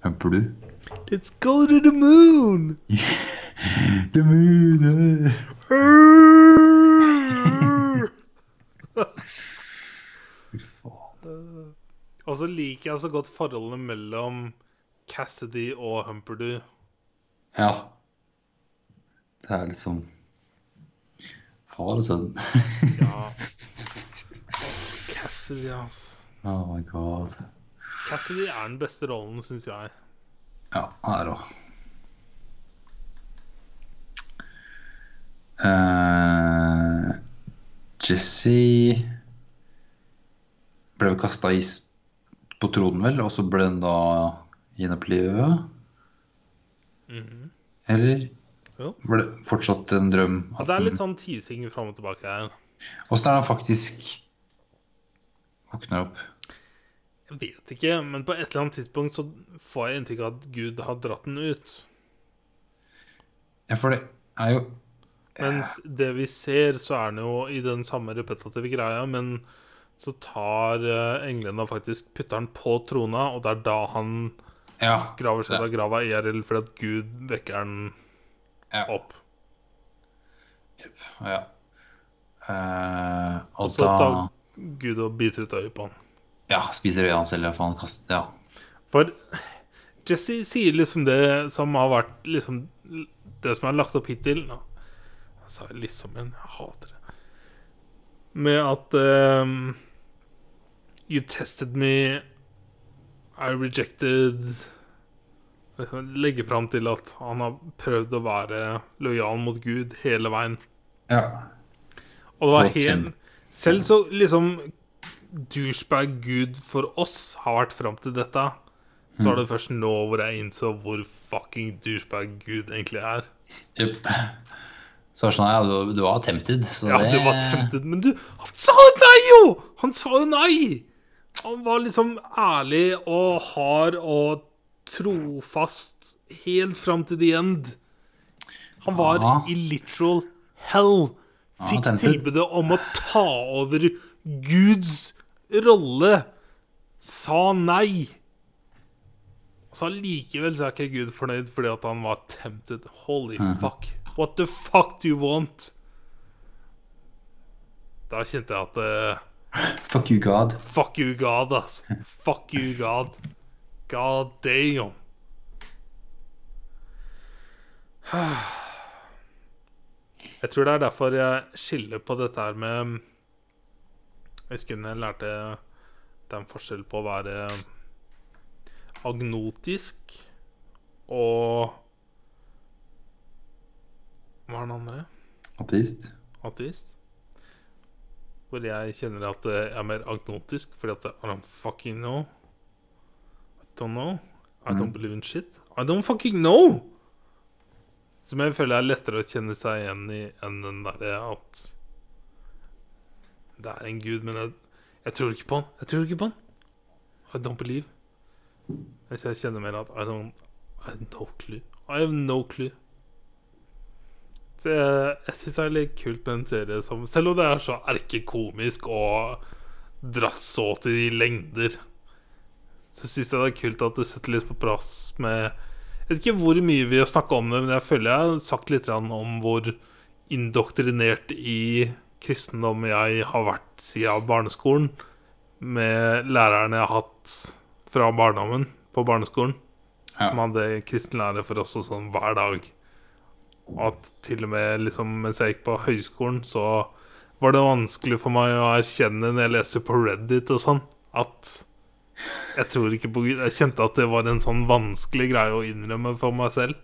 Humperdu. Let's go to the moon! The moon Fy. Og så liker jeg så godt forholdene mellom Cassidy og Humperdu. Ja. Det er litt sånn Far det sønn. Ja. Cassidy, ass. oh my god. Cassidy er den beste rollen, syns jeg. Ja, her òg. Uh, Jesse ble kasta på tronen, vel, og så ble den da gjenopplivet? Mhm. Eller Jo. ble det fortsatt en drøm? Ja, det er litt sånn teasing fram og tilbake her. Åssen er det han faktisk våkner opp? Jeg vet ikke, men på et eller annet tidspunkt så får jeg inntrykk av at Gud har dratt den ut. Ja, for det er jo Mens det vi ser, så er den jo i den samme repetitive greia, men så tar uh, englene faktisk putter den på trona, og det er da han Ja. graver seg ut av grava IRL fordi at Gud vekker den ja. opp. ja. Uh, og Og så da tar Gud og biter ut øyet på han. Ja, spiser øynene hans, eller faen kaster Ja. For Jesse sier liksom det som har vært liksom Det som er lagt opp hittil Nå sa jeg liksom en Jeg hater det. Med at um, You tested me. I rejected liksom, Legge fram til at han har prøvd å være lojal mot Gud hele veien. ja. Og det var helt. Selv så liksom douchebag Gud for oss har vært fram til dette. Så var det først nå hvor jeg innså hvor fucking douchebag Gud egentlig er. Yep. Så sånn, ja, du, du var tempted. Så Ja, det, du var tempted, men du Han sa jo nei, jo! Han sa jo nei! Han var liksom ærlig og hard og trofast helt fram til the end. Han var Ja. i literal hell. Fikk ja, tilbudet om å ta over Guds rolle. Sa nei. Så allikevel så er ikke Gud fornøyd fordi at han var tempted. Holy fuck. What the fuck do you want? Da kjente jeg at uh, Fuck you, God. Fuck you, God, altså. Fuck you, God. God damn. Jeg tror det er derfor jeg skiller på dette her med Jeg husker jeg lærte det er en forskjell på å være agnotisk og Hva er den andre? Ateist. Ateist. Hvor jeg kjenner at jeg er mer agnotisk fordi at I don't fucking know. Don't know. I don't Mm. believe in shit. I don't fucking know! Som jeg føler er lettere å kjenne seg igjen i enn den derre at det er en gud, men jeg, jeg tror ikke på han. Jeg tror ikke på han. I don't believe. Jeg kjenner mer at I don't I have no clue. I have no clue. Så jeg, jeg syns det er litt kult med en serie som Selv om det er så erkekomisk og dratt så til de lengder, syns jeg det er kult at det setter litt på plass med Jeg vet ikke hvor mye vi har snakka om det, men jeg føler jeg har sagt litt om hvor indoktrinert i kristendom jeg har vært siden barneskolen. Med lærerne jeg har hatt fra barndommen på barneskolen. Ja. Som hadde kristenlærer for oss og sånn hver dag. Og at til og med liksom, mens jeg gikk på høyskolen, så var det vanskelig for meg å erkjenne når jeg leste på Reddit og sånn, at jeg tror ikke på Gud. Jeg kjente at det var en sånn vanskelig greie å innrømme for meg selv.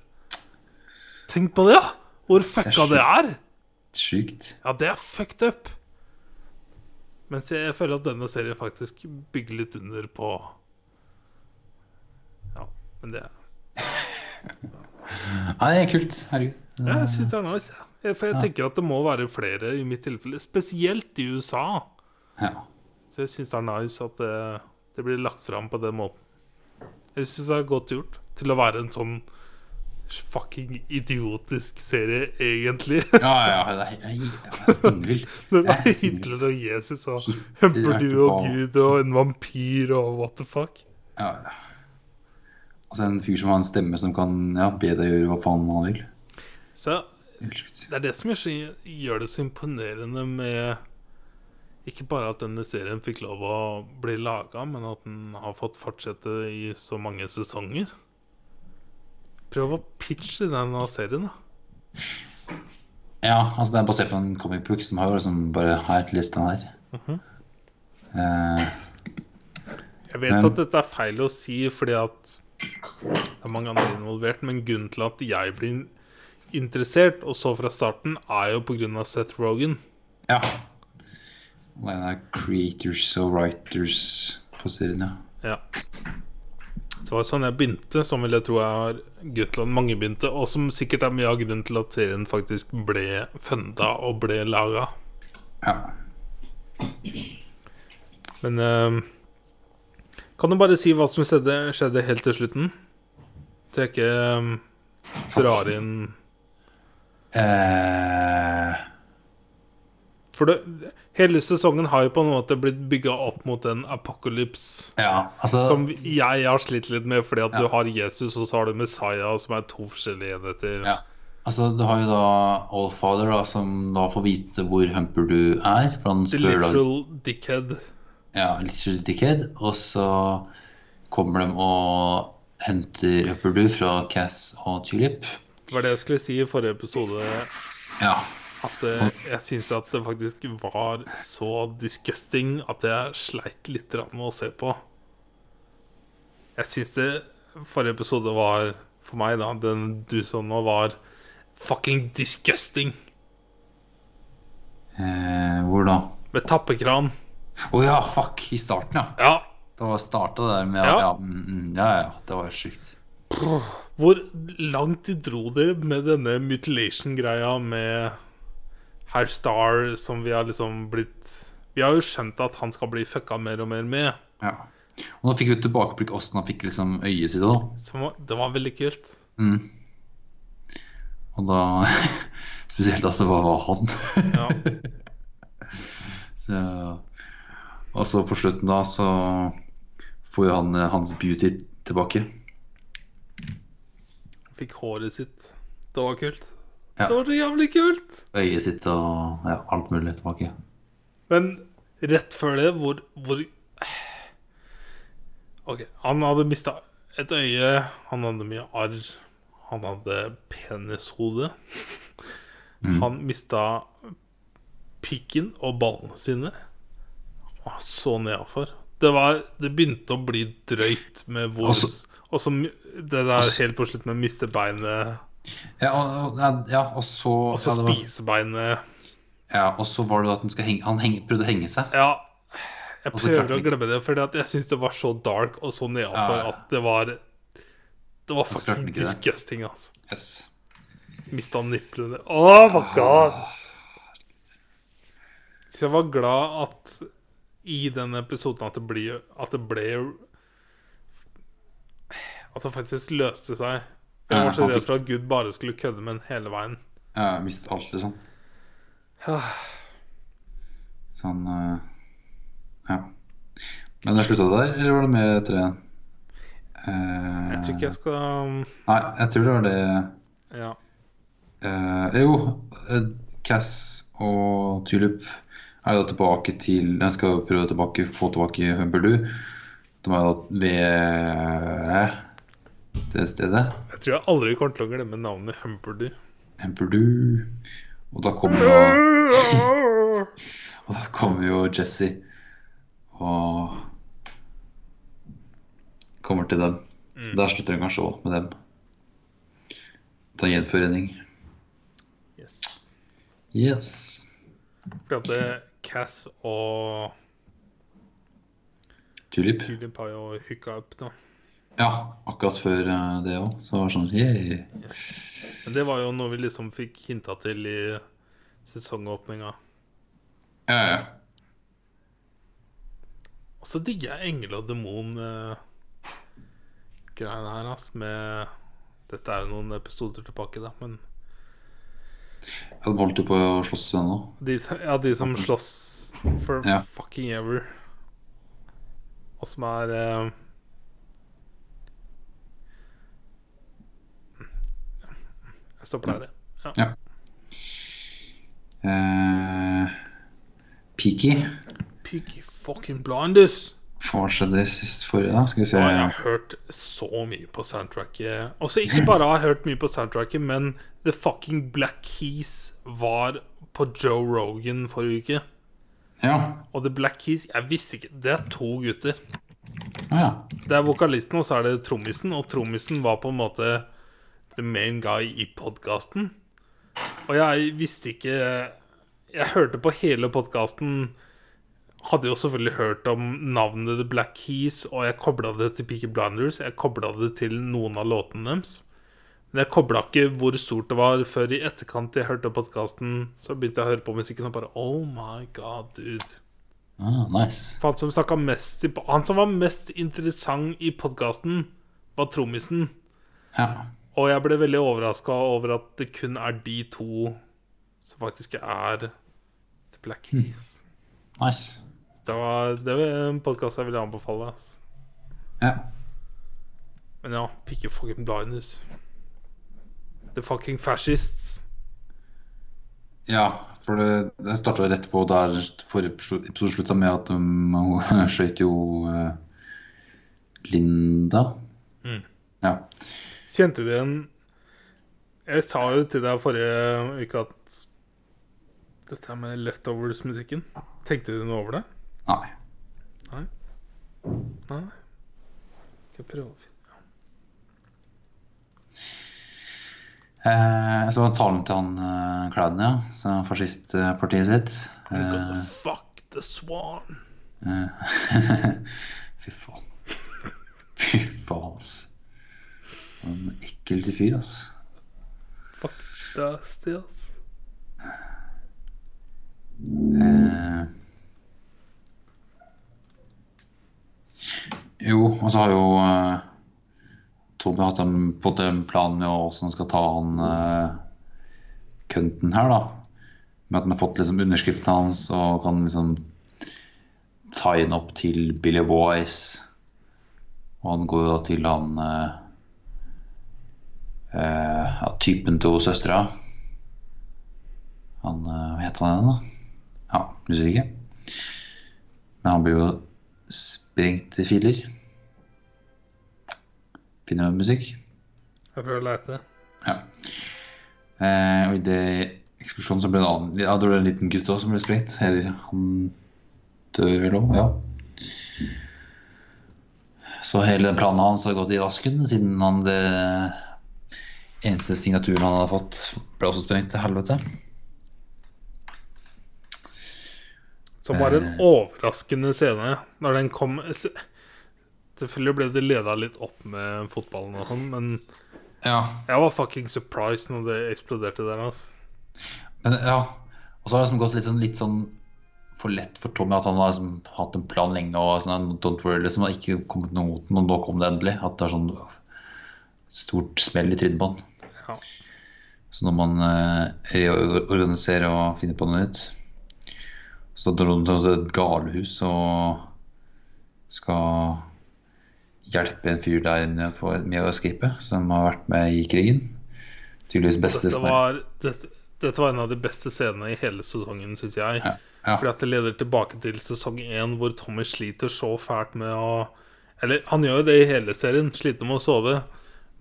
Tenk på det, ja! Hvor fucka det er! Sjukt. Ja, det er fucked up. Mens jeg, føler at denne serien faktisk bygger litt under på Ja, men det Ja, det er kult. Herregud. ja, Jeg syns det er nice. For jeg tenker at det må være flere i mitt tilfelle, spesielt i USA. Ja. Så jeg syns det er nice at det, det blir lagt fram på den måten. Jeg syns det er godt gjort til å være en sånn fucking idiotisk serie, egentlig. Ja, ja, det er, jeg, jeg er spinnvill. Når det er er. Hitler og Jesus og er Humperdu og Gud og en vampyr og what the fuck. Ja, ja. Altså en fyr som har en stemme som kan ja, be deg gjøre hva faen han vil. Så det er det som gjør det så imponerende med ikke bare at denne serien fikk lov å bli laga, men at den har fått fortsette i så mange sesonger. Prøv å pitche denne serien, da. Ja, altså det er basert på en comic book som har liksom bare Her, liste der. her. Mhm. uh, Jeg vet Men- at dette er feil å si fordi at det er mange andre involvert, men grunnen til at jeg blir interessert, og så fra starten, er jo av Seth Rogan. ja. Og en av creators og writers på serien, ja. Det var sånn jeg begynte, som vil jeg tro har grunnen mange begynte, og som sikkert er mye av grunnen til at serien faktisk ble funda og ble laga. ja. Men eh, kan du bare si hva som skjedde, skjedde helt til slutten? Så jeg ikke eh, drar inn Eh, For det, hele sesongen har jo på en måte blitt bygga opp mot en apocalypse. ja, altså Som jeg har slitt litt med, fordi at Ja. du har Jesus og så har du Messiah, som er to forskjellige enheter. Ja. Altså, du har jo da Allfather, da, som da får vite hvor Humper du er. For han spør The literal dickhead. Ja, Literal Dickhead. Og så kommer de og henter Humper du fra Cass og Tulip. Det var det jeg skulle si i forrige episode. Ja. At eh, jeg syns at det faktisk var så disgusting at jeg sleit litt med å se på. Jeg syns det forrige episode var, for meg, da, den du så nå, var fucking disgusting. Eh, hvor da? Med tappekran. Å ja, fuck! I starten, ja. Ja. Det var starta der med Ja. Ja, mm, mm, ja, ja. Det var sjukt. Hvor langt de dro dere med denne mutilation-greia med Herr Star, som vi har liksom blitt Vi har jo skjønt at han skal bli fucka mer og mer med. Ja. Og nå fikk vi tilbakeblikk åssen han fikk liksom øyet sitt òg. Det var veldig kult. Mm. Og da Spesielt at det var han. Ja. Så, og så på slutten da så får jo han eh, hans beauty tilbake. Fikk håret sitt. Det var kult. Ja. Det var så jævlig kult! Øyet sitt og ja, alt mulig tilbake. Men rett før det, hvor, hvor Ok, han hadde mista et øye, han hadde mye arr, han hadde penishode. Han mista pikken og ballene sine. Åh, så nedafor. Det var Det begynte å bli drøyt med hvor Altså- Og så det der Altså- helt på slutt med miste beinet, Ja, og, ja, og så og så ja, det var- spise. Ja, og så var det at henge, han henge, prøvde å henge seg. Ja, jeg prøver å glemme det, fordi jeg syns det var så dark og så nedafor Ja, at det var Det var fucking disgusting, altså. Yes. Mista niplene. Oh my god! Så jeg var glad at i den episoden at det, ble, at det ble At det faktisk løste seg. For jeg var så redd for at Gud bare skulle kødde med den hele veien. Ja, jeg mistet alt, liksom. Sånn eh, Ja. Men det slutta der, eller var det mer etter det? Eh, Jeg tror ikke jeg skal Nei, jeg tror det var det Ja. Eh, jo, eh, Cass og Tulip er da tilbake til Jeg skal prøve å få tilbake Humperdu. De er da ved det stedet. Jeg tror jeg aldri kommer til å glemme navnet Humperdu. Humperdu. Og da kommer jo Og da kommer jo Jesse og kommer til dem. Så der slutter den kanskje òg med dem. Ta gjenforening. Yes. Yes. For at Cass og Tulip. Tulip har jo hooka opp, da. Ja, akkurat før eh, det òg. Så var det sånn yeah. Men det var jo noe vi liksom fikk hinta til i sesongåpninga. Ja, ja. Og så digger jeg engel og demon-greiene her, ass, med Dette er jo noen episoder tilbake, da, men Ja, De holdt jo på å slåss ennå. ja, de som slåss for Ja. fucking ever. Og som er eh, Der. Ja. Ja. Uh, Peaky. Peaky fucking blinders! Hva det sist forrige, da? Skal vi se. Ja, jeg har hørt så mye på soundtracket. Også ikke bare har jeg hørt mye på soundtracket, men The Fucking Black Keys var på Joe Rogan forrige uke. Ja. Og The Black Keys Jeg visste ikke Det er to gutter. Ja. Det er vokalisten, og så er det trommisen. Og trommisen var på en måte the main guy i podkasten. Og jeg visste ikke Jeg hørte på hele podkasten. Hadde jo selvfølgelig hørt om navnet The Black Keys, og jeg kobla det til Peaky Blinders. Jeg kobla det til noen av låtene deres. Men jeg kobla ikke hvor stort det var, før i etterkant jeg hørte podkasten. Så begynte jeg å høre på musikken og bare Oh my god, dude. Ah, nice. For han som, snakket mest i, han som var mest interessant i podkasten, var trommisen. Ja. Og jeg ble veldig overraska over at det kun er de to som faktisk er The Black Keys. Nice. Det var, det var en podkast jeg ville anbefale. ass. Ja. Men ja, pikke fucking blinders. The fucking fascists. ja, for det, det starta rett på der forrige episode slutta med at hun skøyt jo uh, Linda. Mm. Ja. Kjente du igjen Jeg sa jo til deg forrige uke at dette med leftovers-musikken Tenkte du noe over det? Nei. Nei? Skal jeg prøve å finne Eh, så var talen til han uh, Cladden, ja. Så fascistpartiet sitt. Uh, Eh, Fuck the swan. eh, Fy faen. Fy faen, ass. En ekkel til fyr, ass. Fuck dusty, ass. Eh, jo, og så har jo eh, Tobbe hatt en, fått en plan med hvordan han skal ta han eh, kønten her, da. Med at han har fått liksom underskriften hans og kan liksom ta inn opp til Billy Boys. Og han går jo da til han eh, eh, ja, typen til søstera. Han uh, Hva heter han igjen, da? Ja, husker ikke. Men han blir jo sprengt i filer. Finner du musikk? Jeg prøver å leite. Ja. Uh, og i det eksplosjonen så ble det, annen, ja, det ble en liten gutt også som ble sprengt. Eller han dør vel òg, ja. Så hele planen hans har gått i vasken, siden han det eneste signaturen han hadde fått, ble også sprengt til helvete. Som var en overraskende scene når den kom. Selvfølgelig ble det leda litt opp med fotballen og sånn, men Ja, jeg var fucking surprised når det eksploderte der. Altså. men ja. Og så har det liksom gått litt sånn, litt sånn for lett for Tommy at han har liksom hatt en plan lenge og sånn, don't worry, liksom, har ikke kommet noe mot den, og nå kom det endelig. At det er sånn stort smell i trynet på han. Ja. Så når man eh, reorganiserer og finner på noe nytt Så drar man til et galehus og skal hjelpe en fyr der inne med å escape, som har vært med i krigen. Tydeligvis beste Dette var, dette, dette var en av de beste scenene i hele sesongen, syns jeg. Ja, ja. Fordi at det leder tilbake til sesong én, hvor Tommy sliter så fælt med å Eller han gjør jo det i hele serien, sliter med å sove.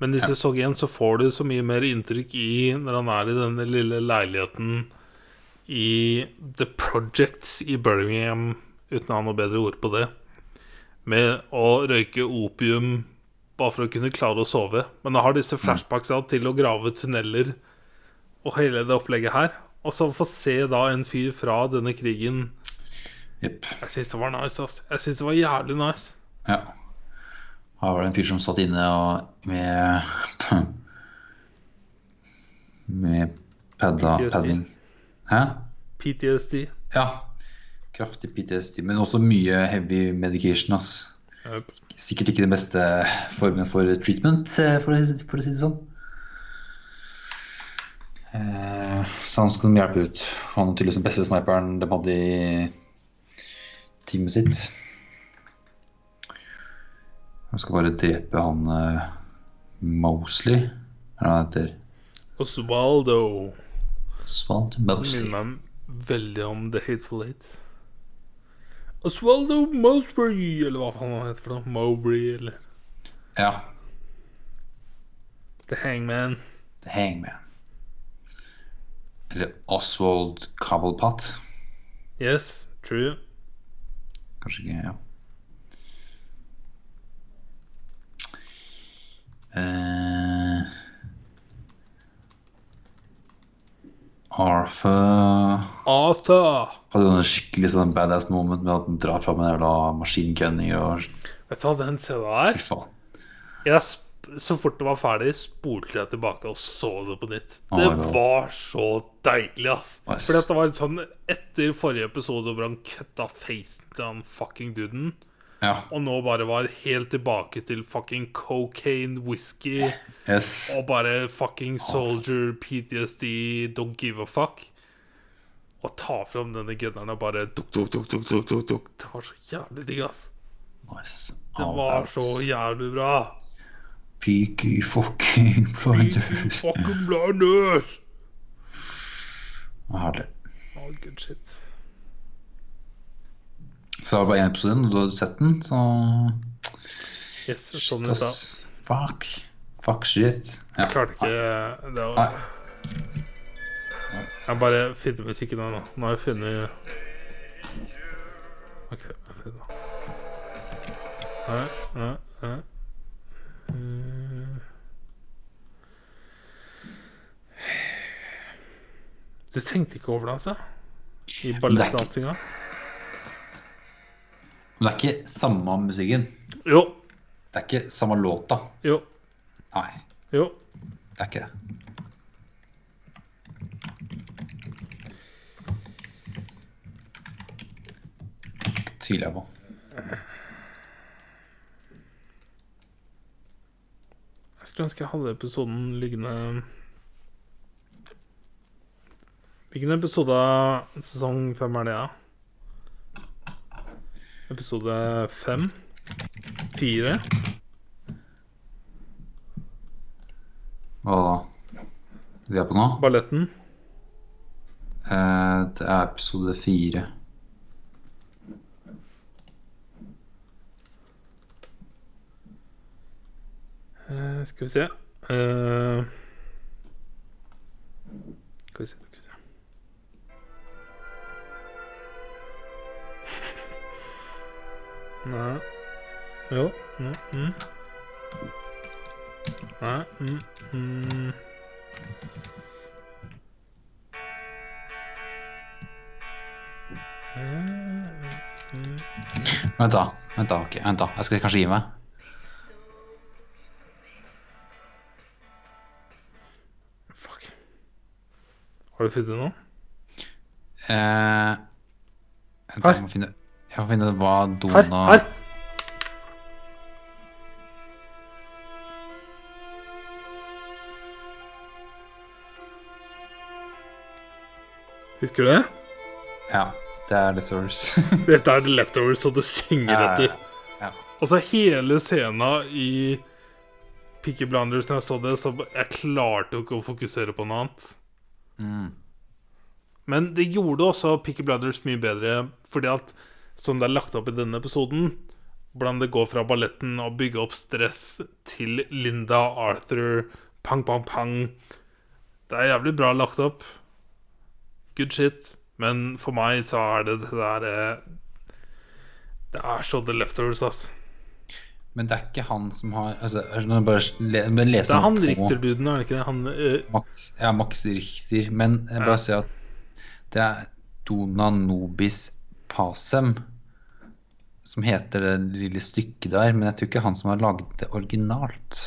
Men i sesong én så får du så mye mer inntrykk i når han er i denne lille leiligheten i The Projects i Birmingham, uten å ha noe bedre ord på det, med å røyke opium bare for å kunne klare å sove. Men han har disse flashbacksa til å grave tunneler og hele det opplegget her. Og så få se da en fyr fra denne krigen yep. Jeg syns det var nice. ass Jeg syns det var jævlig nice. Ja. Her var det en fyr som satt inne og med Med padda PTSD. padding. Hæ? PTSD. Ja. Kraftig PTSD, men også mye heavy medication. ass. Yep. Sikkert ikke den beste formen for treatment, eh, for å, for å si det sånn. Eh, så han skulle hjelpe ut. Han er tydeligvis den beste sniperen de hadde i teamet sitt. Han skal bare drepe han uh, Mosley, det han heter? Osvaldo. Mosley Som minner meg veldig om The Hateful Eight. Osvaldo Mosbury, eller hva faen han heter for noe. Mowbray, eller Ja. The Hangman. The Hangman. Eller Oswald Cobblepot. Yes, true. Kanskje ikke, ja. Eh, Arthur Arthur. hadde jo en skikkelig sånn badass moment med at han drar fram en jævla maskingunning og Vet du hva, den scenen der Fy faen. jeg, Så fort det var ferdig, spolte jeg tilbake og så det på nytt. Oh Det oh var så deilig, ass. Nice. Fordi at det var sånn Etter forrige episode hvor han kutta facen til han fucking duden, Ja. og nå bare var helt tilbake til fucking cocaine, whisky Yes. og bare fucking soldier, PTSD, don't give a fuck. Og ta fram denne gunneren og bare duk, duk, duk, duk, duk, duk, duk. Det var så jævlig digg, ass. Nice. Det var så jævlig bra. Peaky fucking blinders. Fucking blinders! Herlig. Oh, good shit. Så det var bare én episode og du hadde sett den, så Yes, som jeg sa. Fuck. Fuck shit. Ja. Jeg klarte ikke det Nei. var, Jeg bare finner musikken her nå. Nå har jeg funnet OK. vent litt nå. Nei, nei, nei. Du tenkte ikke over det, altså? I ballettdansinga? Men det er ikke samme musikken. Jo. Det er ikke samme låta. Jo. Nei, Jo. det er ikke det. Tviler jeg på. Jeg skulle ønske jeg hadde episoden liggende Hvilken episode av sesong fem er det, da? Episode fem? Fire? Hva da? Vi er på nå? Balletten? Eh, det er episode fire. Eh, skal vi se Eh, Skal vi se, Nei. Jo. Mm, mm. Nei. Mm, mm. Mm, mm. Vent, da. Vent da, ok, vent da. Jeg skal kanskje gi meg. Fuck. Har du funnet noe? Eh, vent, da, jeg må finne Jeg får finne ut hva Dona Her! Husker du det? Ja, det er Leftovers. Dette er Leftovers, så det synger Ja, etter. ja. Altså, hele scenen i Picky Blinders, når jeg så det, så jeg klarte jo ikke å fokusere på noe annet. Mm. Men det gjorde også Picky Blinders mye bedre, fordi at som det er lagt opp i denne episoden, hvordan det går fra balletten og bygge opp stress til Linda, Arthur, pang, pang, pang. Det er jævlig bra lagt opp. Good shit. Men for meg så er det det der eh, Det er så The Leftovers, ass. Men det er ikke han som har altså, altså, bare bare Det er han Richter-duden, er det ikke det? Han uh, Max, ja, Max Richter. Men jeg bare Ja. ser at det er Dona Nobis Pasem som heter det lille stykket der. Men jeg tror ikke han som har laget det originalt.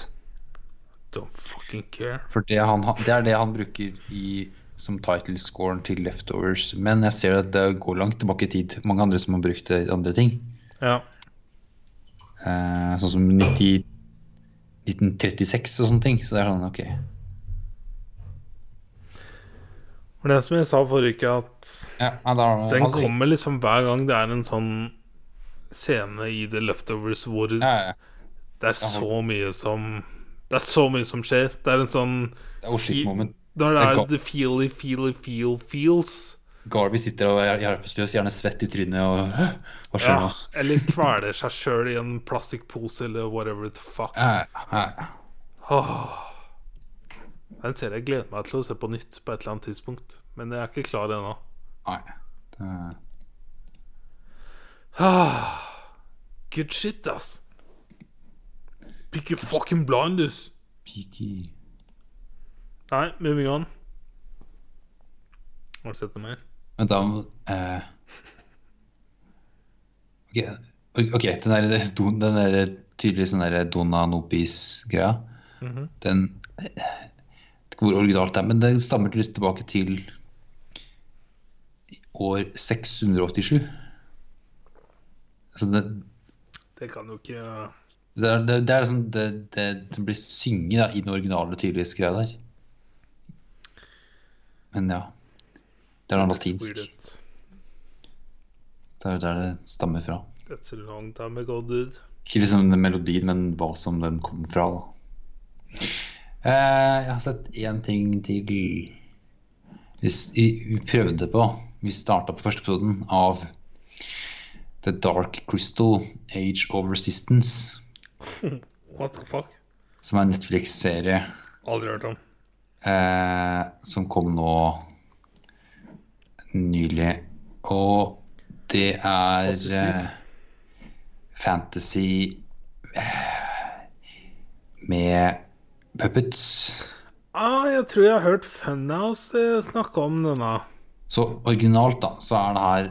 Don't fucking care. For det, han, det er det han bruker i, som title-scoren til Leftovers. Men jeg ser at det går langt tilbake i tid. Mange andre som har brukt det i andre ting. Ja. Eh, sånn som 90, 1936 og sånne ting. Så det er sånn, ok. Men det som jeg sa forrige uke, at Ja, Den kommer liksom hver gang det er en sånn scene i The Leftovers hvor ja, ja. det er så mye som Det er så mye som skjer. Det er en sånn Det er oh shit moment. Når det er the feely, feely, feel feels Garvey sitter og er hjelpeløs, gjerne svett i trynet og Hva skjer nå? Eller kveler seg sjøl i en plastikkpose eller whatever the fuck. Ja, ja. Åh. Det er en serie jeg gleder meg til å se på nytt på et eller annet tidspunkt. Men jeg er ikke klar ennå. Nei. Det, Ah, Good shit, ass. Pick your fucking blinders. Picky. Nei, moving on. Har du sett noe mer? Vent, da Uh... Ok, ok, den der, den der tydeligvis den der Dona Nopis-greia, Mhm. den jeg vet ikke hvor originalt det er, men det stammer til tilbake til år 687. Altså det, Det kan jo ikke det, er, det, det er liksom det, det som blir synget da, i den originale tydeligvis greia der. Men ja. Det er noe latinsk. Det er jo der det stammer fra. That's a long time ago, dude. Ikke liksom den melodien, men hva som den kom fra. da. Eh, jeg har sett én ting til vi, prøvde på Vi starta på første episoden av The Dark Crystal Age of Resistance. What the fuck? Som er en Netflix-serie Aldri hørt om. eh, som kom nå nylig. Og det er eh, fantasy eh, med puppets. Ah, jeg tror jeg har hørt Funhouse eh, snakke om denne. Så originalt da, så er det her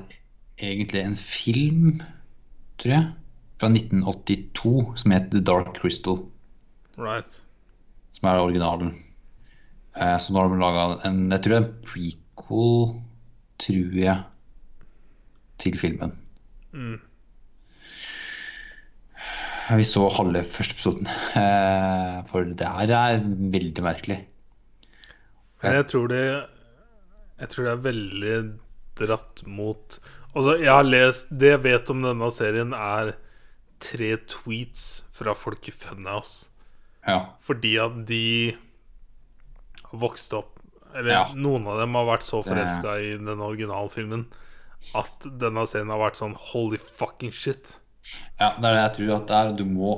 egentlig en film, tror jeg, fra 1982 som heter The Dark Crystal, Right. som er originalen. Eh, så nå har de laget en, jeg tror det er en prequel, tror jeg, til filmen. Mm. Vi så halve første episoden, eh, for det her er veldig merkelig. Jeg tror det Jeg tror det er veldig dratt mot Altså, jeg har lest Det jeg vet om denne serien, er tre tweets fra folk i Funhouse. Ja, Fordi at de har vokst opp Eller Ja. noen av dem har vært så forelska i den originalfilmen at denne serien har vært sånn holy fucking shit. Ja det er det jeg tror at det er. Du må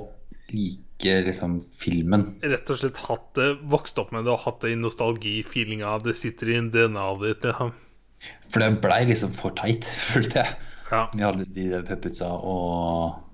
like liksom filmen. Rett og slett hatt det, vokst opp med det og hatt det i nostalgi-feelinga. Det sitter i DNA-et ditt. Ja. For det blei liksom for teit, følte jeg. Ja. Vi hadde de puppetsa og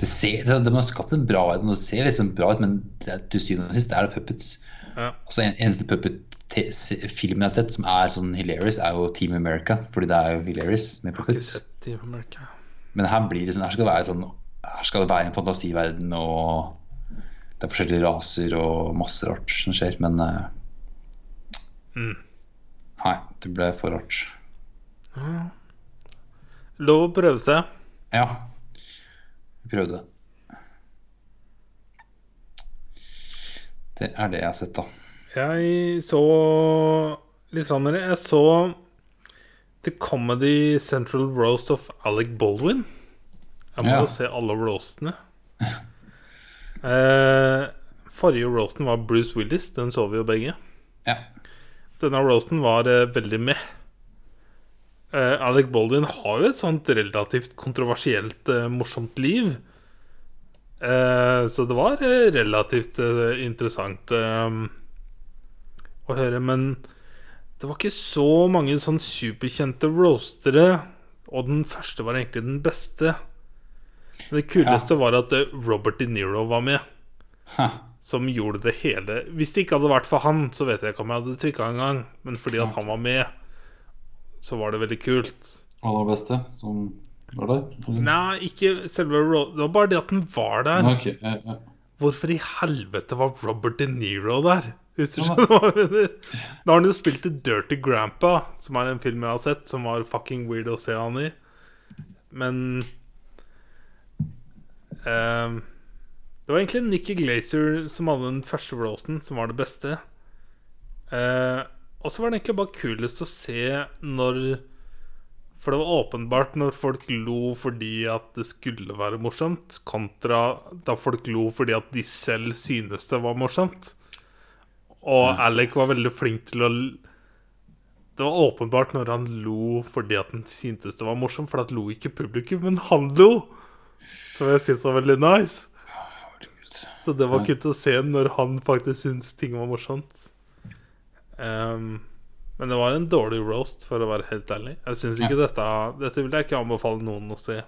Det ser, det, De har skapt en bra verden, og det ser liksom bra ut, men det, til syvende og sist er det puppets. Ja. Altså, en, eneste puppet-filmen jeg har sett som er sånn hilarious, er jo Team America. Fordi det er jo hilarious med Har ikke sett Team America. Men her blir det sånn, her skal det være sånn Her skal det være en fantasiverden, og det er forskjellige raser og masse rart som skjer, men uh, Mm. Nei, det ble for rart. Lov å prøve seg. Ja. Vi prøvde. Det er det jeg har sett, da. Jeg så litt sånn Jeg så The Comedy Central Roast of Alec Baldwin. Jeg må Ja. jo se alle roastene. Eh, forrige roasten var Bruce Willis. Den så vi jo begge. Ja. Denne roasten var eh, veldig med. Eh, Alec Baldwin har jo et sånt relativt kontroversielt eh, morsomt liv. Eh, så det var eh, relativt interessant å høre. Men det var ikke så mange sånn superkjente roastere. Og den første var egentlig den beste. Men det kuleste var at eh, Robert De Niro var med Ha. som gjorde det hele. Hvis det ikke hadde vært for han, så vet jeg ikke om jeg hadde trykka engang. Men fordi at han var med, så var det veldig kult. Aller beste som var der? eller? Nei, ikke selve Det var bare det at den var der. Okay. ja, ja. Hvorfor i helvete var Robert De Niro der? Hvis du skjønner hva jeg mener. Da har han jo spilt i Dirty Grandpa, som er en film jeg har sett, som var fucking weird å se han i. Men um, Det var egentlig Nikki Glazer som hadde den første blåsen, som var det beste. Uh, og så var det egentlig bare kulest å se når For det var åpenbart når folk lo fordi at det skulle være morsomt, kontra da folk lo fordi at de selv synes det var morsomt. Og Alec var veldig flink til å Det var åpenbart når han lo fordi at han syntes det var morsomt, for at lo ikke publikum, men han lo! Som jeg syntes var veldig nice. Så det var Ja. kult å se når han faktisk syntes ting var morsomt. Um, men det var en dårlig roast, for å være helt ærlig. Jeg synes ikke dette Dette vil jeg ikke anbefale noen å se.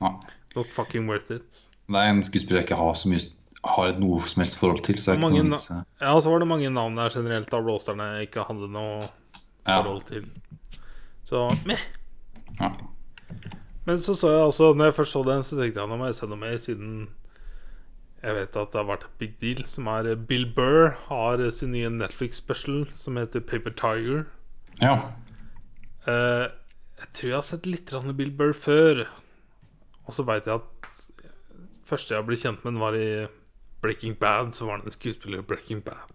Ja. Not fucking worth it. Det er en skuespiller jeg ikke har så mye har et noe som helst forhold til. Så er Mange noe vits Ja, så var det mange navn der generelt av blåserne jeg ikke hadde noe ja. forhold til. Så meh. ja. Men så så jeg altså Når jeg først så den, så tenkte jeg nå må jeg se noe mer, siden jeg vet at det har vært et big deal. Som er eh, Bill Burr har eh, sin nye Netflix-special som heter Paper Tiger. ja. Uh, jeg tror jeg har sett litt Bill Burr før. Og så veit jeg at første jeg ble kjent med, den var i Breaking Bad. Så var han en skuespiller i Breaking Bad.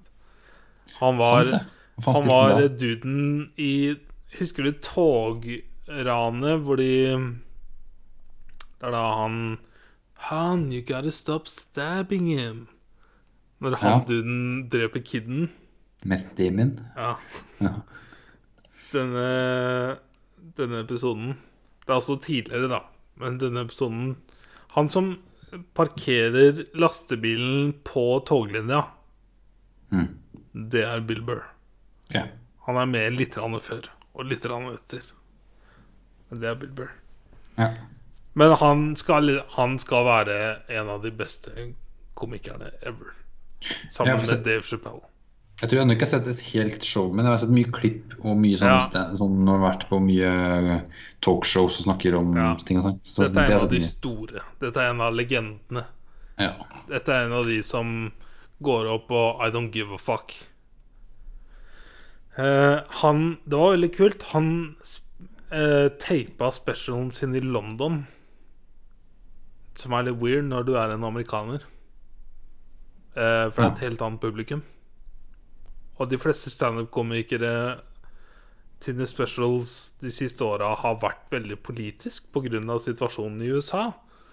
Han var, Sant faen han var duden i Husker du togranet hvor de Det er da han Han, you gotta stop stabbing him. Når han Ja. duden dreper kiden. Matt Damon. Ja. Ja. Denne, denne episoden Det er altså tidligere, da. Men denne episoden Han som parkerer lastebilen på toglinja, Mm. det er Bill Burr. Okay. Han er med litt før og litt etter. Men det er Bill Burr. Ja. Men han skal, han skal være en av de beste komikerne ever. Sammen Ja, med Dave Chappelle. Jeg tror jeg ennå ikke har sett et helt show, men jeg har sett mye klipp og mye sånn, Ja. sted, sånn Når jeg har vært på mye talkshows og snakker om Ja. ting og sånn. Så Dette det er en av de store. Dette er en av legendene. Ja. Dette er en av de som går opp og I don't give a fuck. Uh, han Det var veldig kult. Han uh, teipa specialen sin i London. Som er litt weird når du er en amerikaner. Uh, for det er et helt annet publikum. Og de fleste standup-komikere sine specials de siste åra har vært veldig politisk pga. situasjonen i USA.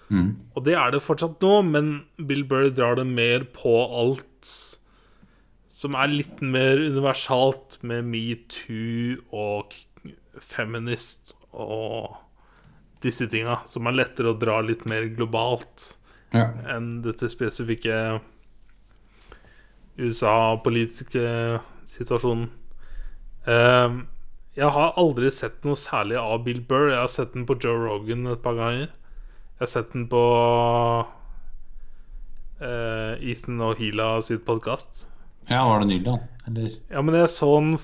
Mm. Og det er det fortsatt nå, men Bill Burr drar det mer på alt som er litt mer universalt, med metoo og feminist og disse tinga, som er lettere å dra litt mer globalt ja. enn dette spesifikke USA-politiske situasjonen. Uh, jeg har aldri sett noe særlig av Bill Burr. Jeg har sett den på Joe Rogan et par ganger. Jeg har sett den på uh, Ethan og Hila sitt podkast. Ja, var det nylig? Eller Ja, men jeg så den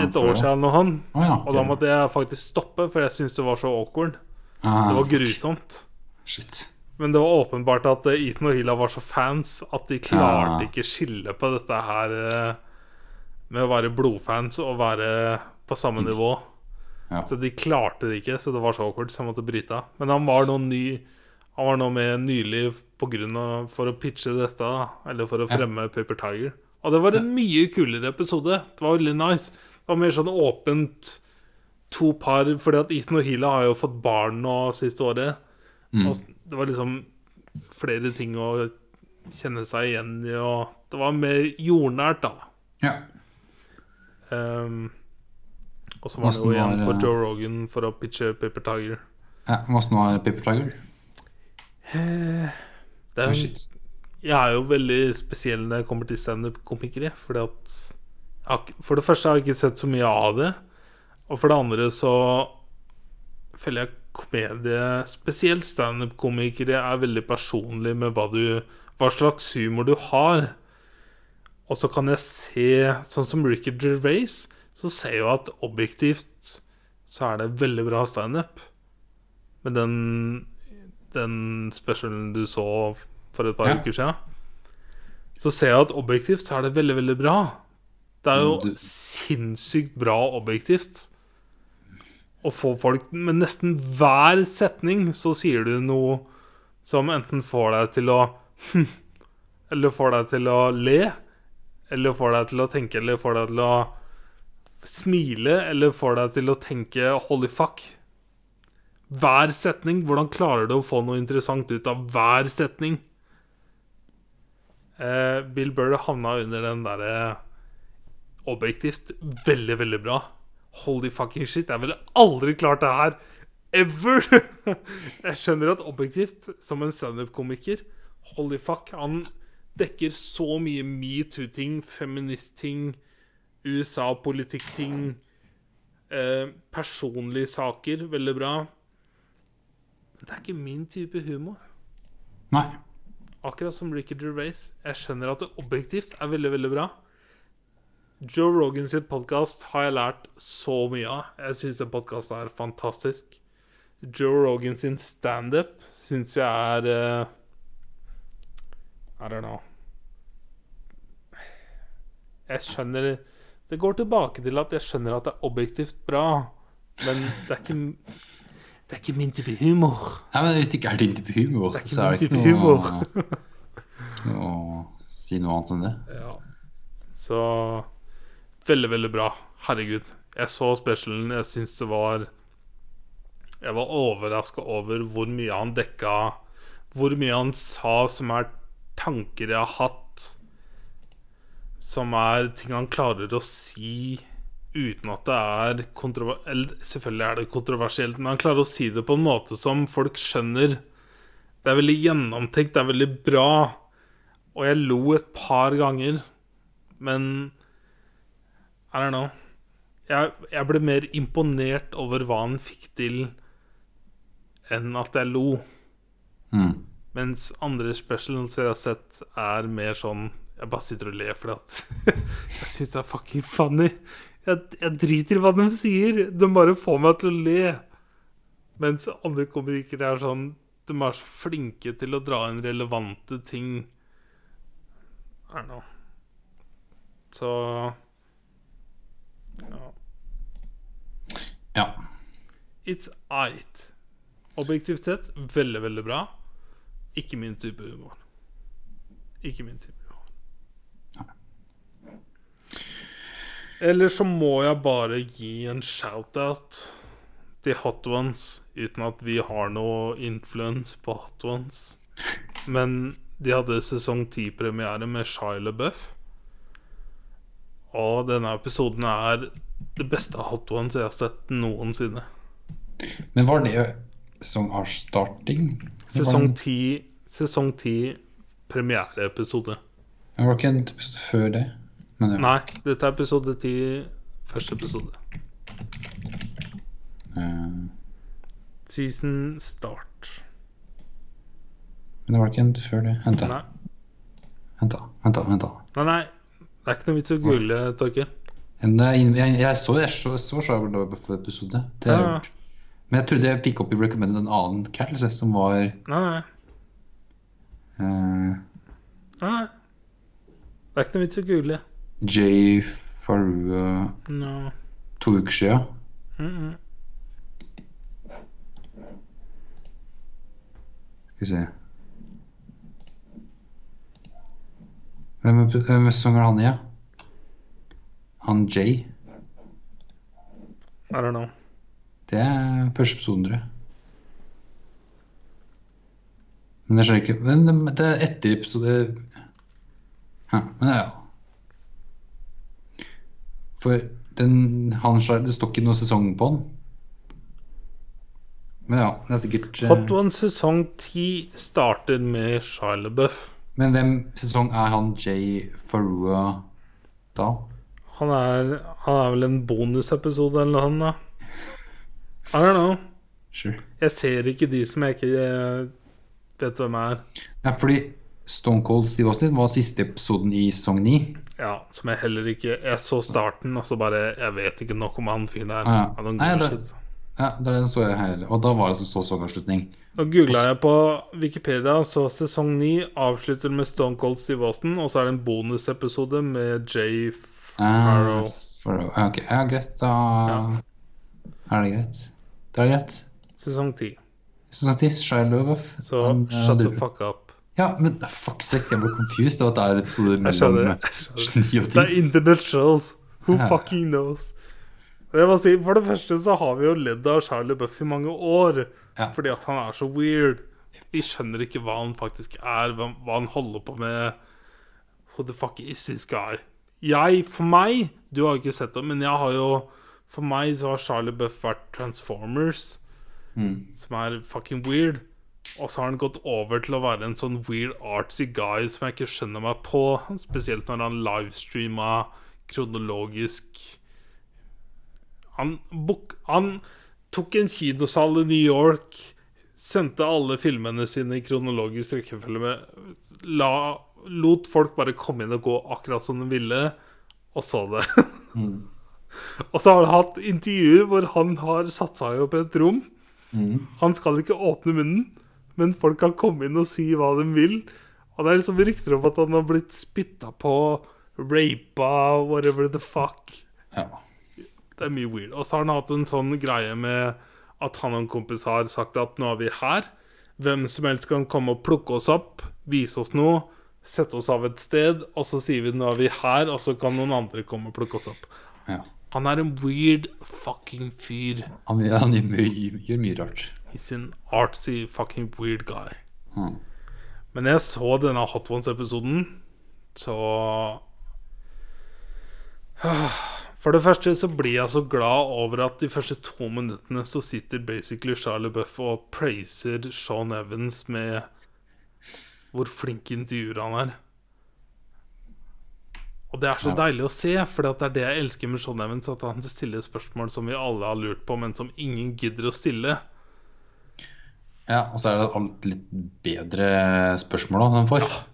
et år siden nå, han. Oh, ja. Og da måtte jeg faktisk stoppe, for jeg syntes det var så awkward. Ah, Det var grusomt. Shit. Men det var åpenbart at eh, Ethan og Hila var så fans at de klarte Ja. ikke skille på dette her eh, med å være blodfans og være på samme nivå. Ja. Så de klarte det ikke, så det var så awkward, så jeg måtte bryte av. Men han var nå ny Han var nå med nylig på grunn av, for å pitche dette. Eller for å Ja. fremme Paper Tiger. Og det var en mye kulere episode. Det var veldig nice. Det var mer sånn åpent to par, fordi at Ethan og Hila har jo fått barn nå siste året. Mm. Og det var liksom flere ting å kjenne seg igjen i, og det var mer jordnært, da. Ja. Um, og så var det jo igjen var, på eh, Joe Rogan for å pitche Paper Tiger. ja Åssen var Paper Tiger? Det er Oh. Jeg er jo veldig spesiell når jeg kommer til standup-komikere. Fordi at For det første har jeg ikke sett så mye av det. Og for det andre så føler jeg komedie, spesielt standup-komikere, er veldig personlig med hva du Hva slags humor du har. Og så kan jeg se Sånn som Ricky Gervais, så ser jeg jo at objektivt så er det veldig bra standup. Men den den specialen du så for et par Ja. uker siden, så ser jeg at objektivt så er det veldig, veldig bra. Det er jo Du- sinnssykt bra objektivt. Å få folk Med nesten hver setning så sier du noe som enten får deg til å Eller får deg til å le. Eller får deg til å tenke, eller får deg til å smile, eller får deg til å tenke 'holy fuck'. Hver setning. Hvordan klarer du å få noe interessant ut av hver setning? Eh, Bill Burr havna under den derre Objektivt veldig, veldig bra. Holy fucking shit. Jeg ville aldri klart det her. Ever! Jeg skjønner at objektivt, som en standup-komiker Holy fuck. Han dekker så mye metoo-ting, feminist-ting, USA-politikk-ting, eh, personlige saker. Veldig bra. Men det er ikke min type humor. Nei. Akkurat som Ricky Gervais. Jeg skjønner at det objektivt er veldig, veldig bra. Joe Rogan sitt podkast har jeg lært så mye av. Jeg syns den podkasten er fantastisk. Joe Rogan sin standup syns jeg er uh, I don't know. Jeg skjønner Det går tilbake til at jeg skjønner at det er objektivt bra, men det er ikke Det er ikke min type humor. Nei, men Hvis det ikke er din type humor, Det er ikke så er det ikke noe, noe å si noe annet enn det. Ja. Så Veldig, veldig bra. Herregud. Jeg så specialen. Jeg syns det var Jeg var overraska over hvor mye han dekka Hvor mye han sa som er tanker jeg har hatt, som er ting han klarer å si uten at det er kontroversielt selvfølgelig er det kontroversielt, men han klarer å si det på en måte som folk skjønner. Det er veldig gjennomtenkt, det er veldig bra. Og jeg lo et par ganger, men I don't know. Jeg, jeg ble mer imponert over hva han fikk til, enn at jeg lo. Mm. Mens andre specials jeg har sett, er mer sånn Jeg bare sitter og ler fordi at jeg syns det er fucking funny. Jeg, jeg driter i hva de sier. De bare får meg til å le. Mens andre komikere er sånn De er så flinke til å dra inn relevante ting. I don't know. Så ja. It's it. Objektivt sett veldig, veldig bra. Ikke min type humor. Ikke min type humor. Eller så må jeg bare gi en shout-out til Hot Ones, uten at vi har noe influence på Hot Ones. Men de hadde sesong 10-premiere med Shia LaBeouf. Og denne episoden er det beste Hot Ones jeg har sett noensinne. Men var det som har starting? Sesong 10 Sesong 10 premiereepisode. Det var ikke en episode før det. Men ja. Nei, dette er episode 10 Første episode. Uh. Season start. Men det var ikke en før det. Henta. da. Vent, da. Nei, nei. Det er ikke noe vits i å google, det er inn- Jeg, jeg så jeg så, så Shia på episode Det har jeg Ja. gjort. Men jeg trodde jeg fikk opp i recommended en annen liksom, som var Nei, eh, nei. Det er ikke noe vits i å google. Jay Farua No. to uker. Mm -mm. Skal vi se Hvem hvem mest er han i? Han Jay? I don't know. Det er første episoden, tror jeg. Men jeg skjønner ikke Men det- det er etter episode ja, Men ja. For den han Det står ikke noe sesong på den. Men ja, det er sikkert eh, Hot One sesong 10 starter med Shia LaBeouf. Men hvem sesong er han Jay Farua da? Han er, han er vel en bonusepisode eller sånt, da. I don't know. Sure. Jeg ser ikke de som jeg ikke eh, vet hvem er. Ja, fordi Stone Cold Steve Austin var siste episoden i sesong 9. Ja, som jeg heller ikke Jeg så starten, og så bare Jeg vet ikke nok om han fyren der. Ah, ja. Nei, det- Ja, det den så jeg her. Og da var det så sesongavslutning. Nå googla jeg på Wikipedia, så sesong 9 avslutter med Stone Cold Steve Austin, og så er det en bonusepisode med Jay Farrow. Uh. Ja, ok. Ja, greit. Da er det greit. Det er greit. Sesong 10. Sesong 10, Shia LaBeouf. Så um, shut the fuck up. Ja, men fuck sake, jeg ble confused av at det er episoder mellom 9 og 10. Det er Internett shows. Who Ja. fucking knows? Jeg må si, For det første så har vi jo ledd av Charlie Buff i mange år. Ja. Fordi at han er så weird. Vi skjønner ikke hva han faktisk er, hva, hva han holder på med. Who the fuck is this guy? Jeg, for meg Du har jo ikke sett det, men jeg har jo For meg så har Charlie Buff vært Transformers, Mm. som er fucking weird. Og så har han gått over til å være en sånn weird artsy guy som jeg ikke skjønner meg på. Spesielt når han livestreama kronologisk Han, book, han tok en kinosal i New York, sendte alle filmene sine i kronologisk rekkefølge Lot folk bare komme inn og gå akkurat som de ville, og så det. og så har han hatt intervjuer hvor han har satt seg opp i et rom. Mm. Han skal ikke åpne munnen, men folk kan komme inn og si hva de vil. Og det er liksom rykter om at han har blitt spytta på, rapa, whatever the fuck. Ja. Det er mye weird. Og så har han hatt en sånn greie med at han og en kompis har sagt at nå er vi her. Hvem som helst kan komme og plukke oss opp, vise oss noe, sette oss av et sted, og så sier vi nå er vi her, og så kan noen andre komme og plukke oss opp. ja. Han er en weird fucking fyr. Han, han gjør, mye, gjør mye rart. He's an artsy fucking weird guy. Hmm. Men jeg så denne Hot Ones-episoden, så For det første så blir jeg så glad over at de første to minuttene så sitter basically Charlie Buff og praiser Sean Evans med hvor flink intervjuer han er. Og det er så Ja. deilig å se, for det er det jeg elsker med Sean Evans. At han stiller spørsmål som vi alle har lurt på, men som ingen gidder å stille. Ja, og så er det litt bedre spørsmål han får.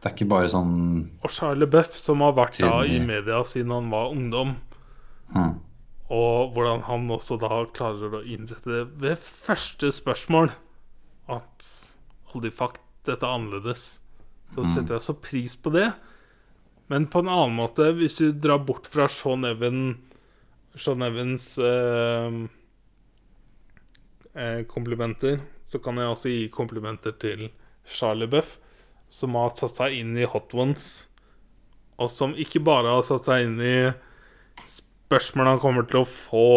Det er ikke bare sånn Og Charlie Buff, som har vært da i media siden han var ungdom, mm. og hvordan han også da klarer å innsette det ved første spørsmål at Holy fuck, dette er annerledes. Så setter jeg så pris på det. Men på en annen måte, hvis du drar bort fra Sean, Evan, Sean Evans eh, eh, komplimenter, så kan jeg også gi komplimenter til Charlie Buff, som har satt seg inn i Hot Ones, og som ikke bare har satt seg inn i spørsmålet han kommer til å få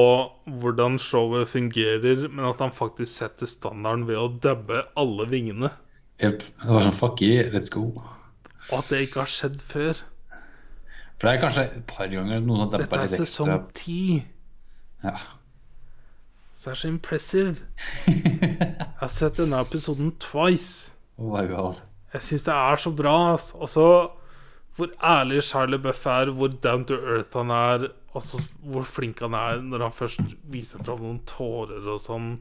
hvordan showet fungerer, men at han faktisk setter standarden ved å dabbe alle vingene. Yep. Det var sånn fuck yeah, let's go. Og at det ikke har skjedd før. For det er kanskje et par ganger noen har dabba litt ekstra. Dette er sesong ti. Ja. Så det er så impressive. Jeg har sett denne episoden twice. Oh my god. Jeg syns det er så bra. ass. Også hvor ærlig Charlie Buff er, hvor down to earth han er, og hvor flink han er når han først viser fram noen tårer og sånn.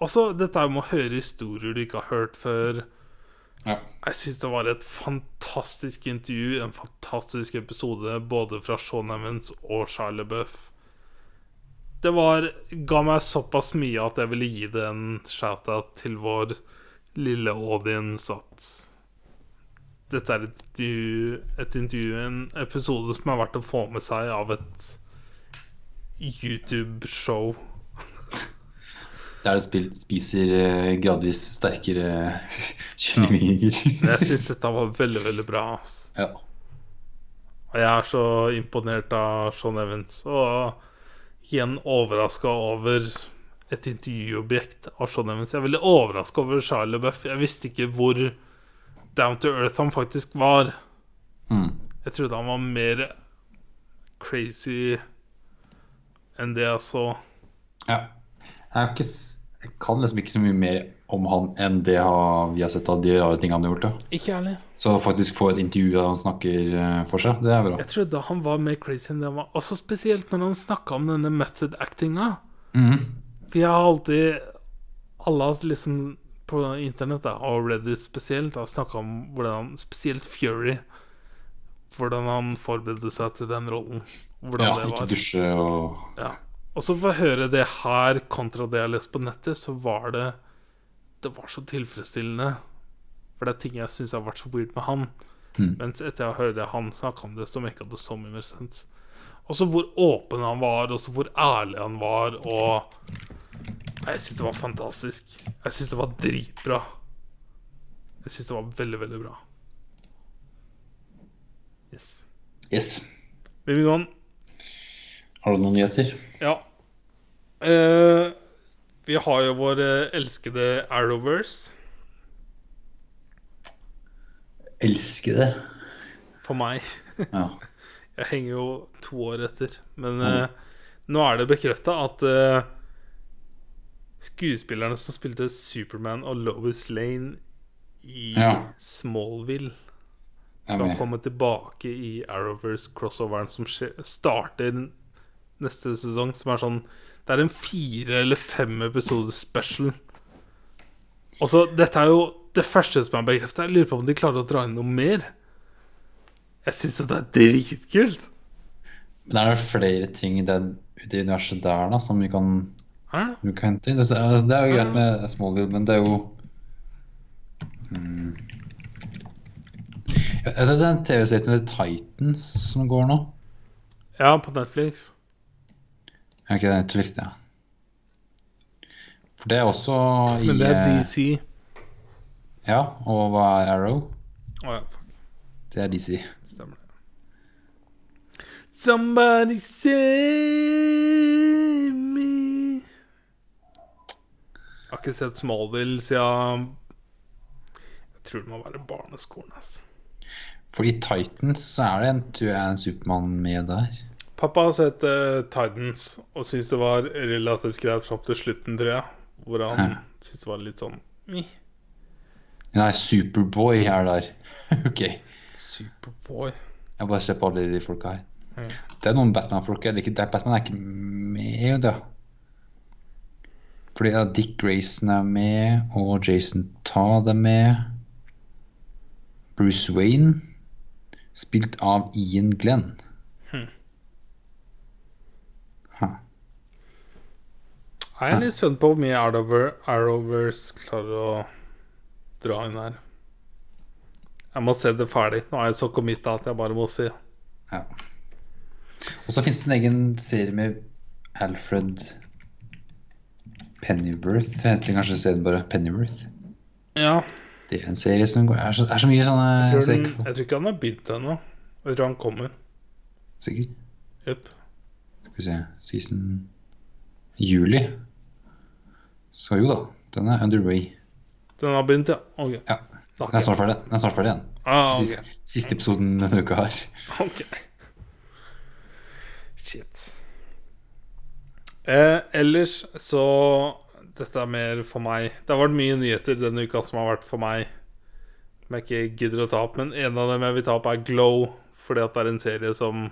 Og så dette med å høre historier du ikke har hørt før. Ja. Jeg syns det var et fantastisk intervju, en fantastisk episode både fra Sean Evans og Charlie Buff. Det var, ga meg såpass mye at jeg ville gi det en shout-out til vår lille audience at dette er et intervju, et intervju, en episode som er verdt å få med seg av et YouTube-show. Der det spil, spiser eh, gradvis sterkere kyllingvinger. Jeg syns dette var veldig, veldig bra. ass. Ja. Og jeg er så imponert av Sean Evans. Og igjen overraska over et intervjuobjekt av Sean Evans. Jeg er veldig overraska over Charlie Buff. Jeg visste ikke hvor down to earth han faktisk var. Mm. Jeg trodde han var mer crazy enn det jeg så. ja. Jeg, ikke, jeg kan liksom ikke så mye mer om han enn det vi har sett av de rare tingene han har gjort. Da. Ikke ærlig. Så faktisk få et intervju der han snakker eh, for seg, det er bra. Jeg trodde han var mer crazy enn det han var. Også spesielt når han snakka om denne method actinga. Mm. For jeg har alltid Alle har liksom på internett da, og Reddit spesielt har snakka om hvordan han Spesielt Fury. Hvordan han forberedte seg til den rollen. Hvordan Ja, det ikke dusje og Ja. Og så for å høre det her kontra det jeg har lest på nettet, så var det Det var så tilfredsstillende. For det er ting jeg syns har vært så weird med han. Mm. Mens etter jeg hørte han snakke om det, så ikke det så mye mer sens. Også hvor åpen han var, og hvor ærlig han var, og Jeg syns det var fantastisk. Jeg syns det var dritbra. Jeg syns det var veldig, veldig bra. Yes. Yes. Moving on. Har du noen nyheter? Ja. Eh, vi har jo vår eh, elskede Arrowverse Elskede? for meg. Ja. Jeg henger jo to år etter. Men eh, nå er det bekrefta at eh, skuespillerne som spilte Superman og Lovis Lane i Ja. Smallville, skal komme tilbake i Arrowverse-crossoveren som starter neste sesong. Som er sånn Det er en fire eller fem episodes special. Og så, Dette er jo det første som er bekrefta. Jeg lurer på om de klarer å dra inn noe mer. Jeg syns jo det er dritkult. Men er det flere ting i det, det universet der da, som vi kan, Er kan hente? Det, er- det er jo greit med Smallville, men det er jo mm. Jeg vet, Det er en TV-serien med Titans som går nå. Ja, på Netflix. Er ikke det Netflix, det? For det er også i Men det er eh, DC. Ja, og hva er Arrow? Å ja, fuck. Det er DC. Stemmer det. Somebody save me Jeg har ikke sett Smallville siden Jeg tror det må være barneskolen. Altså. Fordi Titans så er det en, tror jeg, en Supermann med der. Pappa har sett uh, Titans og syntes det var relativt greit fram til slutten, tror jeg. Hvor han Ja. syntes det var litt sånn "Meh, Nei, Superboy er der. ok. Superboy. Jeg bare ser på alle de folka her. Mm. Det er noen Batman-folk jeg liker. Batman er ikke med, da. Fordi ja, Dick Grayson er med, og Jason Todd er med. Bruce Wayne, spilt av Ian Glenn. Hmm. Huh. Jeg er litt spent på hvor mye Arrowverse klarer å dra inn her. Jeg må se det ferdig. Nå er jeg så committa at jeg bare må se. Ja. Og så finnes det en egen serie med Alfred Pennyworth. Heter kanskje serien bare Pennyworth. Ja, Det er en serie som går Er så, er så mye sånne jeg tror, den, jeg tror ikke han har begynt ennå. Jeg tror han kommer. Sikkert. Jepp. Skal vi se Season Juli. Så jo da. Den er underway. Den har begynt, ja. Ok. Ja. Den er snart ferdig. Den er snart ferdig igjen. Ah, okay. Siste, siste episoden denne uka her. Ok. Shit. Eh, ellers så Dette er mer for meg. Det har vært mye nyheter denne uka som har vært for meg. Som jeg ikke gidder å ta opp. Men en av dem jeg vil ta opp, er Glow. Fordi at det er en serie som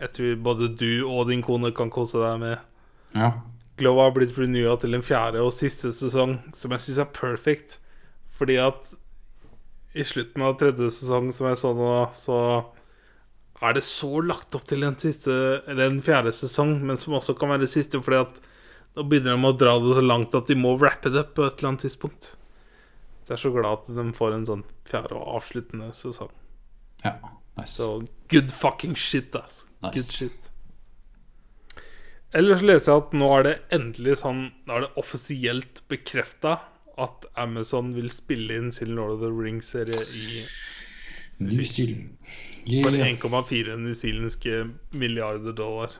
jeg tror både du og din kone kan kose deg med. Ja. Glow har blitt renewa til en fjerde og siste sesong, som jeg syns er perfect. Fordi at i slutten av tredje sesong, som jeg så nå, så er det så lagt opp til en siste Eller en fjerde sesong, men som også kan være siste, fordi at nå begynner de å dra det så langt at de må wrappe det up på et eller annet tidspunkt. Så jeg er så glad at de får en sånn fjerde og avsluttende sesong. Ja, nice. Så good fucking shit, ass. Nice. Good shit. Ellers leser jeg at nå er det endelig sånn Nå er det offisielt bekrefta at Amazon vil spille inn sin Lord of the Rings-serie i New Zealand. for 1,4 newzealandske milliarder dollar.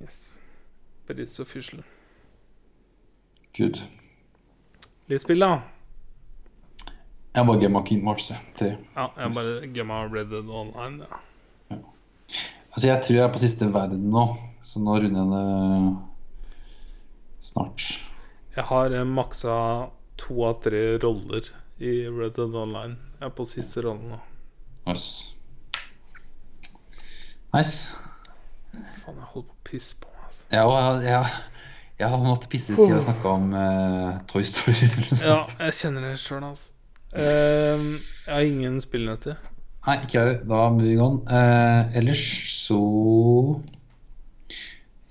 Yes. But it's official. Good. Litt spill, da. Jeg bare gemma Keen March, jeg. Ja, jeg bare gemma Red Dead Online. Ja. Altså, jeg tror jeg er på siste verden nå, så nå runder jeg det snart. Jeg har eh, maksa to av tre roller i Red Dead Online. Jeg er på siste rollen nå. Nice. Nice. Faen, jeg holder på å pisse på meg. Altså. Ja, ja, jeg, har måttet pisse siden vi snakka om uh, Toy Story. Ja, jeg kjenner det sjøl, altså. Uh, jeg har ingen spillnøtter. Nei, ikke jeg. Da moving on. Uh, ellers så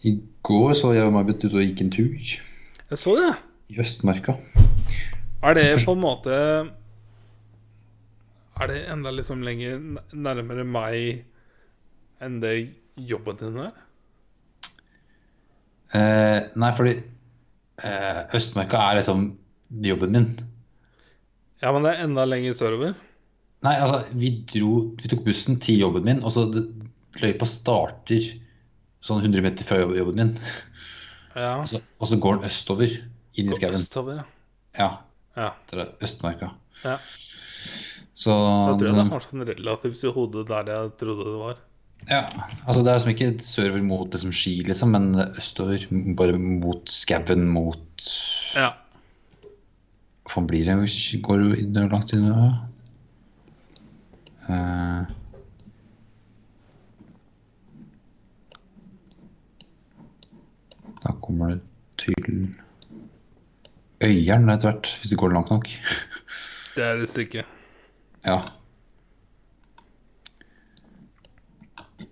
I går så jeg og May-Britt ute og gikk en tur Jeg så det. I Østmarka. Er det på en måte Er det enda liksom lenger nærmere meg enn det jobben din er? Eh, nei, fordi eh, Østmarka er liksom jobben min. Ja, men det er enda lenger sørover. Nei, altså, vi dro Vi tok bussen til jobben min, og så det- løypa starter sånn 100 meter fra jobb- jobben min. Ja. Og så, og så går den østover, inn i skauen. Østover, ja. Ja, er Østmarka. Ja. Så Da tror jeg det er har sånn relativt i hodet der jeg trodde det var. Ja, altså det er liksom ikke sørover mot liksom ski, liksom, men østover, bare mot skauen, mot Ja. Faen blir det? Går du inn langt inn? i Eh, da kommer det til Øyeren etter hvert, hvis du går langt nok. det er et stykke. Ja.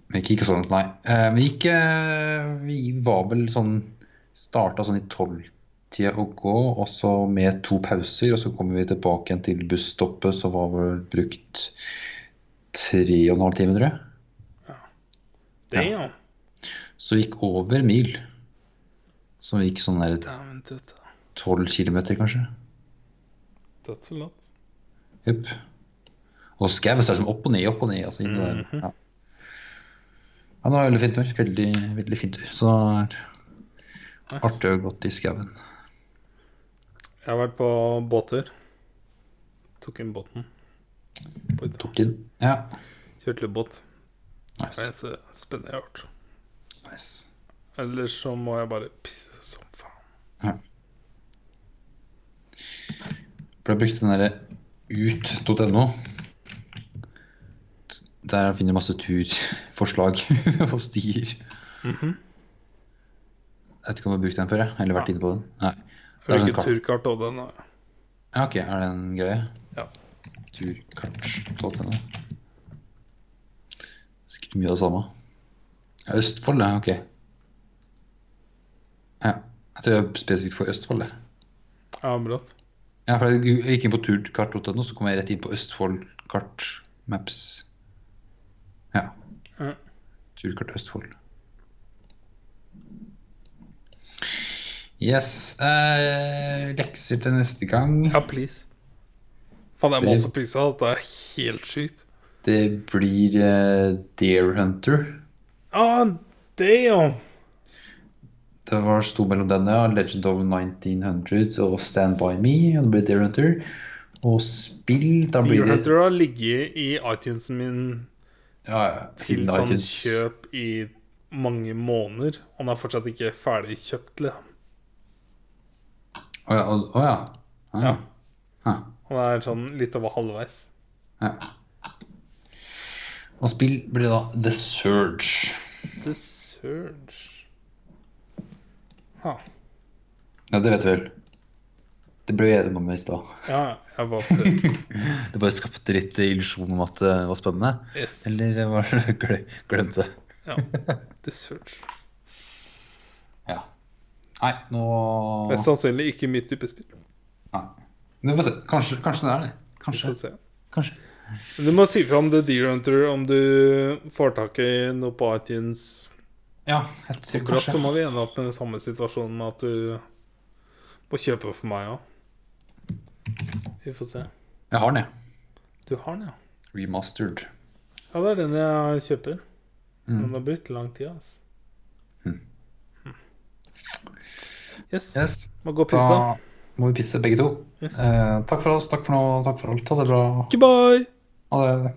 Men ikke, ikke sånn, nei. Eh, vi gikk eh, Vi var vel sånn Starta sånn i tolvtida å gå, og så med to pauser. Og så kommer vi tilbake igjen til busstoppet, som var vel brukt tre og en halv time, tror jeg. Ja. Det, ja. Så vi gikk over mil. Så vi gikk sånn der Dæven tøtte. 12 km, kanskje. That's a lot. Jepp. Og skau er som opp og ned, opp og ned. Altså, mm -hmm. ja. ja, det var veldig fint vær. Veldig, veldig fint vær. Så det er artig og gått i skauen. Jeg har vært på båttur. Tok inn båten. Tok inn, ja. Kjørte litt båt. Nice. Det er så spennende jeg har gjort. Nice. Ellers så må jeg bare pisse som faen. Ja. For jeg brukte den derre ut.no. Der finner jeg masse turforslag og stier. Mhm. Jeg vet ikke om du har brukt den før, jeg. Eller vært Ja. inne på den. Nei. Det ikke Hvilket turkart og den. Ja, ok. Er det en greie? Ja. Turkart.no. Sikkert mye av det samme. Ja, Østfold, ja. Ok. Ja. Jeg tror jeg er spesifikt for Østfold, det. Ja, brått. Ja, for jeg gikk inn på turkart.no, så kom jeg rett inn på Østfold kart maps. Ja. Mm. Turkart Østfold. Yes. Eh, lekser til neste gang. Ja, please. Faen, jeg må Det- også pisse. Det er helt sykt. Det blir uh, Deer Hunter. Ah, damn! Det var sto mellom denne Legend of 1900 og Stand By Me. Og det blir Deer Hunter. Og spill, da blir Deer det Hunter har ligget i iTunesen min ja, ja, til sånn iTunes. kjøp i mange måneder. Og den er fortsatt ikke ferdig kjøpt. Liksom. Å ja. å- å ja. Ah, Ja. ah, Og det er sånn litt over halvveis. ja. Og spill blir da The Surge. The Surge Ha. Ja, det vet du vel. Det ble vi enige om i stad. Ja, jeg bare... Det bare skapte litt illusjon om at det var spennende. Yes. Eller var det gle- glemte? Ja. The Search. Ja. Nei, nå Mest sannsynlig ikke mitt type spill. Nei. Men Vi får se. Kanskje, kanskje det er det. Vi får se. Kanskje. Du må si fra om The Deer Hunter om du får tak i noe på iTunes. Ja, jeg Så må vi ende opp med den samme situasjonen med at du må kjøpe for meg òg. Vi får se. Jeg har den, jeg. Du har den, ja. Remastered. Ja, det er den jeg kjøper. Mm. Men det har brukt lang tid, altså. Mm. Yes. Yes. Må gå og pisse. Da må vi pisse begge to. Yes. Eh, takk for oss. Takk for nå. Takk for alt. Ha det bra. Goodbye! Ha det.